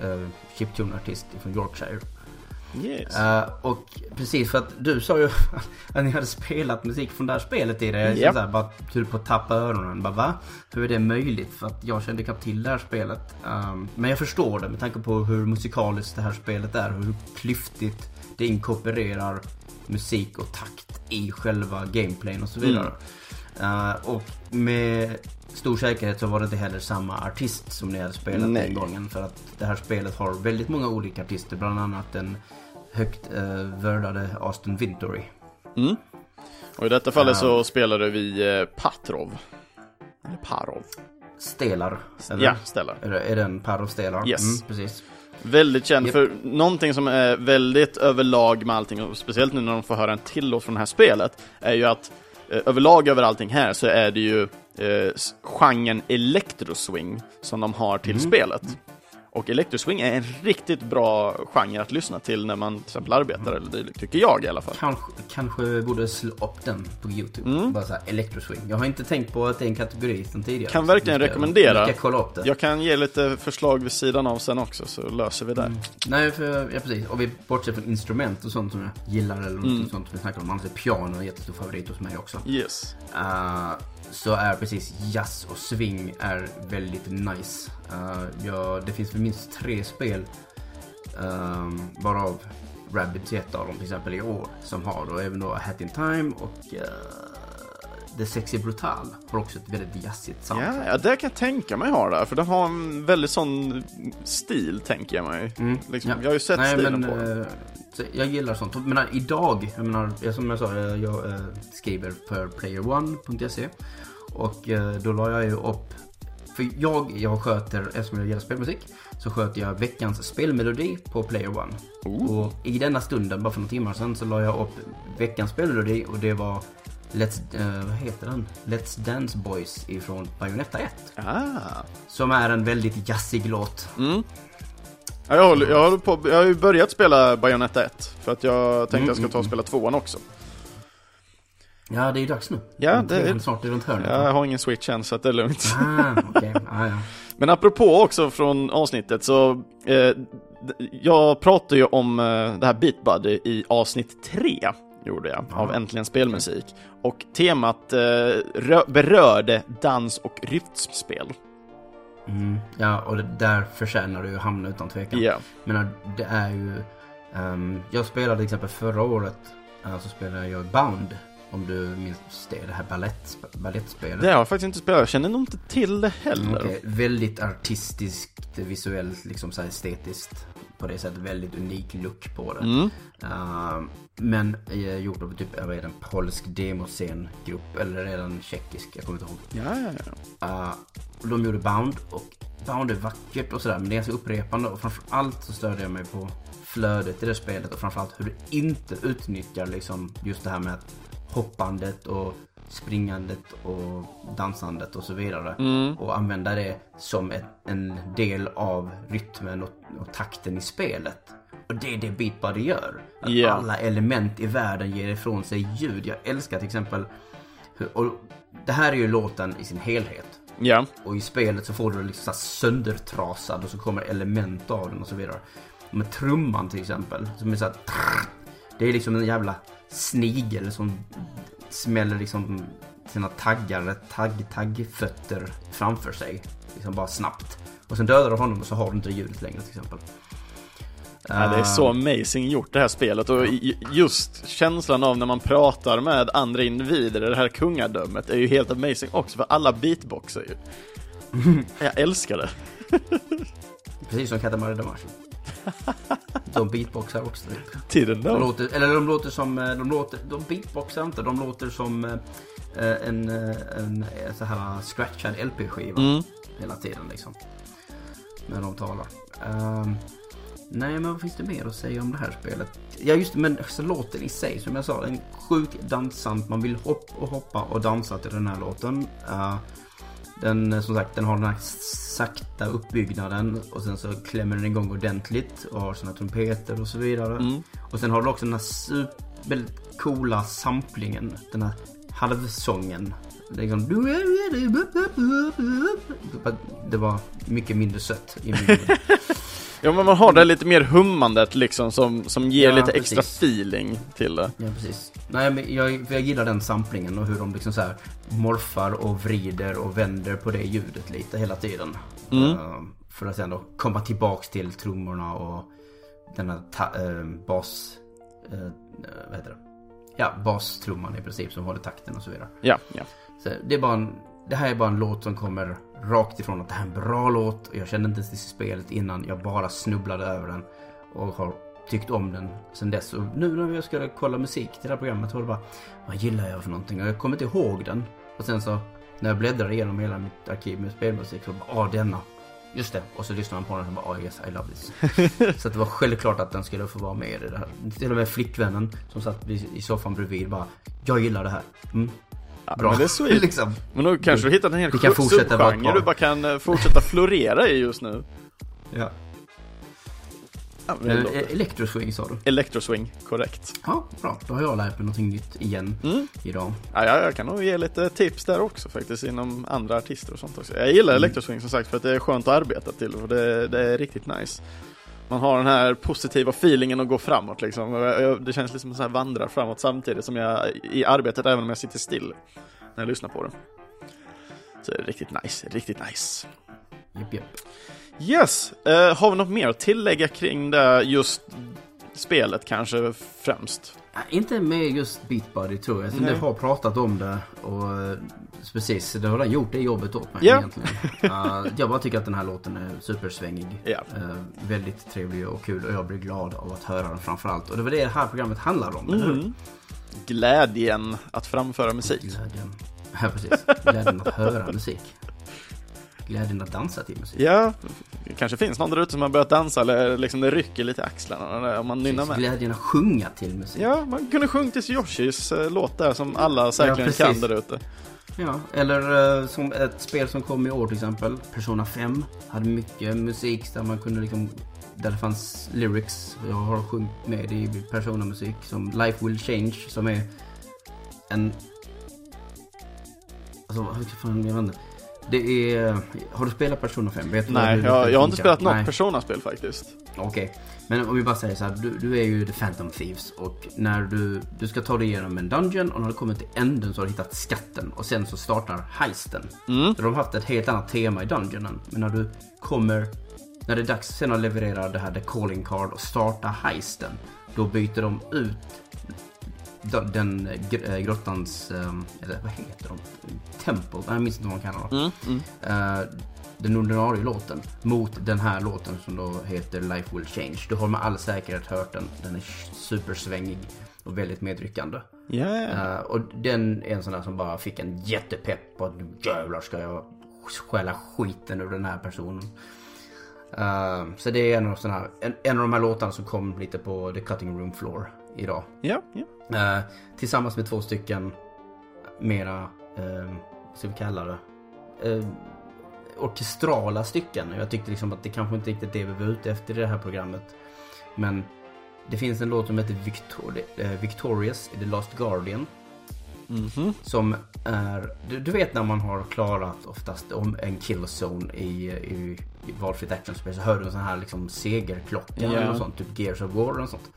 [SPEAKER 2] uh, chiptune-artist från Yorkshire.
[SPEAKER 1] Yes.
[SPEAKER 2] Eh, och precis för att du sa ju att ni hade spelat musik från det här spelet i det.
[SPEAKER 1] Japp.
[SPEAKER 2] så här, bara typ på att tappa öronen. Bara, va? Hur är det möjligt? För att jag kände knappt till det här spelet. Um, men jag förstår det med tanke på hur musikaliskt det här spelet är. Hur klyftigt det inkorporerar musik och takt i själva gameplayen och så vidare. Eh, och med stor säkerhet så var det inte heller samma artist som ni hade spelat
[SPEAKER 1] Nej.
[SPEAKER 2] den gången. För att det här spelet har väldigt många olika artister. Bland annat den högt uh, värdade Austin Vintory.
[SPEAKER 1] Mm. Och i detta fallet så spelade vi eh, Patrov. Eller Parov.
[SPEAKER 2] Stelar. Eller?
[SPEAKER 1] Ja, Stellar.
[SPEAKER 2] Är, det, är den Parov Stelar?
[SPEAKER 1] Yes.
[SPEAKER 2] Mm, precis.
[SPEAKER 1] Väldigt känd
[SPEAKER 2] Japp.
[SPEAKER 1] för någonting som är väldigt överlag med allting, och speciellt nu när de får höra en till låt från det här spelet, är ju att eh, överlag över allting här så är det ju eh, genren electroswing som de har till spelet. Och electroswing är en riktigt bra genre att lyssna till när man till exempel arbetar eller dylikt, tycker jag i alla fall.
[SPEAKER 2] Kanske, kanske borde slå upp den på YouTube.
[SPEAKER 1] Mm.
[SPEAKER 2] Bara såhär electroswing. Jag har inte tänkt på att det är en kategori sen tidigare.
[SPEAKER 1] Kan verkligen
[SPEAKER 2] ska-
[SPEAKER 1] rekommendera.
[SPEAKER 2] Jag kolla upp det.
[SPEAKER 1] Jag kan ge lite förslag vid sidan av sen också, så löser vi det.
[SPEAKER 2] Nej, för, ja precis. Och vi bortser från instrument och sånt som jag gillar eller något
[SPEAKER 1] Mm.
[SPEAKER 2] sånt som vi snackade om. Annars är piano en jättestor favorit hos mig också.
[SPEAKER 1] Yes.
[SPEAKER 2] Eh, så är precis jazz och swing är väldigt nice. Uh, ja, det finns väl minst tre spel, um, varav Rabbids är ett av dem till exempel i år, som har då även då A Hat In Time och uh, The Sexy Brutal har också ett väldigt jazzigt sound.
[SPEAKER 1] Ja, ja, det kan jag tänka mig ha där, för den har en väldigt sån stil, tänker jag mig.
[SPEAKER 2] Mm,
[SPEAKER 1] Liksom,
[SPEAKER 2] ja.
[SPEAKER 1] Jag har ju sett
[SPEAKER 2] Nej,
[SPEAKER 1] stilen
[SPEAKER 2] men,
[SPEAKER 1] på den.
[SPEAKER 2] eh, jag gillar sånt. Jag menar, idag, jag menar, som jag sa, jag, jag skriver för playerone.se och då la jag ju upp för jag, jag sköter, eftersom jag gillar spelmusik, så sköter jag veckans spelmelodi på Player One.
[SPEAKER 1] Oh.
[SPEAKER 2] Och i denna stunden, bara för några timmar sedan, så la jag upp veckans spelmelodi och det var Let's, eh, vad heter den? Let's Dance Boys ifrån Bayonetta 1.
[SPEAKER 1] Ah.
[SPEAKER 2] Som är en väldigt jazzig låt.
[SPEAKER 1] Mm. Ja, jag, håller, jag, håller på, jag har ju börjat spela Bayonetta 1, för att jag tänkte
[SPEAKER 2] Mm,
[SPEAKER 1] jag ska ta och
[SPEAKER 2] mm,
[SPEAKER 1] spela tvåan också.
[SPEAKER 2] Ja, det är ju dags nu.
[SPEAKER 1] Ja, det
[SPEAKER 2] är
[SPEAKER 1] är-
[SPEAKER 2] snart runt hörnet.
[SPEAKER 1] Jag har ingen switch än, så att det är lugnt.
[SPEAKER 2] Ah, okej. Ah, ja.
[SPEAKER 1] Men apropå också från avsnittet, så eh, jag pratade ju om eh, det här Beat Buddy i avsnitt 3, gjorde jag, av
[SPEAKER 2] Ja.
[SPEAKER 1] Äntligen Spelmusik. Och temat eh, rö- berörde dans och rytmspel.
[SPEAKER 2] Mm, ja, och det där förtjänar du ju hamna utan tvekan.
[SPEAKER 1] Ja.
[SPEAKER 2] Jag menar, det är ju... ehm, jag spelade till exempel förra året, eh, så spelade jag Bound. Om du minns det, det här ballett, ballettspelet.
[SPEAKER 1] Det har jag faktiskt inte spelat, jag känner nog inte till det heller.
[SPEAKER 2] Okej, väldigt artistiskt, visuellt, liksom så estetiskt. På det sättet väldigt unik look på det.
[SPEAKER 1] Mm.
[SPEAKER 2] Ehm, men eh, gjort av typ, jag vet inte, en polsk demoscengrupp. Eller är den tjeckisk? Jag kommer inte ihåg.
[SPEAKER 1] Ja, ja, ja.
[SPEAKER 2] Uh, de gjorde Bound och Bound är vackert och sådär men det är ganska upprepande och framförallt så störde jag mig på flödet i det spelet och framförallt hur det inte utnyttjar liksom just det här med att hoppandet och springandet och dansandet och så vidare.
[SPEAKER 1] Mm.
[SPEAKER 2] Och använda det som ett, en del av rytmen och, och takten i spelet. Och det är det Beat Buddy gör. Att
[SPEAKER 1] Ja.
[SPEAKER 2] Alla element i världen ger ifrån sig ljud. Jag älskar till exempel och det här är ju låten i sin helhet.
[SPEAKER 1] Ja.
[SPEAKER 2] Och i spelet så får du liksom söndertrasad och så kommer element av den och så vidare. Med trumman till exempel. Som är så här, Det är liksom en jävla snigel som smäller liksom sina taggar, tagg, taggfötter framför sig. Liksom bara snabbt. Och sen dödar du honom och så har du inte ljudet längre till exempel.
[SPEAKER 1] Ja, det är så amazing gjort det här spelet och just känslan av när man pratar med andra individer i det här kungadömet är ju helt amazing också för alla beatboxar ju. Jag älskar det.
[SPEAKER 2] Precis som Katamari Damacy. De beatboxar också typ.
[SPEAKER 1] Didn't
[SPEAKER 2] De låter, eller de låter som, eh, de låter, de beatboxar inte, de låter som eh, en, eh, en, en så här scratchad LP-skiva
[SPEAKER 1] Mm.
[SPEAKER 2] hela tiden liksom. När de talar. Ehm, nej men vad finns det mer att säga om det här spelet? Ja just men så låten i sig som jag sa, den är sjukt dansant. Man vill hoppa och hoppa och dansa till den här låten. Eh, Den, som sagt, den har den här sakta uppbyggnaden och sen så klämmer den igång ordentligt och har sina trumpeter och så vidare.
[SPEAKER 1] Mm.
[SPEAKER 2] Och sen har du också den här super, väldigt coola samplingen. Den här halvsången. Liksom... Det var mycket mindre sött i min
[SPEAKER 1] Ja men man har det lite mer hummandet liksom som, som ger
[SPEAKER 2] Ja,
[SPEAKER 1] lite extra
[SPEAKER 2] precis.
[SPEAKER 1] feeling till det.
[SPEAKER 2] Ja, precis. Nej, men jag, jag gillar den samplingen och hur de liksom så här morfar och vrider och vänder på det ljudet lite hela tiden.
[SPEAKER 1] Mm.
[SPEAKER 2] Eh, för att sen då komma tillbaks till trummorna och den här ta- eh, bas... eh, vad heter det? Ja, bastrumman i princip som håller takten och så vidare.
[SPEAKER 1] Ja, ja.
[SPEAKER 2] Så det är bara en, det här är bara en låt som kommer rakt ifrån att det här är en bra låt. Och jag kände inte ens till spelet innan. Jag bara snubblade över den. Och har tyckt om den sen dess. Och nu när jag skulle kolla musik till det här programmet var det bara, vad gillar jag för någonting? Och jag kommer inte ihåg den. Och sen så när jag bläddrade igenom hela mitt arkiv med spelmusik så bara, ah denna. Just det. Och så lyssnade man på den och bara, ah yes I love this. så det var självklart att den skulle få vara med i det här. Till och med flickvännen som satt i soffan bredvid bara, jag gillar det här. Mm, bra.
[SPEAKER 1] Men det är sweet.
[SPEAKER 2] liksom.
[SPEAKER 1] Men då kanske du hittat en hel
[SPEAKER 2] Vi kan fortsätta vara ett
[SPEAKER 1] subgenre du bara kan eh, fortsätta florera i just nu.
[SPEAKER 2] Ja.
[SPEAKER 1] Ja,
[SPEAKER 2] Eh, Electroswing sa du?
[SPEAKER 1] Electroswing, korrekt.
[SPEAKER 2] Ja, bra. Då har jag lärt mig någonting nytt igen
[SPEAKER 1] Mm.
[SPEAKER 2] idag.
[SPEAKER 1] Ja, ja, jag kan nog ge lite tips där också faktiskt inom andra artister och sånt också. Jag gillar
[SPEAKER 2] Mm.
[SPEAKER 1] Electroswing som sagt för att det är skönt att arbeta till och det, det är riktigt nice. Man har den här positiva feelingen att gå framåt liksom. Det känns liksom så här vandrar framåt samtidigt som jag i arbetet även om jag sitter still när jag lyssnar på det. Så det är riktigt nice, riktigt nice.
[SPEAKER 2] Japp, japp.
[SPEAKER 1] Yes, eh, har vi något mer att tillägga kring det just spelet kanske främst?
[SPEAKER 2] Äh, Inte med just Beat Buddy tror jag.
[SPEAKER 1] Nej.
[SPEAKER 2] det har pratat om det och eh, precis, det har redan gjort det jobbet åt mig
[SPEAKER 1] Ja.
[SPEAKER 2] egentligen. Uh, jag bara tycker att den här låten är supersvängig.
[SPEAKER 1] Ja.
[SPEAKER 2] Eh, väldigt trevlig och kul och jag blir glad av att höra den framförallt. Och det var det det här programmet handlar om, eller hur?
[SPEAKER 1] Mm. Glädjen att framföra musik.
[SPEAKER 2] Glädjen. Ja, precis. Glädjen att höra musik. Glädjen att dansa till musik.
[SPEAKER 1] Ja, det kanske finns någon där ute som har börjat dansa eller liksom det rycker lite i axlarna om man nynnar med.
[SPEAKER 2] Glädjen att sjunga till musik.
[SPEAKER 1] Ja, man kunde sjungit till Yoshis eh, låt där som alla säkerligen
[SPEAKER 2] precis.
[SPEAKER 1] kan där ute.
[SPEAKER 2] Ja, eller eh, som ett spel som kom i år till exempel. Persona 5 hade mycket musik där man kunde liksom där det fanns lyrics. Jag har sjungit med i Persona-musik som Life Will Change som är en... Alltså, vad fan, jag vet inte. Det är... Har du spelat Persona 5? Vet du
[SPEAKER 1] Nej,
[SPEAKER 2] hur
[SPEAKER 1] jag, jag har inte spelat något. Persona-spel faktiskt.
[SPEAKER 2] Okej, men om vi bara säger så här, du, du är ju The Phantom Thieves och när du, du ska ta dig igenom en dungeon och när du kommer till änden så har du hittat skatten och sen så startar heisten.
[SPEAKER 1] Mm.
[SPEAKER 2] Så de har haft ett helt annat tema i dungeonen. Men när du kommer, när det är dags sen att leverera det här The Calling Card och starta heisten, då byter de ut den, äh, grottans, ehm, eller vad heter de? Tempo? Jag minns inte vad man kallar dem.
[SPEAKER 1] Mm. Mm.
[SPEAKER 2] Den ordinarie låten mot den här låten som då heter Life Will Change. Du har med all säkerhet hört den. Den är supersvängig och väldigt medryckande.
[SPEAKER 1] Ja.
[SPEAKER 2] Eh, och den är en sån där som bara fick en jättepepp på att nu jävlar ska jag stjäla skiten ur den här personen. Eh, så det är en av, såna här, en, en av de här låtarna som kom lite på the cutting room floor idag.
[SPEAKER 1] ja, ja.
[SPEAKER 2] Eh, tillsammans med två stycken mera, eh, vad ska vi kalla det, eh, orkestrala stycken. Jag tyckte liksom att det kanske inte riktigt det vi var ute efter i det här programmet. Men det finns en låt som heter Victor eh, Victorious i The Last Guardian.
[SPEAKER 1] Mhm.
[SPEAKER 2] Som är, du, du vet när man har klarat oftast om en killzone i, i, i valfritt actionspel så hör du en sån här liksom segerklocka
[SPEAKER 1] Ja.
[SPEAKER 2] eller något sånt, typ Gears of War och sånt.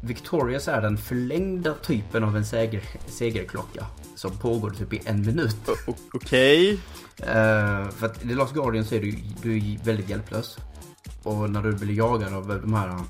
[SPEAKER 2] Victorious är den förlängda typen av en seger, segerklocka som pågår typ i en minut.
[SPEAKER 1] O- o- Okej.
[SPEAKER 2] Eh, för att i The Last Guardian så är du, du är väldigt hjälplös. Och när du blir jagad av de här eh,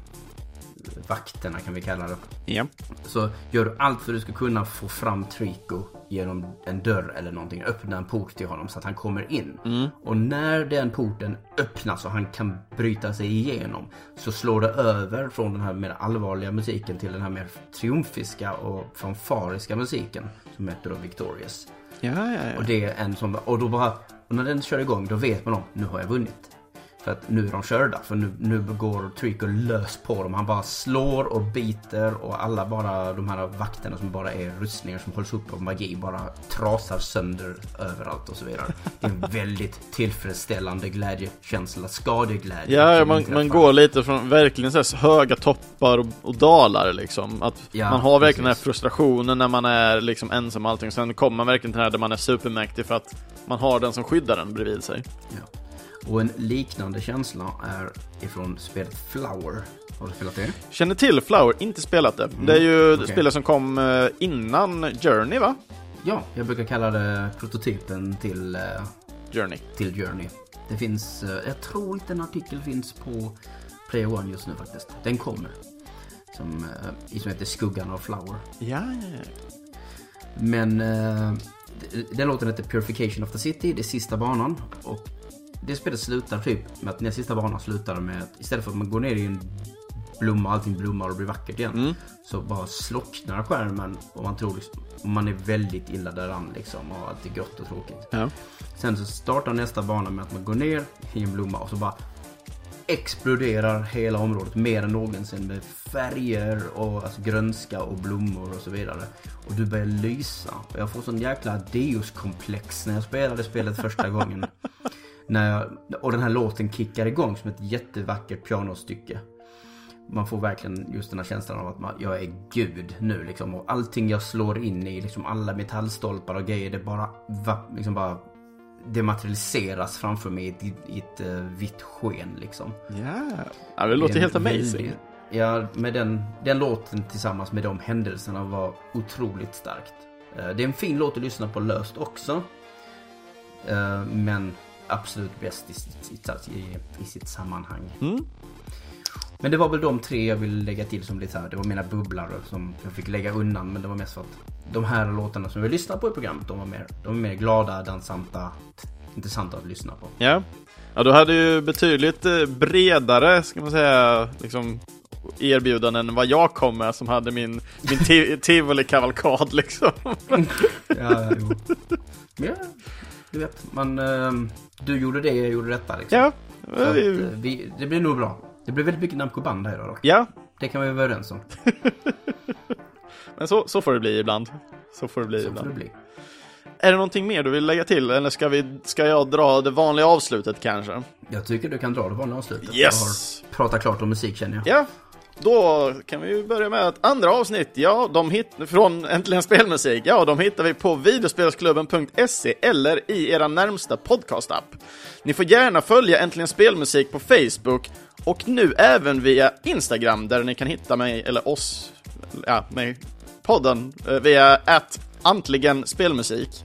[SPEAKER 2] vakterna kan vi kalla det.
[SPEAKER 1] Ja.
[SPEAKER 2] Så gör du allt för att du ska kunna få fram Trico genom en dörr eller någonting. Öppna en port till honom så att han kommer in.
[SPEAKER 1] Mm.
[SPEAKER 2] Och när den porten öppnas och han kan bryta sig igenom så slår det över från den här mer allvarliga musiken till den här mer triumfiska och fanfariska musiken som heter då Victorious.
[SPEAKER 1] Ja, ja, ja.
[SPEAKER 2] Och det är en som, och då bara, och när den kör igång då vet man om, nu har jag vunnit. För att nu är de körda. För nu, nu går Trico lös på dem. Han bara slår och biter och alla bara de här vakterna som bara är rustningar som hålls upp av magi bara trasar sönder överallt och så vidare. Det är en väldigt tillfredsställande glädjekänsla. Skadeglädje.
[SPEAKER 1] Ja, man, man går lite från verkligen så här höga toppar och, och dalar liksom. Att
[SPEAKER 2] Ja,
[SPEAKER 1] man har verkligen den här
[SPEAKER 2] precis.
[SPEAKER 1] frustrationen när man är liksom ensam och allting. Sen kommer man verkligen till det här där man är supermäktig för att man har den som skyddar den bredvid sig.
[SPEAKER 2] Ja. Och en liknande känsla är ifrån spelet Flower. Har du spelat det?
[SPEAKER 1] Känner till Flower, inte spelat det. Det är ju
[SPEAKER 2] okej.
[SPEAKER 1] spelet som kom eh, innan Journey va?
[SPEAKER 2] Ja, jag brukar kalla det prototypen till, eh,
[SPEAKER 1] Journey.
[SPEAKER 2] till Journey. Det finns, eh, jag tror inte en artikel finns på Player One just nu faktiskt. Den kommer. Som, som heter Skuggan av Flower.
[SPEAKER 1] Ja, ja, ja.
[SPEAKER 2] Men den låten heter Purification of the City, det är sista banan. Och det spelet slutar typ med att den sista banan slutar med att istället för att man går ner i en blomma, allting blommar och blir vackert igen.
[SPEAKER 1] Mm.
[SPEAKER 2] Så bara slocknar skärmen och man tror liksom, och man är väldigt illa däran liksom och allt är grått och tråkigt.
[SPEAKER 1] ja.
[SPEAKER 2] Sen så startar nästa bana med att man går ner i en blomma och så bara exploderar hela området mer än någonsin med färger och alltså grönska och blommor och så vidare. Och du börjar lysa. Och jag får sån jäkla Deus-komplex när jag spelade spelet första gången. När jag, och den här låten kickar igång som ett jättevackert pianostycke. Man får verkligen just den här känslan av att man, jag är gud nu liksom. Och allting jag slår in i, liksom alla metallstolpar och grejer, det bara, va, liksom bara det materialiseras framför mig i ett, i ett eh, vitt sken liksom.
[SPEAKER 1] ja. ja det låter
[SPEAKER 2] är
[SPEAKER 1] helt amazing.
[SPEAKER 2] väldigt- Ja, med den, den låten tillsammans med de händelserna var otroligt starkt. Eh, Det är en fin låt att lyssna på löst också. Eh, Men absolut bäst i, sitt- i, i, i sitt sammanhang.
[SPEAKER 1] Mm.
[SPEAKER 2] Men det var väl de tre jag ville lägga till som lite så här, det var mina bubblare som jag fick lägga undan. Men det var mest för att de här låtarna som vi lyssnar på i programmet, de var mer, de var mer glada, dansanta, intressanta att lyssna på.
[SPEAKER 1] Ja. ja, du hade ju betydligt eh, bredare, ska man säga, liksom erbjudanden än vad jag kom med som hade min, min ti- tivoli-kavalkad liksom.
[SPEAKER 2] Ja, jo. Ja, du vet, man, ehm, du gjorde det, jag gjorde detta liksom.
[SPEAKER 1] Ja,
[SPEAKER 2] att,
[SPEAKER 1] eh,
[SPEAKER 2] vi, det blir nog bra. Det blir väldigt mycket Namco Band här idag dock.
[SPEAKER 1] ja,
[SPEAKER 2] Det kan vi vara överens om.
[SPEAKER 1] men så, så får det bli ibland. Så får det bli
[SPEAKER 2] Så får
[SPEAKER 1] ibland.
[SPEAKER 2] det bli.
[SPEAKER 1] Är det någonting mer du vill lägga till eller ska, vi, ska jag dra det vanliga avslutet kanske?
[SPEAKER 2] Jag tycker du kan dra det vanliga avslutet.
[SPEAKER 1] Yes!
[SPEAKER 2] Jag har pratat klart om musik känner jag.
[SPEAKER 1] Ja, då kan vi ju börja med ett andra avsnitt. Ja, de hit från Äntligen Spelmusik. Ja, de hittar vi på videospelsklubben.se eller i era närmsta podcastapp. Ni får gärna följa Äntligen Spelmusik på Facebook och nu även via Instagram där ni kan hitta mig, eller oss, ja, mig, podden, eh, via att Antligen Spelmusik.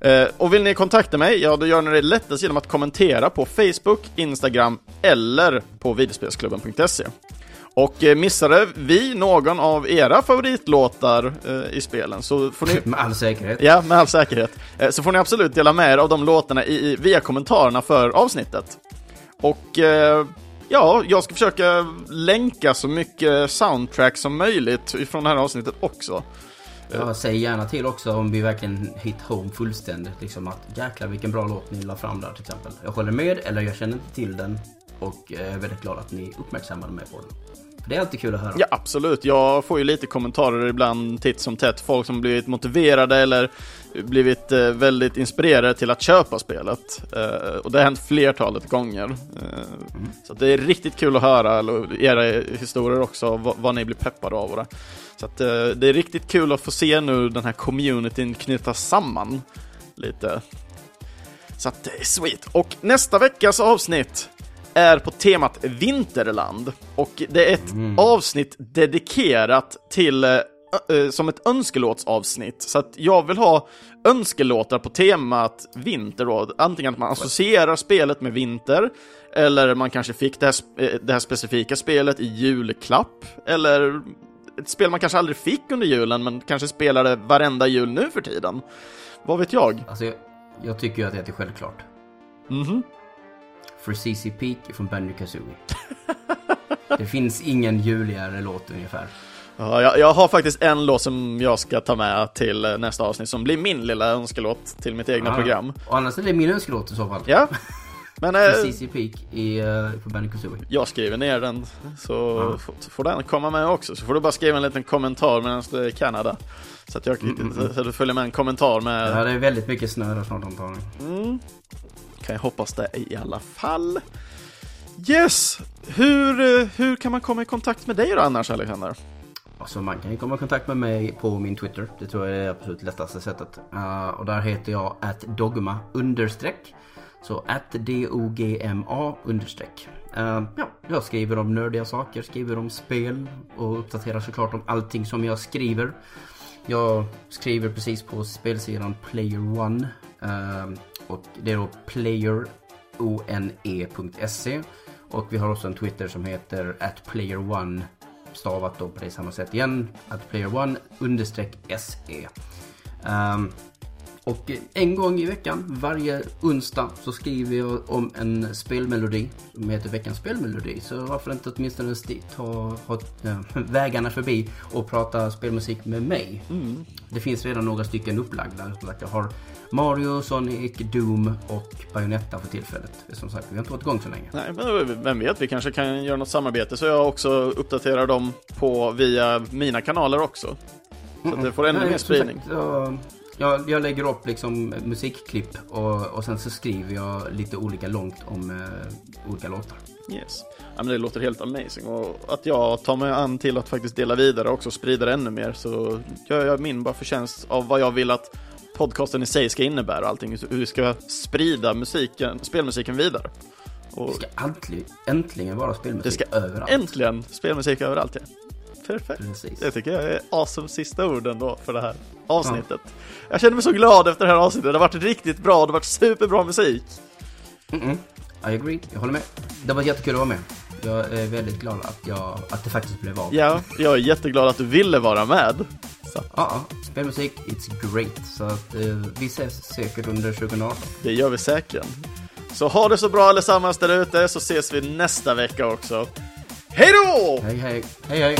[SPEAKER 1] Eh, och vill ni kontakta mig, ja då gör ni det lättast genom att kommentera på Facebook, Instagram eller på videospelsklubben.se. Och eh, missade vi någon av era favoritlåtar eh, i spelen så får ni
[SPEAKER 2] Med all säkerhet.
[SPEAKER 1] Ja, med all säkerhet. Eh, Så får ni absolut dela med er av de låtarna i, via kommentarerna för avsnittet. Och ja, jag ska försöka länka så mycket soundtrack som möjligt ifrån det här avsnittet också.
[SPEAKER 2] Jag säger gärna till också om vi verkligen hit home fullständigt. Liksom att jäklar vilken bra låt ni la fram där till exempel. Jag håller med eller jag känner inte till den. Och jag är väldigt glad att ni uppmärksammade mig på den. Det är alltid kul att höra.
[SPEAKER 1] Ja, absolut. Jag får ju lite kommentarer ibland titt som tätt. Folk som blivit motiverade eller blivit eh, väldigt inspirerade till att köpa spelet. Eh, och det har hänt flertalet gånger. Eh, Så det är riktigt kul att höra era historier också, vad, ni blir peppade av. Och det. Så det är riktigt kul att få se nu den här communityn knytas samman lite. Så att det är sweet. Och nästa veckas avsnitt är på temat Vinterland. Och det är ett avsnitt dedikerat till, eh, ö- som ett önskelåtsavsnitt. Så att jag vill ha önskelåtar på temat vinter då. Antingen att man associerar spelet med vinter, eller man kanske fick det här, eh, det här specifika spelet i julklapp, eller ett spel man kanske aldrig fick under julen, men kanske spelade varenda jul nu för tiden. Vad vet jag?
[SPEAKER 2] Alltså jag, jag tycker ju att det är självklart.
[SPEAKER 1] Mhm.
[SPEAKER 2] For CC Peak från Banjo Kazooie. det finns ingen juligare låt ungefär.
[SPEAKER 1] Ja, jag, jag har faktiskt en låt som jag ska ta med till eh, nästa avsnitt som blir min lilla önskelåt till mitt egna
[SPEAKER 2] Ja.
[SPEAKER 1] program.
[SPEAKER 2] Och annars är det min önskelåt i så fall.
[SPEAKER 1] Ja, Men
[SPEAKER 2] I
[SPEAKER 1] eh,
[SPEAKER 2] CC Peak i, uh, på Banjo Kazooie.
[SPEAKER 1] jag skriver ner den så
[SPEAKER 2] Ja.
[SPEAKER 1] får, får den komma med också. Så får du bara skriva en liten kommentar medan du är i Kanada. Så att jag så att du följer med en kommentar med...
[SPEAKER 2] Ja, det är väldigt mycket snö där snart antagligen.
[SPEAKER 1] Mm. Kan jag hoppas det i alla fall. Yes! Hur, hur kan man komma i kontakt med dig då annars Alexander?
[SPEAKER 2] Alltså man kan ju komma i kontakt med mig på min Twitter. Det tror jag är det absolut lättaste sättet. Uh, och där heter jag att dogma understreck. Så att D-O-G-M-A understreck. Uh, ja, jag skriver om nördiga saker, skriver om spel och uppdaterar såklart om allting som jag skriver. Jag skriver precis på spelsidan Player One eh, och det är då playerone.se. Och vi har också en Twitter som heter at player one stavat då på det samma sätt igen. Att player one understreck se. Ehm, och en gång i veckan, varje onsdag, så skriver jag om en spelmelodi som heter veckans spelmelodi. Så varför inte åtminstone ta ha, äh, vägarna förbi och prata spelmusik med mig. Det finns redan några stycken upplagda. Jag har Mario, Sonic, Doom och Bayonetta för tillfället. Som sagt, vi har inte varit igång så länge.
[SPEAKER 1] Nej, men vem vet, vi kanske kan göra något samarbete så jag också uppdaterar dem på via mina kanaler också. Så att det får ännu
[SPEAKER 2] Nej,
[SPEAKER 1] mer spridning.
[SPEAKER 2] sagt, jag, jag, jag lägger upp liksom musikklipp och, och sen så skriver jag lite olika långt om eh, olika låtar.
[SPEAKER 1] Yes. Ja, men det låter helt amazing och att jag tar mig an till att faktiskt dela vidare och också sprida det ännu mer så gör jag min bara förtjänst av vad jag vill att podcasten i sig ska innebära och allting, hur vi ska sprida musiken, spelmusiken vidare. Och
[SPEAKER 2] Det ska äntligen, äntligen vara spelmusik
[SPEAKER 1] Det ska
[SPEAKER 2] överallt.
[SPEAKER 1] äntligen spelmusik överallt ja. Perfekt.
[SPEAKER 2] Precis.
[SPEAKER 1] Det tycker jag är awesome sista orden då för det här avsnittet. Jag känner mig så glad efter det här avsnittet, det har varit riktigt bra, det har varit superbra musik.
[SPEAKER 2] Mm-mm. I agree, jag håller med. Det var jättekul att vara med. Jag är väldigt glad att, jag, att det faktiskt blev av.
[SPEAKER 1] Ja, jag är jätteglad att du ville vara med. Så,
[SPEAKER 2] Ja, spelmusik, it's great. Så att, eh, vi ses säkert under 2018.
[SPEAKER 1] det gör vi säkert. Så ha det så bra allesammans där ute så ses vi nästa vecka också. Hej då!
[SPEAKER 2] Hej, hej. Hej, hej.